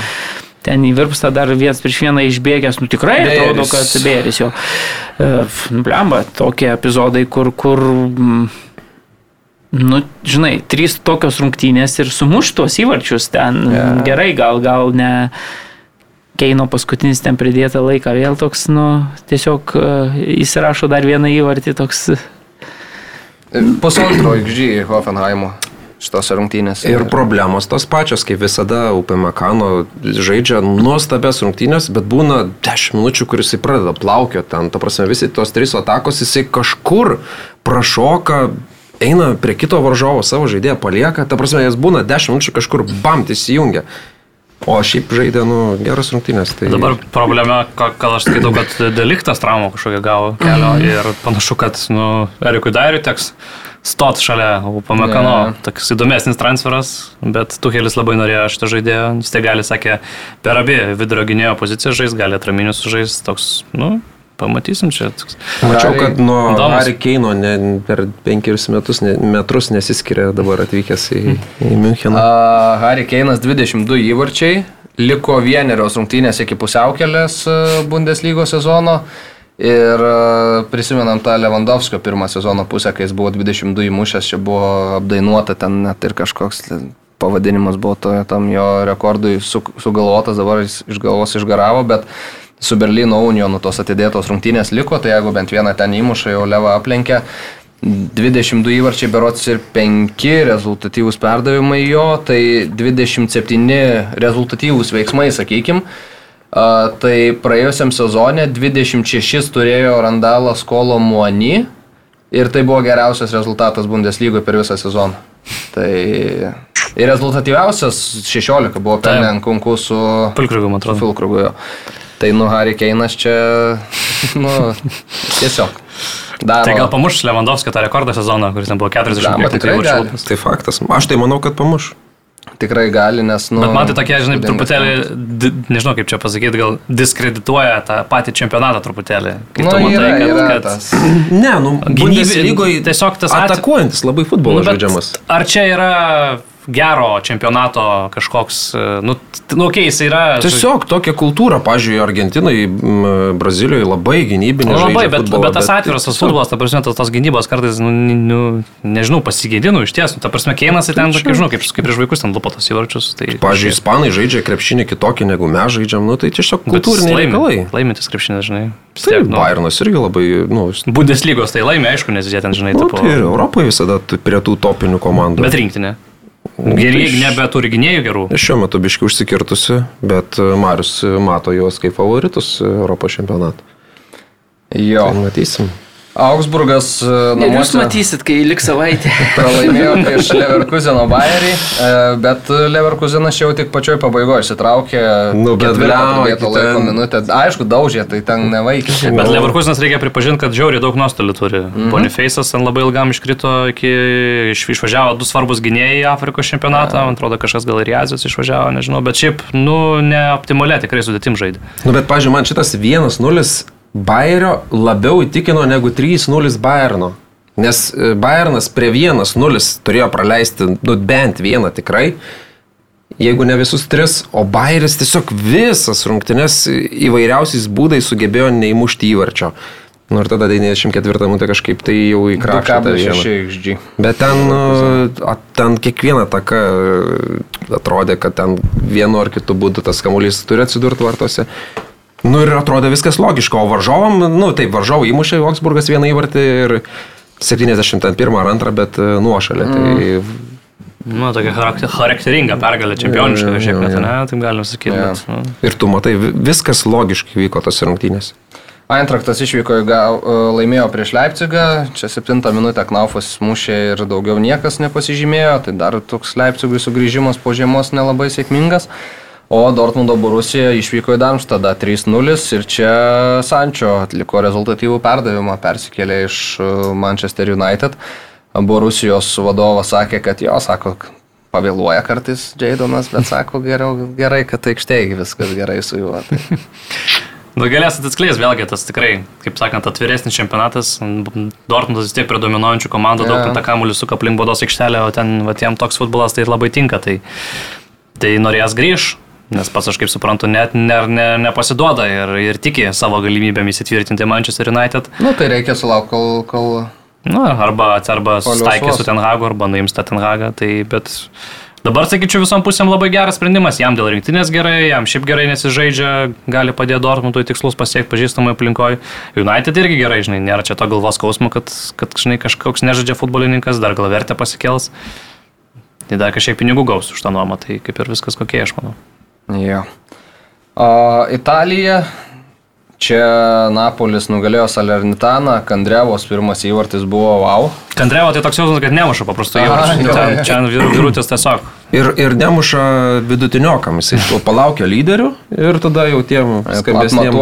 Ten įvirpsta dar vienas prieš vieną išbėgęs, nu tikrai Bėris. atrodo, kad bėris jo. E, nu, Blemba, tokie epizodai, kur, kur mm, Nu, žinai, trys tokios rungtynės ir sumuš tuos įvarčius ten yeah. gerai, gal, gal ne Keino paskutinis ten pridėtą laiką, vėl toks, nu, tiesiog uh, įsirašo dar vieną įvartį, toks, Pusantro XG Hoffenheimo šitose rungtynėse. Ir problemos tos pačios, kaip visada, UPMKano žaidžia nuostabės rungtynės, bet būna 10 minučių, kuris jisai pradeda plaukio ten. Ta prasme, visi tos trys atakos jisai kažkur prašoka, eina prie kito varžovo, savo žaidėją palieka. Ta prasme, jis būna 10 minučių kažkur bamt įsijungia. O šiaip žaidė, nu, geras rungtynės. Tai... Dabar problema, ką aš skaitau, kad deliktas traumą kažkokią gavo kelio ir panašu, kad nu, Erikui Dairiui teks stot šalia Upamekano. Yeah. Toks įdomesnis transferas, bet Tuhelis labai norėjo šitą žaidėją. Jis tai gali, sakė, per abi vidurio gynėjo poziciją žais, gali atraminius žais. Toks, nu, pamatysim čia. Mačiau, kad nuo. Harry Keino ne, per penkerius metus, ne, metrus nesiskiria dabar atvykęs į, į Müncheną. Uh, Harry Keinas 22 įvarčiai, liko vienerios rungtynės iki pusiaukelės a, Bundeslygos sezono. Ir a, prisimenam tą Lewandowskio pirmą sezono pusę, kai jis buvo 22 įmušęs, čia buvo apdainuota ten net ir kažkoks pavadinimas buvo to, tam jo rekordui su, sugalvotas, dabar jis iš galvos išgaravo, bet su Berlyno Unionu tos atidėtos rungtynės liko, tai jeigu bent vieną ten įmuša, jau Leva aplenkė. 22 įvarčiai berots ir 5 rezultatyvūs perdavimai jo, tai 27 rezultatyvūs veiksmai, sakykim. A, tai praėjusiam sezonė 26 turėjo Randalas Kolo Muani ir tai buvo geriausias rezultatas Bundeslygoje per visą sezoną. Tai ir rezultatyviausias 16 buvo pelnė Kunku su Pilkrugui, man atrodo. Filkrugu. jo. Tai nu Harry Keinas čia, nu, tiesiog. Daro. Tai gal pamuš Lewandowski tą rekordą sezoną, kuris ten buvo 40 Blemba, tikrai gali. Tai faktas. Aš tai manau, kad pamuš. Tikrai gali, nes, nu... Bet man tai tokie, žinai, truputėlį, di, nežinau kaip čia pasakyti, gal diskredituoja tą patį čempionatą truputėlį. Kai Nu, tu matai, yra, kad, yra kad tas. Ne, nu, Gynybė- lygoje tiesiog tas atakuojantis labai futbolas Nu, žaidžiamas. Ar čia yra gero čempionato kažkoks, nu, t- nu okei, okay, jis yra... Tiesiog tokia kultūra, pažiūrėjau, Argentinai, Brazilijoje labai gynybinė. Nu, labai, bet, futbolą, bet tas atviras tas futbolas, ta prasme, tos, tos gynybos kartais, nu, nu nežinau, pasigėdinu iš tiesų. Ta prasme, Keinas tai ten, kaip žinau, kaip, kaip prieš vaikus ten lupo tos įvarčius. Tai, Pavyzdžiui, ispanai žaidžia krepšinį kitokį negu mes žaidžiam, nu tai tiesiog Bet kultūriniai laimi- reikalai. Laimintis krepšinės, žinai. Tai tiek, nu, Bayernas irgi labai, nu, Bundeslygos tai laimė, aišku, nes jie ten, žinai, nu tipo, tai Europoje visada prie tų topinių komandų. bet rinktinė. Nu, Geri, tai š- nebeturi gynėjų gerų. Šiuo metu biški užsikirtusi, bet e, Marius mato juos kaip favoritus Europos čempionatą. Jo. Tai matysim. Augsburgas e, Ir jūs namuose matysit, kai liks savaitė. (laughs) pralaimėjo prieš (laughs) Leverkuseno Bayerį, e, bet Leverkusenas čia jau tik pačioj pabaigoje išsitraukė Nu, bet ten- laiko minutę. Aišku, daužė, tai ten nevaikė. Bet Leverkusenas reikia pripažinti, kad žiauriai daug nuostolių turi. Mm -hmm. Boniface'as ten labai ilgam iškrito, iki, iš, išvažiavo du svarbus gynėjai į Afrikos čempionatą, man atrodo kažkas gal ir į Azijos išvažiavo, nežinau, bet šiaip, nu, neoptimaliai tikrai sudėtim žaidė. Nu, bet, pažiūrėjau, man šitas 1-0 Bayerio labiau įtikino negu 3-0 Bayerno. Nes e, Bayernas prie 1-0 turėjo praleisti, nu, bent vieną tikrai, jeigu ne visus tris, o Bayeris tiesiog visas rungtynes įvairiausiais būdais sugebėjo neįmušti įvarčio. Nu ir tada 94 minutė kažkaip tai jau įkrašė. 2,6 XG. Bet ten, nu, ten kiekviena taka e, atrodė, kad ten vienu ar kitu būdu tas kamuolys turi atsidurti vartose. Nu ir atrodė viskas logiška, o varžovam, nu taip, varžovų įmušė Augsburgas vieną įvartį ir 71 ar 2, bet e, nuošalė. Tai Nu, tokia charakter, charakteringa pergalė čempioniška, Jo, jo, šiek tiek, jo. ne, taip galim sakyti. Jo. Bet, nu. Ir tu matai, vi- viskas logiškai vyko tos rungtynės. Eintraktas išvyko, į ga- e, laimėjo prieš Leipzigą, čia 7 minutę Knaufas mušė ir daugiau niekas nepasižymėjo, tai dar toks Leipzigui sugrįžimas po žiemos nelabai sėkmingas. O Dortmundo Borusija išvyko į Darmstadą 3-0 ir čia Sančio atliko rezultatyvų perdavimą, persikėlė iš e, Manchester United. Borusijos vadovas sakė, kad jo, sako, pavėluoja kartais Jaidonas, bet sako, geriau, gerai, kad aikštėje viskas gerai su juo. Tai. (laughs) Nu, galės atskleis vėlgi tas tikrai, kaip sakant, atviresnis čempionatas. Dortmundas vis tiek prie dominuojančių komandų Jo. daug tą kamuolį suka aplink bodos aikštelę, o ten, va, jam toks futbolas tai labai tinka. Tai, tai norės grįž, nes pats aš kaip suprantu, net ne, ne, nepasiduoda ir, ir tiki savo galimybėmis įtvirtinti Manchester United. Nu, tai reikia sulaukti, kol, kol Nu, arba, arba Paliuosuos. su Ten Hagu, arba nuims tą Ten Hagą. Tai, bet dabar, sakyčiau, visom pusėm labai geras sprendimas. Jam dėl rinktinės gerai, jam šiaip gerai nesižaidžia, gali padėti Dortmundui tikslus pasiekti pažįstamai aplinkoje. United irgi gerai, žinai, nėra čia to galvos skausmo, kad, kad žinai, kažkoks nežaidžia futbolininkas, dar gal vertę pasikels. Tai dar kažkiek pinigų gaus už tą nuomą, tai kaip ir viskas kokie, aš manau. Jo. O, Italija. Čia Napolis nugalėjo Salernitaną, Kandrevos pirmas įvartis buvo wow. Kandrevo tai toks jausmas, kad nemuša paprastai jo, Ten, čia vyrutis tiesiog. Ir, ir nemuša vidutiniokam, kol palaukia lyderių ir tada jau tiem skambesniem.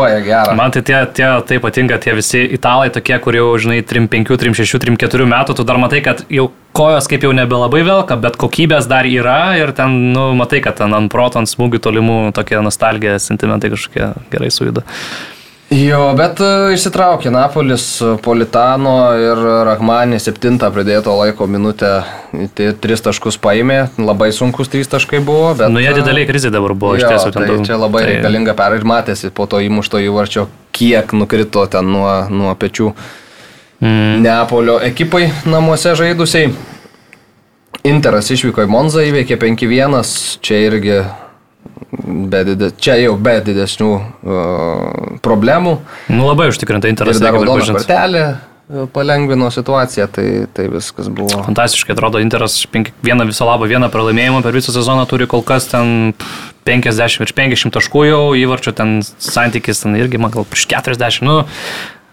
Man tai tie, tie tai patinka, tie visi italai tokie, kur jau, žinai, 3-5, 3-6, 3-4 metų, tu dar matai, kad jau kojos kaip jau nebelabai velka, bet kokybės dar yra ir ten, nu, matai, kad ten ant proto, ant smūgių tolimų tokie nostalgija, sentimentai kažkokie gerai sujuda. Jo, bet e, išsitraukė Napolis, e, Politano ir Rahmanė 7 pridėto laiko minutę, tai 3 taškus paėmė, labai sunkus 3 taškai buvo, bet... Nu, jie e, dideliai krizė dabar buvo, iš Jo, tiesų. ten tai daug- čia labai tai- reikalinga per ir matėsi po to įmušto įvarčio, kiek nukrito ten nuo, nuo pečių Mm. Neapolio ekipai namuose žaidusiai. Interas išvyko į Monzą, įveikė 5-1, čia irgi be dide, čia jau be didesnių uh, problemų. Nu, labai užtikrinta Ir interesas. dar reikia raudona kortelė e, palengvino situaciją, tai, tai viskas buvo. Fantastiškai atrodo, Interas penki- vieną viso labo, vieną pralaimėjimą per visą sezoną turi kol kas ten pff, 50 ir 50 taškų jau, įvarčio ten santykis ten irgi, man gal prieš 40, nu,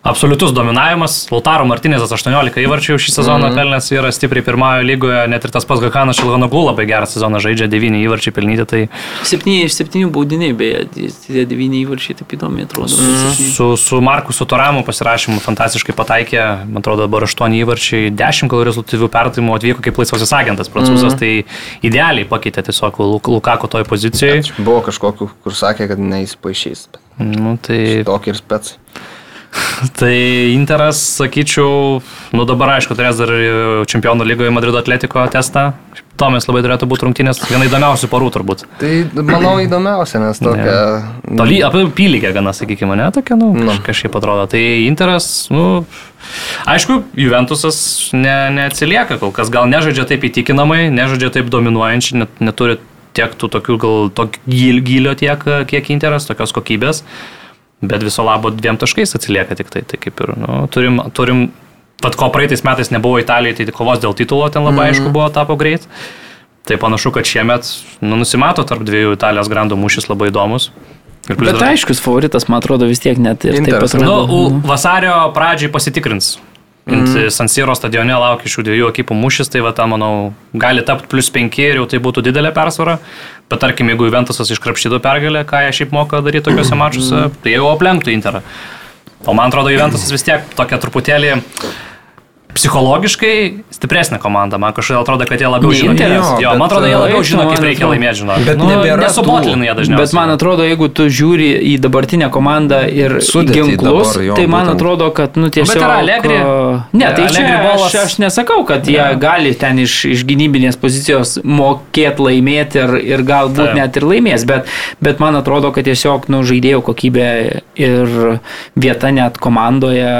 absoliutus dominavimas. Lautaro Martinėzas 18 įvarčių šį sezoną mm -hmm. pelnęs yra stipriai pirmojo lygoje, net ir tas pats Gakanas Šilganoglu labai gerą sezoną žaidžia, 9 įvarčiai pelnyti, tai Septyni iš septynių baudiniai, beje, tie devyni įvarčiai taip įdomiai atrodo. Septyni. su, su Markusu Toramu pasirašymu fantastiškai pataikė, man atrodo, dabar 8 įvarčiai, 10 gal rezultatyvių perdavimų atvyko kaip laisvasis agentas prancūzas, mm -hmm. tai idealiai pakeitė tiesiog Luk- Lukako toj pozicijoje. Buvo kažkokiu, kur sakė, kad neįsipaišys. Nu, tai, Tokį ir spets. (laughs) tai Interas, sakyčiau, nu dabar aišku, turės dar čempionų lygoje Madrido atletiko testą. Tomis labai turėtų būti rungtynės, viena įdomiausių porų turbūt. Tai manau įdomiausia, nes tokia... Toly, apie pylygę gana, sakykime, ne, tokia, nu, Nu. kaž- kažkaip atrodo. Tai Interas, nu, aišku, Juventusas ne, neatsilieka kol kas, gal nežaidžia taip įtikinamai, nežaidžia taip dominuojančiai, net, neturi tiek tų tokių, gal tokio gil, gilio tiek, kiek Interas, tokios kokybės, bet viso labo dviem taškais atsilieka tik tai, tai kaip ir, nu, turim, turim Pat ko praeitais metais nebuvo Italijoje, tai kovos dėl titulo ten labai mm. aišku buvo tapo greit. Tai panašu, kad šiemet nu, nusimato tarp dviejų Italijos grandų mūšis labai įdomus. Ir Bet dar- aiškus favoritas, man atrodo, vis tiek net ir taip Interas. Nu, u- vasario pradžiai pasitikrins. Mm. San Siro stadione laukia šių dviejų ekipų mūšis, tai va, ta, manau, gali tapti plus 5 ir jau tai būtų didelė persvara. Bet tarkim, jeigu Juventusas iškrapštytų pergalę, ką jie šiaip moka daryti tokiuose mačiuose, tai jau aplenktų Interą. O man atrodo, Juventusas vis tiek tokia truputėlį psichologiškai stipresnė komanda. Man kažkaip atrodo, kad jie labiau žino. Jo, bet, man atrodo, jie e, labiau žino, kaip reikia laimėti, žino. Bet nu, nebėra Nesubotlina jie dažniausiai. Bet man atrodo, jeigu tu žiūri į dabartinę komandą ir ginklus, dabar, jo, tai man būtent. atrodo, kad, nu, tiesiog... yra Allegri. Ne, tai čia aš, aš nesakau, kad jie Ne. gali ten iš, iš gynybinės pozicijos mokėti laimėti ir, ir galbūt Taip. net ir laimės, bet, bet man atrodo, kad tiesiog, nu, žaidėjų kokybė ir vieta net komandoje,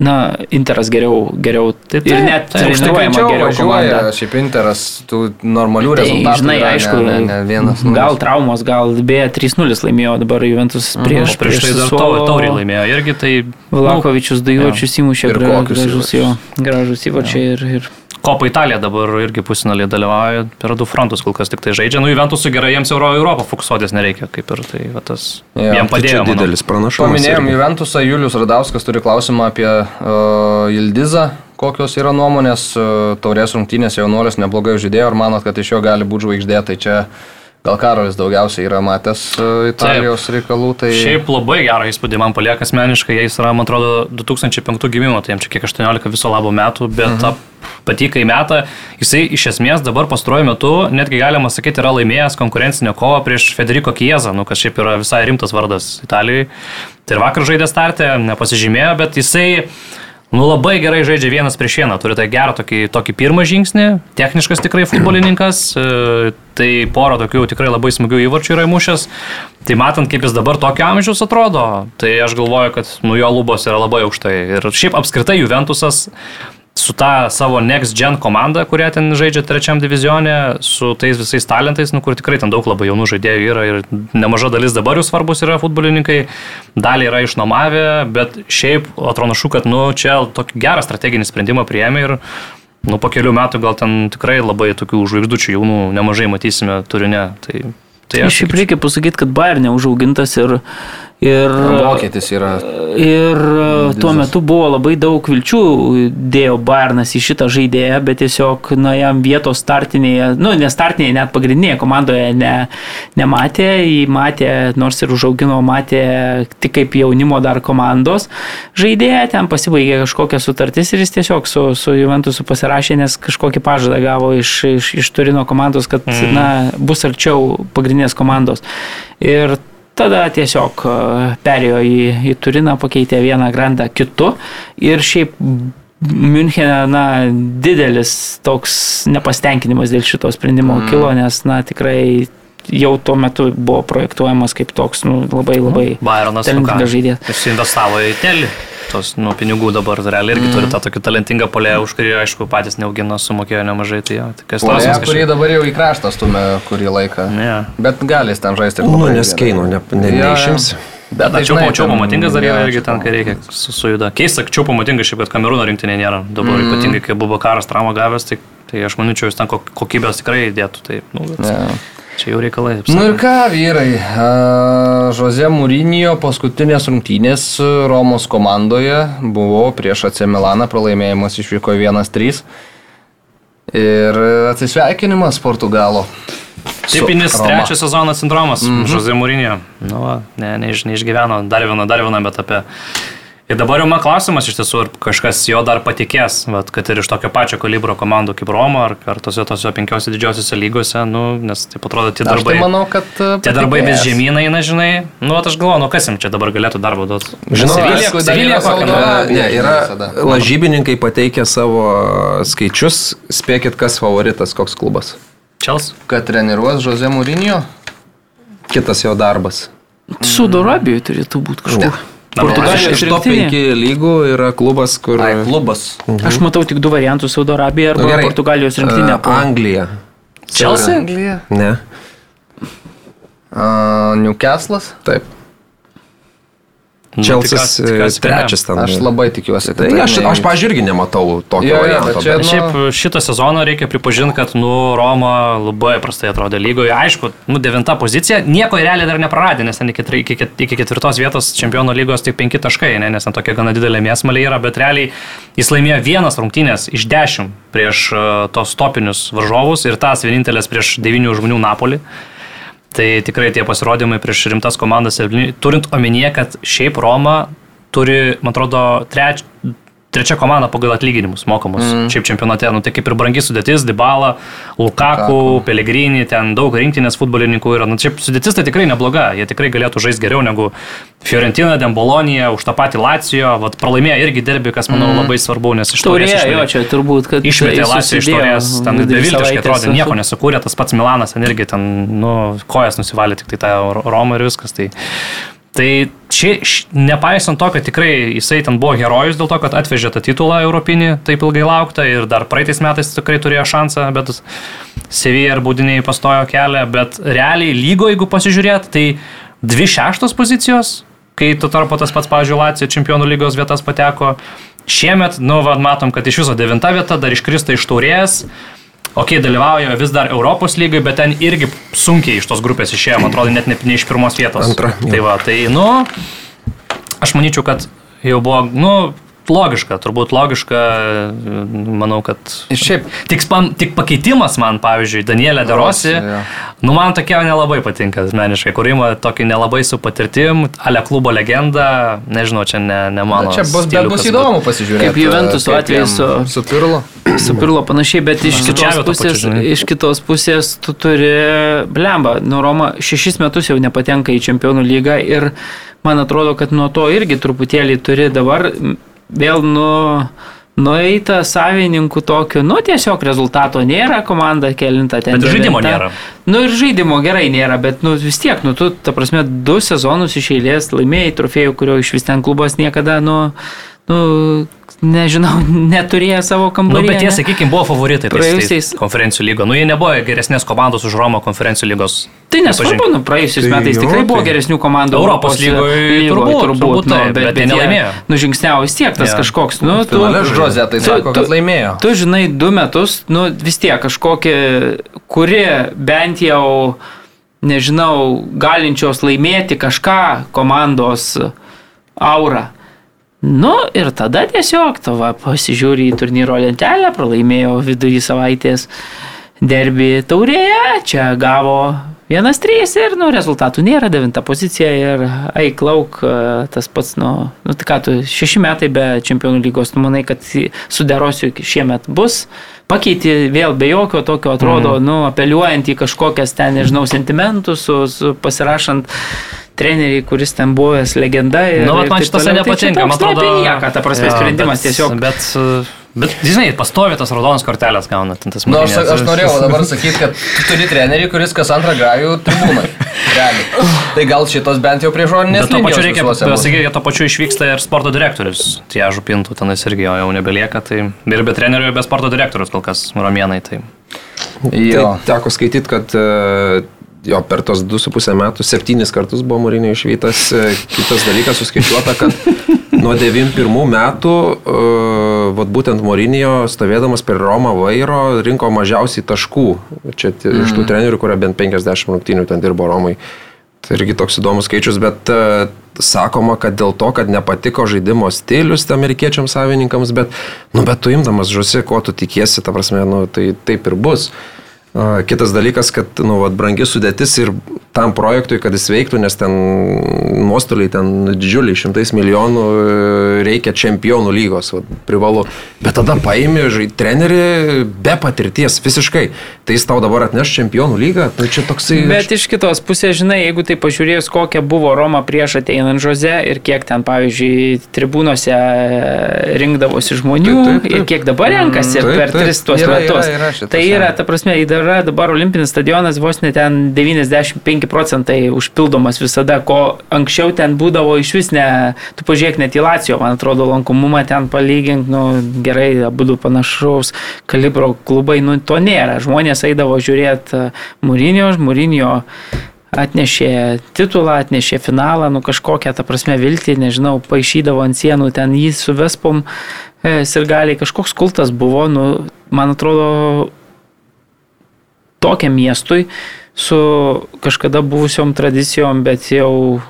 na, Interas geriau, geriau Tai ir taip, net taip, treniruojama Greičiau geriau komanda. važiuoja, šiaip Interas, tų normalių Tai, rezultatų. žinai, yra, aišku, ne, ne, vienas. gal traumos, gal beje 3-0 laimėjo dabar Juventus prieš, Mhm. Prieš tai dar Sassuolo. taurį laimėjo irgi, tai Vlakovičius Daivočius įmušė Ir gra- kokius gražus jo, gražus įvarčiai ir, ir Kopa Italija dabar irgi pusinalį dalyvauja per du frontus, kol kas tik tai žaidžia. Nu, Juventusui gerai, jiems Euro Europą fokusuotis nereikia, kaip ir tai va, tas jiem Tai čia padėjo. manau. didelis pranašumas. Paminėjom irgi. Juventusą, Julius Radauskas turi klausimą apie uh, Ildizą. Kokios yra nuomonės, uh, taurės rungtynės jaunuolis neblogai žaidėjo, ar manot, kad iš jo gali būti žvaigždė, tai čia gal Karolis daugiausiai yra matęs uh, Italijos reikalų. Tai... Šiaip labai gerą įspūdį man palieka asmeniškai, jis yra, man atrodo, 2005 gimimo, tai jam čia kiek 18 viso labo metų, bet mhm. patykai metą, jisai iš esmės dabar pastaruoju metu, netgi galima sakyti, yra laimėjęs konkurencinę kovą prieš Federico Chiesa, nu, kas šiaip yra visai rimtas vardas Italijoje. Tai ir vakar žaidė startę, nepasižymėjo, bet jisai Nu labai gerai žaidžia vienas prieš vieną, turi tą gerą tokį, tokį pirmą žingsnį, techniškas tikrai futbolininkas, e, tai poro tokių tikrai labai smagių įvarčių yra įmušęs. Tai matant, kaip jis dabar tokio amžiaus atrodo, tai aš galvoju, kad nu jo lubos yra labai aukštai. Ir šiaip apskritai Juventusas su ta savo Next Gen komanda, kurie ten žaidžia trečiam divizione, su tais visais talentais, nu, kur tikrai ten daug labai jaunų žaidėjų yra ir nemaža dalis dabar jų svarbus yra futbolininkai, dalį yra išnuomavę, bet šiaip atrodo, kad nu, čia tokį gerą strateginį sprendimą priėmė ir nu, po kelių metų gal ten tikrai labai tokių žvaigždučių jaunų nemažai matysime turinė. Tai, tai aš šiaip reikia pasakyti, kad Bayernė užaugintas ir, ir Vokietis yra. Ir e, tuo metu buvo labai daug vilčių, dėjo Bayernas į šitą žaidėją, bet tiesiog, na, jam vietos startinėje, nu, ne startinėje, net pagrindinėje komandoje ne, nematė, jį matė, nors ir užaugino, matė tik kaip jaunimo dar komandos žaidėją, ten pasibaigė kažkokia sutartis ir jis tiesiog su, su Juventusu pasirašė, nes kažkokį pažadą gavo iš, iš, iš Turino komandos, kad, mm. na, bus arčiau pagrindinės komandos. Ir tada tiesiog e, perėjo į, į Turiną, pakeitė vieną grandą kitu ir šiaip Münchene, na, didelis toks nepastenkinimas dėl šito sprendimo mm. kilo, nes, na, tikrai jau tuo metu buvo projektuojamas kaip toks, nu, labai, labai Bayernas talentingas žaidėjas. Jis investavo į telį. Tos nu, pinigų dabar realiai irgi mm. turi tą tokį talentingą polę, už kurį, aišku, patys neaugino, sumokėjo nemažai. Tai jo, tai kas klausimas, kurį dabar jau į kraštą stumė kurį laiką. Ne. Bet gali ten žaisti ir Nu, labai nes. Keino ne, ne, Jo, jo. neišimsi. Bet Na, čiaupo, čiaupo matingas dar yra irgi ten, kai reikia su, sujuda. Keista, čiaupo matingas šiaip, kad kamerūno rinktinė nėra. Dabar mm. ypatingai, kai buvo karas traumą gavęs, tai, tai aš manyčiau, jis ten kok- kokybės tikrai įdėtų. Tai, nu, bet, Jo. Čia jau reikalai. taip Nu ir ką, vyrai, Žoze Mūrinio paskutinės rungtynės Romos komandoje buvo prieš AC Milaną, pralaimėjimas išvyko 1-3. Ir atsisveikinimas Portugalo. Tipinis trečias sezono sindromas, mm -hmm. Žozė Mūrinio. Nu, ne, neiš, neišgyveno, dar vieną, dar vieną, bet apie... Ir dabar jau man klausimas iš tiesų, ar kažkas jo dar patikės, vat, kad ir iš tokio pačio kalibro komandų kaip Roma, ar, ar tose tose penkiose didžiosiose lygose, nu, nes taip atrodo, tie Aš darbai... tai manau, kad... e, Tie darbai vis patikės. žemyn eina, žinai. Nu, vat aš galvoju, nu kas jam čia dabar galėtų darbo duoti. Žinau, Sevilija-? Arabija. Ne, yra lažybininkai pateikę savo skaičius, spėkit, kas favoritas, koks klubas. Čels? Kad treniruos Žoze Mūrinio? Kitas jo darbas. Saudo Arabijoje turėtų būti kažkur. Ne. Portugalijos Iš top 5 rinktinė. lygų yra klubas, kur... Ai, klubas. Aš matau tik du variantus - Saudo Arabija arba Nu, gerai. Portugalijos rinktinė. A, po- Anglija. Čelsi? Anglija. Ne. Uh, Newcastle'as. Taip. Čelsis kad ne. trečias ten. Aš labai tikiuosi, Tai aš, aš pažiūrėjau, irgi nematau tokio Jo, varianto. čia- bet- nu- Šiaip šitą sezoną reikia pripažinti, kad, nu, Roma labai prastai atrodė lygoje. Aišku, nu, devinta pozicija, nieko realiai dar nepraradė, nes ten iki, iki, iki ketvirtos vietos čempionų lygos tik penki taškai, ne, nes ten tokia gana didelė mėsmalė yra, bet realiai jis laimėjo vienas rungtynės iš dešimt prieš uh, tos topinius varžovus ir tas vienintelis prieš devynių žmonių Napolį. Tai tikrai tie pasirodymai prieš rimtas komandas, turint omenyje, kad šiaip Roma turi, man atrodo, treč, trečia komanda pagal atlyginimus mokamus. Mm. Šiaip čempionate, nu, tai kaip ir brangi sudėtis, Dybala, Lukaku, Lukaku. Pelegrini, ten daug rinktinės futbolininkų yra. Nu, šiaip sudėtis tai tikrai nebloga, jie tikrai galėtų žaisti geriau negu Fiorentina, Dembolonija, už tą patį Lacijo. Vat pralaimėjo irgi derbi, kas manau mm. labai svarbu, nes iš išmetė. Jo, čia turbūt, kad išmetė Lacijo iš taurės, ten beviltiškai atrodė, nieko nesukūrė, tas pats Milanas ten irgi ten, nu, kojas nusivalė tik tai tą Romą ir viskas. Tai Tai čia, nepaisant to, kad tikrai jisai ten buvo herojus dėl to, kad atvežė tą titulą europinį, taip ilgai lauktą ir dar praeitais metais tikrai turėjo šansą, bet Sevija ir Būdiniai pastojo kelią, bet realiai lygo, jeigu pasižiūrėt, tai dvi šeštos pozicijos, kai tuo tarpu tas pats, pavyzdžiui, Lacijo čempionų lygos vietas pateko. Šiemet, nu, vad, matom, kad iš viso devinta vieta dar iškrista iš taurės ok, dalyvauja vis dar Europos lygai, bet ten irgi sunkiai iš tos grupės išėjo, man atrodo, net ne, ne iš pirmos vietos. Antra. Tai va, tai, nu, aš manyčiau, kad jau buvo, nu, logiška, turbūt logiška, manau, kad... Ir šiaip. Tik, tik pakeitimas man, pavyzdžiui, Danielė Derosi, ja. nu man tokia nelabai patinka, asmeniškai, kūrimo tokį nelabai su patirtim, ale klubo legenda, nežinau, čia ne, ne mano. Čia bus, stiliukas, bus įdomu pasižiūrėti. Kaip Juventus atveju su... Su Pirlo. Su Pirlo panašiai, bet iš kitos, pusės, pačiu, iš kitos pusės tu turi blemba, nu Roma šešis metus jau nepatenka į čempionų lygą ir man atrodo, kad nuo to irgi truputėlį turi dabar vėl nu, nueita savininkų tokiu, nu tiesiog rezultato nėra, komanda kelinta ten. Bet žaidimo nėra. Nu ir žaidimo gerai nėra, bet nu vis tiek, nu tu, ta prasme, du sezonus iš eilės laimėjai trofėjų, kurio iš vis ten klubas niekada, nu, nu nežinau, (laughs) neturėjo savo kambarį. Nu, bet jie, sakykime, buvo favoritai praėjusiais konferencijų lygo. Nu, jie nebuvo geresnės komandos už Romo konferencijų lygos. Tai nesvarbu, nu, praėjusiais tai metais tikrai buvo geresnių komandų. Europos lygoje lygoje turbūt, turbūt, turbūt nu, bet, bet, bet jie nelaimėjo. Nu, žingsniavo vis tiek tas ja. kažkoks, nu, tu... Žozė, tai sako, kad laimėjo. Tu žinai, du metus, nu, vis tiek kažkokie, kuri bent jau, nežinau, galinčios laimėti kažką komandos aura Nu ir tada tiesiog tava pasižiūri į turnyro lentelę, pralaimėjo vidury savaitės derbi taurėje, čia gavo 1-3 ir nu, rezultatų nėra, 9 pozicija ir eik lauk, tas pats, nu, nu tai ką tu, 6 metai be čempionų lygos, tu manai, kad suderosiu šiemet bus, pakeiti vėl be jokio tokio atrodo, mm. nu, apeliuojant į kažkokias ten, nežinau, sentimentus, su, su pasirašant treneriai, kuris ten buvęs legenda. Ir, nu, man šitas tai nepatinka, man atrodo. Nieką, ta prasme, ja, sprendimas bet, tiesiog. Bet, bet, žinai, pastovi tas raudonas kortelės gauna. Tas nu, aš, aš norėjau dabar sakyti, kad tu turi trenerį, kuris kas antrą grajų tribūnai. tai gal šitos bent jau prie žodinės. Bet to pačiu reikia pasakyti, kad to pačiu išvyksta ir sporto direktorius. Tie župintų tenais irgi jau nebelieka. Tai ir be trenerių, ir be sporto direktorius kol kas Romienai. Tai. Jo. Tai teko skaityti, kad uh, jo, per tos 2,5 metų septynis kartus buvo Mūrinio išvytas. E, kitas dalykas suskaičiuota, kad (laughs) nuo 91 metų, uh, vat būtent Mūrinio stovėdamas per Romą vairo rinko mažiausiai taškų. Čia mm. iš tų mhm. trenerių, kurie bent 50 rungtynių ten dirbo Romai. Tai irgi toks įdomus skaičius, bet uh, sakoma, kad dėl to, kad nepatiko žaidimo stilius amerikiečiams savininkams, bet, nu, bet tu imdamas žusi, ko tu tikiesi, ta prasme, nu, tai taip ir bus. Kitas dalykas, kad nu, vat, brangi sudėtis ir tam projektui, kad jis veiktų, nes ten nuostoliai ten didžiuliai, šimtais milijonų e, reikia čempionų lygos, vat, privalu. Bet tada paimi trenerį be patirties visiškai. Tai jis tau dabar atneš čempionų lygą, tai čia toksai... Bet iš kitos pusės, žinai, jeigu tai pažiūrėjus, kokia buvo Roma prieš ateinant Žoze ir kiek ten, pavyzdžiui, tribūnose rinkdavosi žmonių taip, taip, taip. ir kiek dabar renkasi taip, per taip, tris tuos yra, metus. Yra, yra tai yra, ta prasme, įdomu yra dabar olimpinis stadionas vos net ten 95 procentai užpildomas visada, ko anksčiau ten būdavo iš vis ne, tu pažiūrėk net į Lacijo, man atrodo, lankomumą ten palygink, nu gerai, abu panašaus kalibro klubai, nu to nėra. Žmonės eidavo žiūrėti Mūrinio, Mūrinio atnešė titulą, atnešė finalą, nu kažkokią, ta prasme, viltį, nežinau, paaišydavo ant sienų, ten jį su Vespom e, sirgaliai, kažkoks kultas buvo, nu, man atrodo, tokiam miestui su kažkada buvusiom tradicijom, bet jau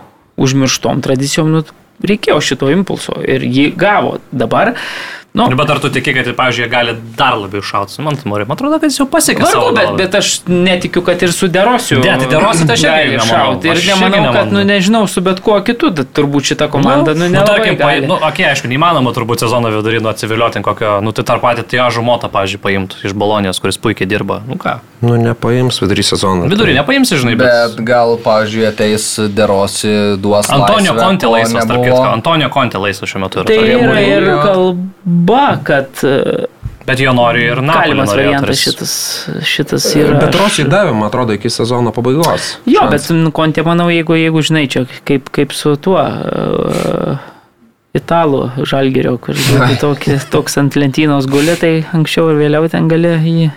užmirštom tradicijom, nu, reikėjo šito impulso ir jį gavo. Dabar Nu, Nu, bet ar tu tiki, kad, pavyzdžiui, gali dar labiau šauti? Man, man atrodo, kad jis jau pasiekė Vargu, bet, bet aš netikiu, kad ir su derosiu. Ne, tai Derosiu tai aš irgi šauti. Ir nemanau, kad, nu, nežinau, su bet kuo kitu, turbūt šita komanda, nu, nu, nelabai tarkim, pa, gali. nu, okay, aišku, neįmanoma turbūt sezono vidury nuo civiliuotin kokio, nu, tai tarp patį Tiažo Motą, pavyzdžiui, paimtų iš Bolonijos, kuris puikiai dirba. Nu ką, Nu, nepaims vidury sezono. vidurį nepaimsi, žinai, bet... Bet gal, pavyzdžiui, ateis Derosi, duos. Antonio laisvę, Conte ko laisvas, tarp kitko. Antonio Conte laisvas šiuo metu yra. Tai yra ir jo. kalba, kad e, Bet jo nori ir Napoli. galimas variantas šitas, šitas yra. Bet Rosijai davė, man atrodo, iki sezono pabaigos. Jo, Šansą. bet nu, kontė, manau, jeigu, jeigu žinai, čia kaip, kaip su tuo uh, italų žalgerio, kur žinai, (laughs) tokį, toks ant lentynos guli, tai anksčiau ir vėliau ten gali jį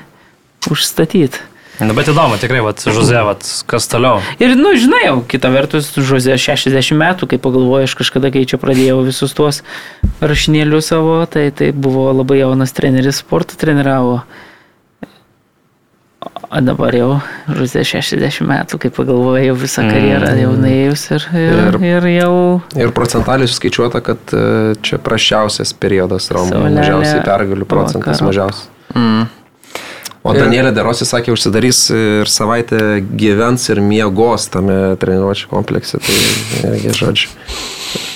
užstatyti. Na, bet įdomu, tikrai, vat, Žuze, vat, kas toliau. Ir, nu, žinai, jau kita vertus, Žozė 60 metų, kai pagalvoju, aš kažkada, kai čia pradėjau visus tuos rašinėlius savo, tai tai buvo labai jaunas treneris, sportą treniravo. O dabar jau Žozė 60 metų, kai pagalvoju, jau visą karjerą jau nuėjus ir, ir, Ir- ir jau... Ir procentaliai suskaičiuota, kad e, čia prašiausias periodas. Saulelė Mažiausiai pergalių procentas mažiausias. Mm. O Danielė Derosi sakė, užsidarys ir savaitę gyvens ir miegos tame treniruočio komplekse. Tai irgi žodžiu.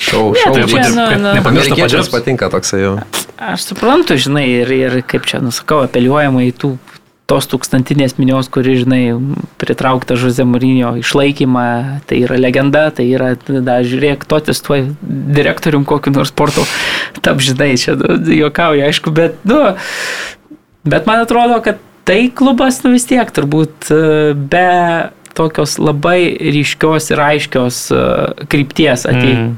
Šau, šau. tai Tai čia, nu, nu. Amerikiečiams patinka toksai jau. Aš suprantu, žinai, ir, ir kaip čia nusakau, apeliuojama į tų, tos tūkstantinės minios, kuri, žinai, pritraukta Žuze Mūrinio išlaikymą, tai yra legenda, tai yra, da, žiūrėk, totis tuo direktorium kokiu nors sporto, tap, žinai, čia nu, juokauja, aišku, bet, nu, bet man atrodo, kad tai klubas, nu vis tiek, turbūt e, be tokios labai ryškios ir aiškios e, krypties ateityje. Mm.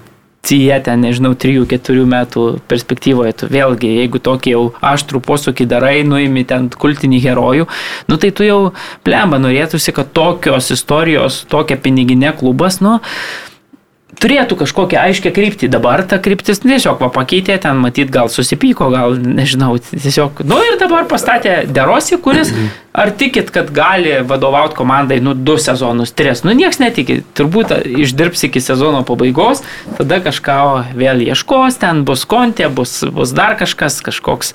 Jie ten, nežinau, 3-4 metų perspektyvoje, tu vėlgi, jeigu tokį jau aštrų posūkį darai, nuimi ten kultinį herojų, nu tai tu jau plemba norėtųsi, kad tokios istorijos, tokia piniginė klubas, nu, turėtų kažkokią aiškę kryptį. Dabar ta kryptis tiesiog va, pakeitė, ten matyt gal susipyko, gal nežinau, tiesiog. Nu ir dabar pastatė Derosi, kuris, ar tikit, kad gali vadovauti komandai, nu, du sezonus, tris. Nu, nieks netiki. Turbūt išdirbs iki sezono pabaigos, tada kažką vėl ieškos, ten bus kontė, bus, bus dar kažkas, kažkoks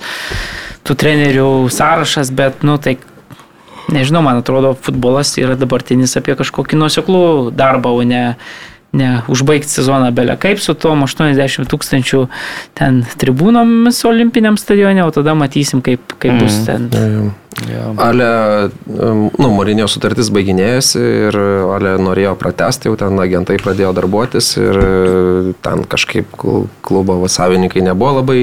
tų trenerių sąrašas, bet, nu, tai Nežinau, man atrodo, futbolas yra dabartinis apie kažkokį nuoseklų darbą, o ne, ne užbaigti sezoną belia kaip su tom 80 tūkstančių ten tribūnomis olimpiniam stadione, o tada matysim, kaip, kaip bus ten. Ale, um, nu, Morinio sutartis baiginėjasi ir Ale norėjo pratesti, jau ten agentai pradėjo darbuotis ir e, ten kažkaip kl- klubo savininkai nebuvo labai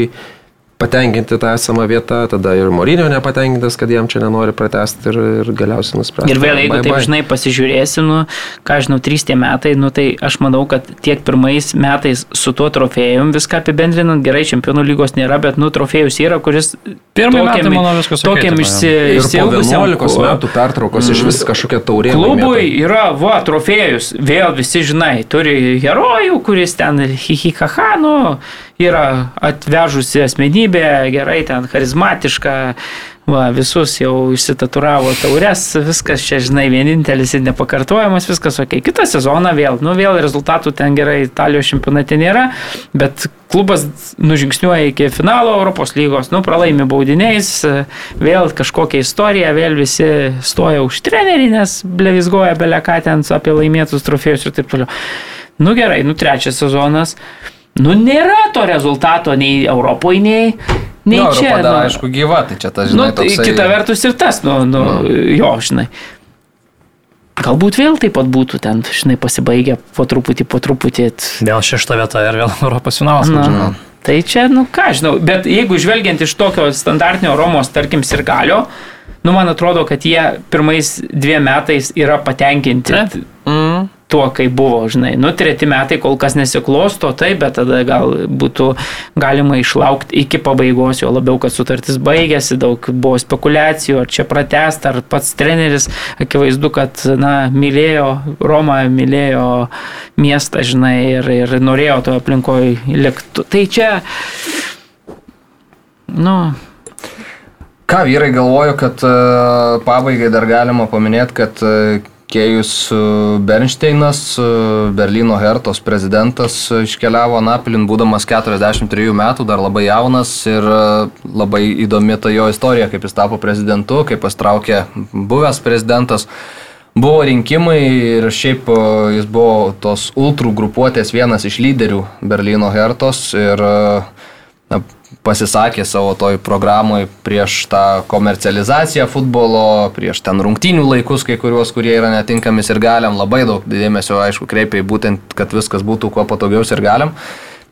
patenkinti tą esamą vietą, tada ir Morinio nepatenkintas, kad jam čia nenori pratesti ir, ir galiausiai nusprendė. Ir vėl, jeigu bye taip bye. žinai pasižiūrėsi, nu, ką žinau, trys tie metai, nu, tai aš manau, kad tiek pirmais metais su tuo trofėjum viską apibendrinant, gerai, čempionų lygos nėra, bet, nu, trofėjus yra, kuris tokiam- metai, manau, viskas okei Tokiam po išsiilgusiam 11 ku- metų pertraukos iš vis kažkokia taurė. Klubui laimėta. yra, va, trofėjus, vėl visi žinai, turi herojų, kuris ten hihihaha, nu, yra atvežusi asmenybė, gerai, ten charizmatiška, va, visus jau išsitaturavo taures, viskas čia, žinai, vienintelis ir nepakartojamas, viskas ok. Kitą sezoną vėl, nu, vėl rezultatų ten gerai, Italijos čempionate nėra, bet klubas nužingsniuoja iki finalo Europos lygos, nu, pralaimi baudiniais, vėl kažkokia istorija, vėl visi stoja už trenerį, nes blevizgoja beleką ten apie laimėtus trofėjus ir taip toliau. Nu gerai, nu trečias sezonas. Nu nėra to rezultato nei Europoje, nei, nei Nu, čia. Dar, nu. aišku, gyva, tai čia tas, Nu, žinai, tai toksai... kita vertus ir tas, nu, nu, jo, žinai. Galbūt vėl taip pat būtų ten, žinai, pasibaigę po truputį, po truputį. Vėl šešta vieta ir vėl (laughs) Europos finalas. Na, žinau. tai čia, nu ką, žinau, bet jeigu žvelgiant iš tokio standartinio Romos, tarkim, sirgalio, nu, man atrodo, kad jie pirmais dviem metais yra patenkinti Taip. Tuo, kaip buvo, žinai. Nu, treti metai kol kas nesiklosto, taip, bet tada gal būtų galima išlaukti iki pabaigos, jo labiau, kad sutartis baigėsi, daug buvo spekulacijų, ar čia pratest, ar pats treneris, akivaizdu, kad, na, mylėjo Romą, mylėjo miestą, žinai, ir, ir norėjo to aplinkoje likti. Tai čia, nu, Ką vyrai galvoju, kad e, pabaigai dar galima paminėti, kad e, Kėjus Bernsteinas, e, Berlyno Hertos prezidentas, iškeliavo Napilin, būdamas 43 metų, dar labai jaunas ir e, labai įdomi ta jo istorija, kaip jis tapo prezidentu, kaip pastraukė buvęs prezidentas. Buvo rinkimai ir šiaip e, jis buvo tos ultrų grupuotės vienas iš lyderių Berlyno Hertos ir e, na, pasisakė savo toj programai prieš tą komercializaciją futbolo, prieš ten rungtynių laikus, kai kuriuos, kurie yra netinkami ir galiam, labai daug dėmesio, aišku, kreipia į būtent, kad viskas būtų kuo patogiau ir galiam.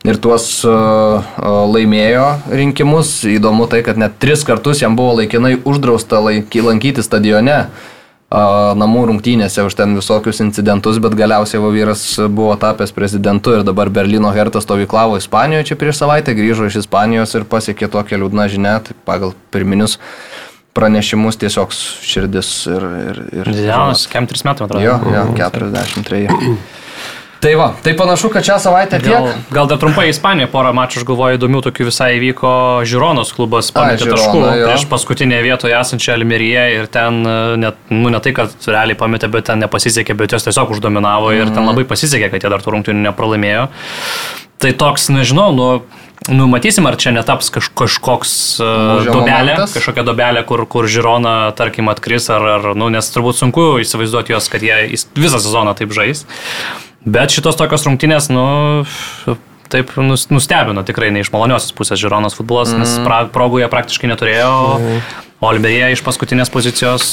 Ir tuos uh, laimėjo rinkimus. Įdomu tai, kad net tris kartus jam buvo laikinai uždrausta laiky, lankyti stadione uh, namų rungtynėse už ten visokius incidentus, bet galiausiai vyras buvo tapęs prezidentu ir dabar Berlyno Hertas stovyklavo Ispanijoje čia prieš savaitę, grįžo iš Ispanijos ir pasiekė tokią liūdną žinę, tai pagal pirminius pranešimus tiesiog širdis ir... ir, ir Jaunas, kem 3 metų, atrodo. Jo, jo, 43. Tai va, tai panašu, kad šią savaitę tiek. Gal, gal dar trumpai Ispanijoje porą mačų, aš galvoju, įdomių tokių visai įvyko Žironos klubas, pametė taškų jo. prieš paskutinėje vietoje esančią Almeriją ir ten, e, net, nu ne tai, kad realiai pametė, bet ten nepasisekė, bet jos tiesiog uždominavo ir Mhm. ten labai pasisekė, kad jie dar tų rungtynių nepralaimėjo. Tai toks, nežinau, nu, nu matysim, ar čia netaps kaž, kažkoks uh, Lūžio dobelė, kažkokia dobelė, kur, kur Žirona, tarkim, atkris, ar, ar, nu, nes turbūt sunku įsivaizduoti jos, kad jie is- visą sezoną taip žais. Bet šitos tokios rungtynės, nu, taip nus- nustebino tikrai ne iš maloniosios pusės Žironos futbolas, mm. nes pra, progų jie praktiškai neturėjo, mm. o Alberija iš paskutinės pozicijos,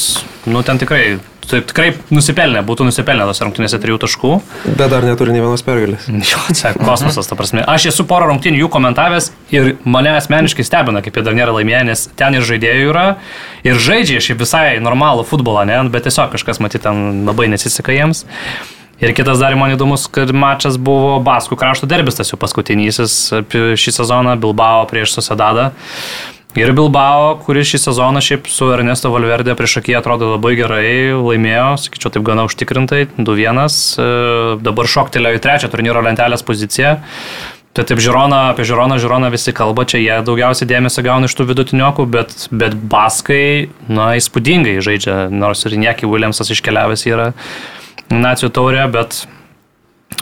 nu, ten tikrai, taip, tikrai nusipelnė, būtų nusipelnė tos rungtynėse trijų taškų. Bet dar neturi nei vienos pergalės. (laughs) Jo, čia kosmosas, ta prasme. Aš esu porą rungtynių jų komentavęs ir mane asmeniškai stebina, kaip jie dar nėra laimėję, nes ten ir žaidėjų yra, ir žaidžia šiaip visai normalų futbolą, ne, bet tiesiog kažkas matyti ten labai nesiseka jiems. Ir kitas dar man įdomus, kad mačas buvo Baskų krašto derbis, tas jau paskutinysis šį sezoną, Bilbao prieš Sociedadą. Ir Bilbao, kuris šį sezoną šiaip su Ernesto Valverde prieš akį atrodo labai gerai, laimėjo, sakyčiau, taip gana užtikrintai, 2-1, e, dabar šoktelėjo į trečią turnyro lentelės poziciją. Tai taip Žirona, apie Žironą, Žironą visi kalba, čia jie daugiausiai dėmesio gauna iš tų vidutiniokų, bet, bet Baskai, na, įspūdingai žaidžia, nors ir Nieki Williamsas iškeliavęs yra nacijų taurė, bet,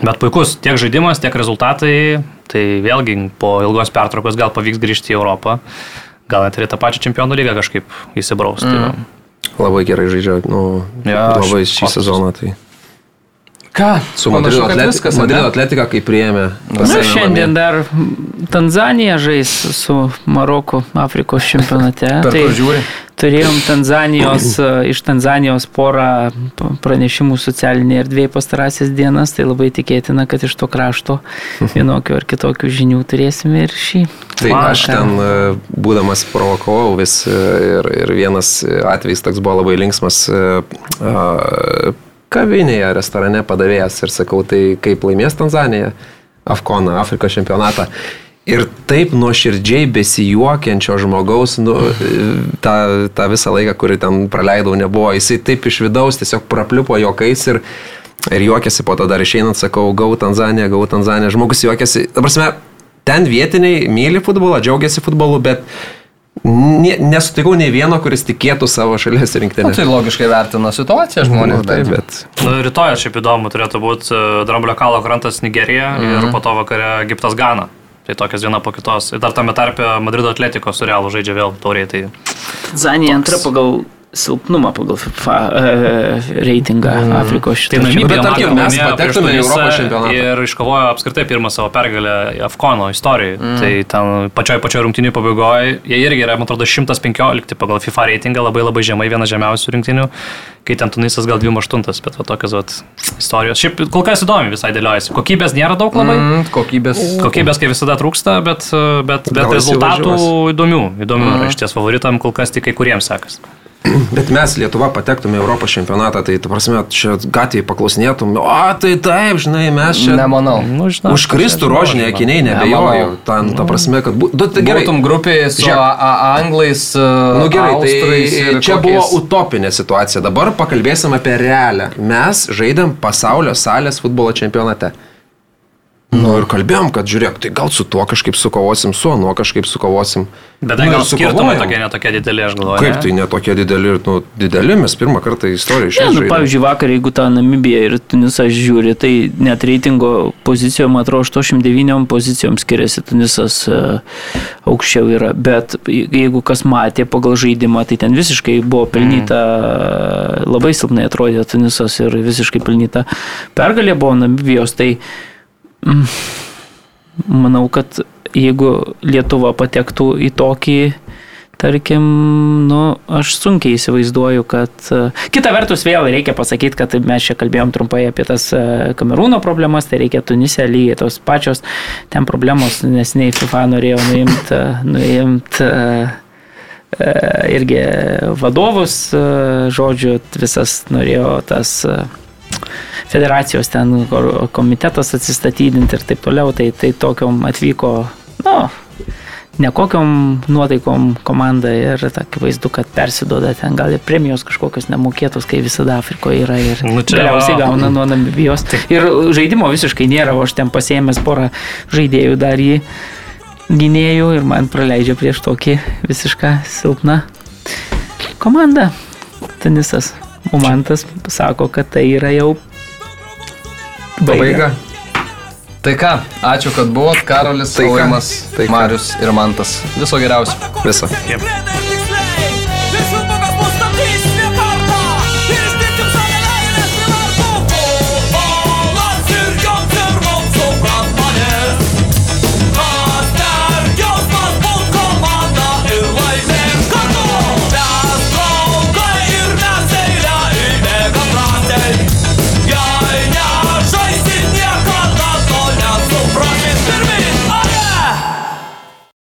bet puikus tiek žaidimas, tiek rezultatai, tai vėlgi po ilgos pertraukos gal pavyks grįžti į Europą, gal net ir tą pačią čempionų lygą kažkaip įsibraus. Mm. Tai, Labai gerai žaidžia, nu, Jo, labai šį sezoną. Tai. Ką? Su Madrido, kad atleti viskas, Madrido atletika, kai priėmė. Na, šiandien namie. dar Tanzanija žais su Maroku Afrikos čempionate. Tai žiūri? Turėjom Tanzanijos, (clears throat) e, iš Tanzanijos porą pranešimų socialinėje erdvėje pastarąsias dienas, tai labai tikėtina, kad iš to krašto (laughs) vienokių ar kitokių žinių turėsime ir šį. Tai Man aš ten, e, būdamas provokavau vis e, ir, ir vienas atvejis toks buvo labai linksmas. a, Kavinėje, restorane padavėjas ir sakau, tai kaip laimės Tanzanija, Afkoną, Afrikos čempionatą. Ir taip nuoširdžiai besijuokiančio žmogaus, nu, e, tą, tą visą laiką, kurį ten praleidau, nebuvo. Jisai taip iš vidaus tiesiog prapliupo juokais ir, ir juokėsi, po to dar išeinant, sakau, gau Tanzaniją, gau Tanzaniją. Žmogus juokėsi. Dabar, prasme, ten vietiniai myli futbolą, džiaugiasi futbolu, bet ne, nesutikau nei vieno, kuris tikėtų savo šalies Nu, rinktinę. tai logiškai vertina situaciją žmonės. Nu, taip, bet- bet Nu, rytoj šiaip įdomu turėtų būti Dramblio kalo krantas Nigerija mm -hmm. ir po to vakare Egiptas Gana. Tai tokias viena po kitos. Ir dar tame tarpe Madrido Atletiko su Realu žaidžia vėl tauriai. Tai Tanzanija antra pagal silpnumą pagal FIFA e, reitingą Afrikos šitą. Tai Namibija Bet tarkim, mes patektume į Europos čempionatą. Ir iškovojo apskritai pirmą savo pergalę Afkono istorijoje. Mm. Tai ten pačioj pačioj rungtinių pabaigoje jie irgi yra, man atrodo, 115 pagal FIFA reitingą, labai labai žemai, viena žemiausių rinktinių, kai ten Tunisas gal 28, bet va tokios vat, istorijos. Šiaip kol kas įdomi visai dėliojasi. Kokybės nėra daug labai. Mm. Mm, kokybės. Kokybės, kaip visada, trūksta, bet, bet, bet rezultatų įdomių. Įdomių mm. yra iš ties favoritam, kol kas tik kai kuriems sekas. (clears throat) Bet mes Lietuva patektume į Europos čempionatą, tai, tu prasme, čia gatvėje paklausinėtum, o tai taip, žinai, mes čia... Nemanau. Nu, žinau, Užkristų rožiniai akiniai, nebejoju. Ten, ta prasme, kad būtų... Tai gerai, Būtum grupėje su Žiūrėk. a, a, anglais, Nu gerai, austrais tai ir čia kokiais- buvo utopinė situacija. Dabar pakalbėsim apie realią. Mes žaidėm pasaulio salės futbolo čempionate. Nu ir kalbėjom, kad žiūrėk, tai gal su tuo kažkaip sukovosim, su anuo kažkaip sukovosim. Bet tai Nu, gal skirtumai tokie netokie dideli, aš galvoju. Kaip ne? tai netokie dideli ir, nu, dideli, mes pirmą kartą istoriją išėjome. nu, pavyzdžiui, vakar, jeigu tą Namibiją ir Tunisą žiūri, tai net reitingo pozicijom, atrodo, 89 pozicijom skiriasi Tunisas e, aukščiau yra. Bet jeigu kas matė pagal žaidimą, tai ten visiškai buvo pelnyta, labai silpnai atrodė Tunisas ir visiškai pelnyta pergalė buvo Namibijos. Tai mm, manau, kad jeigu Lietuva patektų į tokį Tarkim, nu, aš sunkiai įsivaizduoju, kad... e, Kita vertus, vėl reikia pasakyti, kad mes čia kalbėjom trumpai apie tas e, Kamerūno problemas, tai reikia Tunise lygiai tos pačios ten problemos, nes nei FIFA norėjo nuimti nuimt, e, e, irgi vadovus, žodžiu, visas norėjo tas federacijos ten komitetas atsistatydinti ir taip toliau, tai, tai tokiom atvyko, nu, nekokiam nuotaikom komanda ir akivaizdu, kad persidoda ten gal ir premijos kažkokios nemokėtos, kai visada Afrikoje yra ir Nu, čia galiausiai gauna nuo Namibijos. Ir žaidimo visiškai nėra, o aš ten pasėmęs porą žaidėjų dar į gynėjų ir man praleidžia prieš tokį visišką silpną komandą. Tenisas. O man tas sako, kad tai yra jau Pabaiga. Tai ką, ačiū, kad buvot, Karolis, Tai ką? Aurimas, Tai ką? Marius ir Mantas. Viso geriausio. Jep. Grenade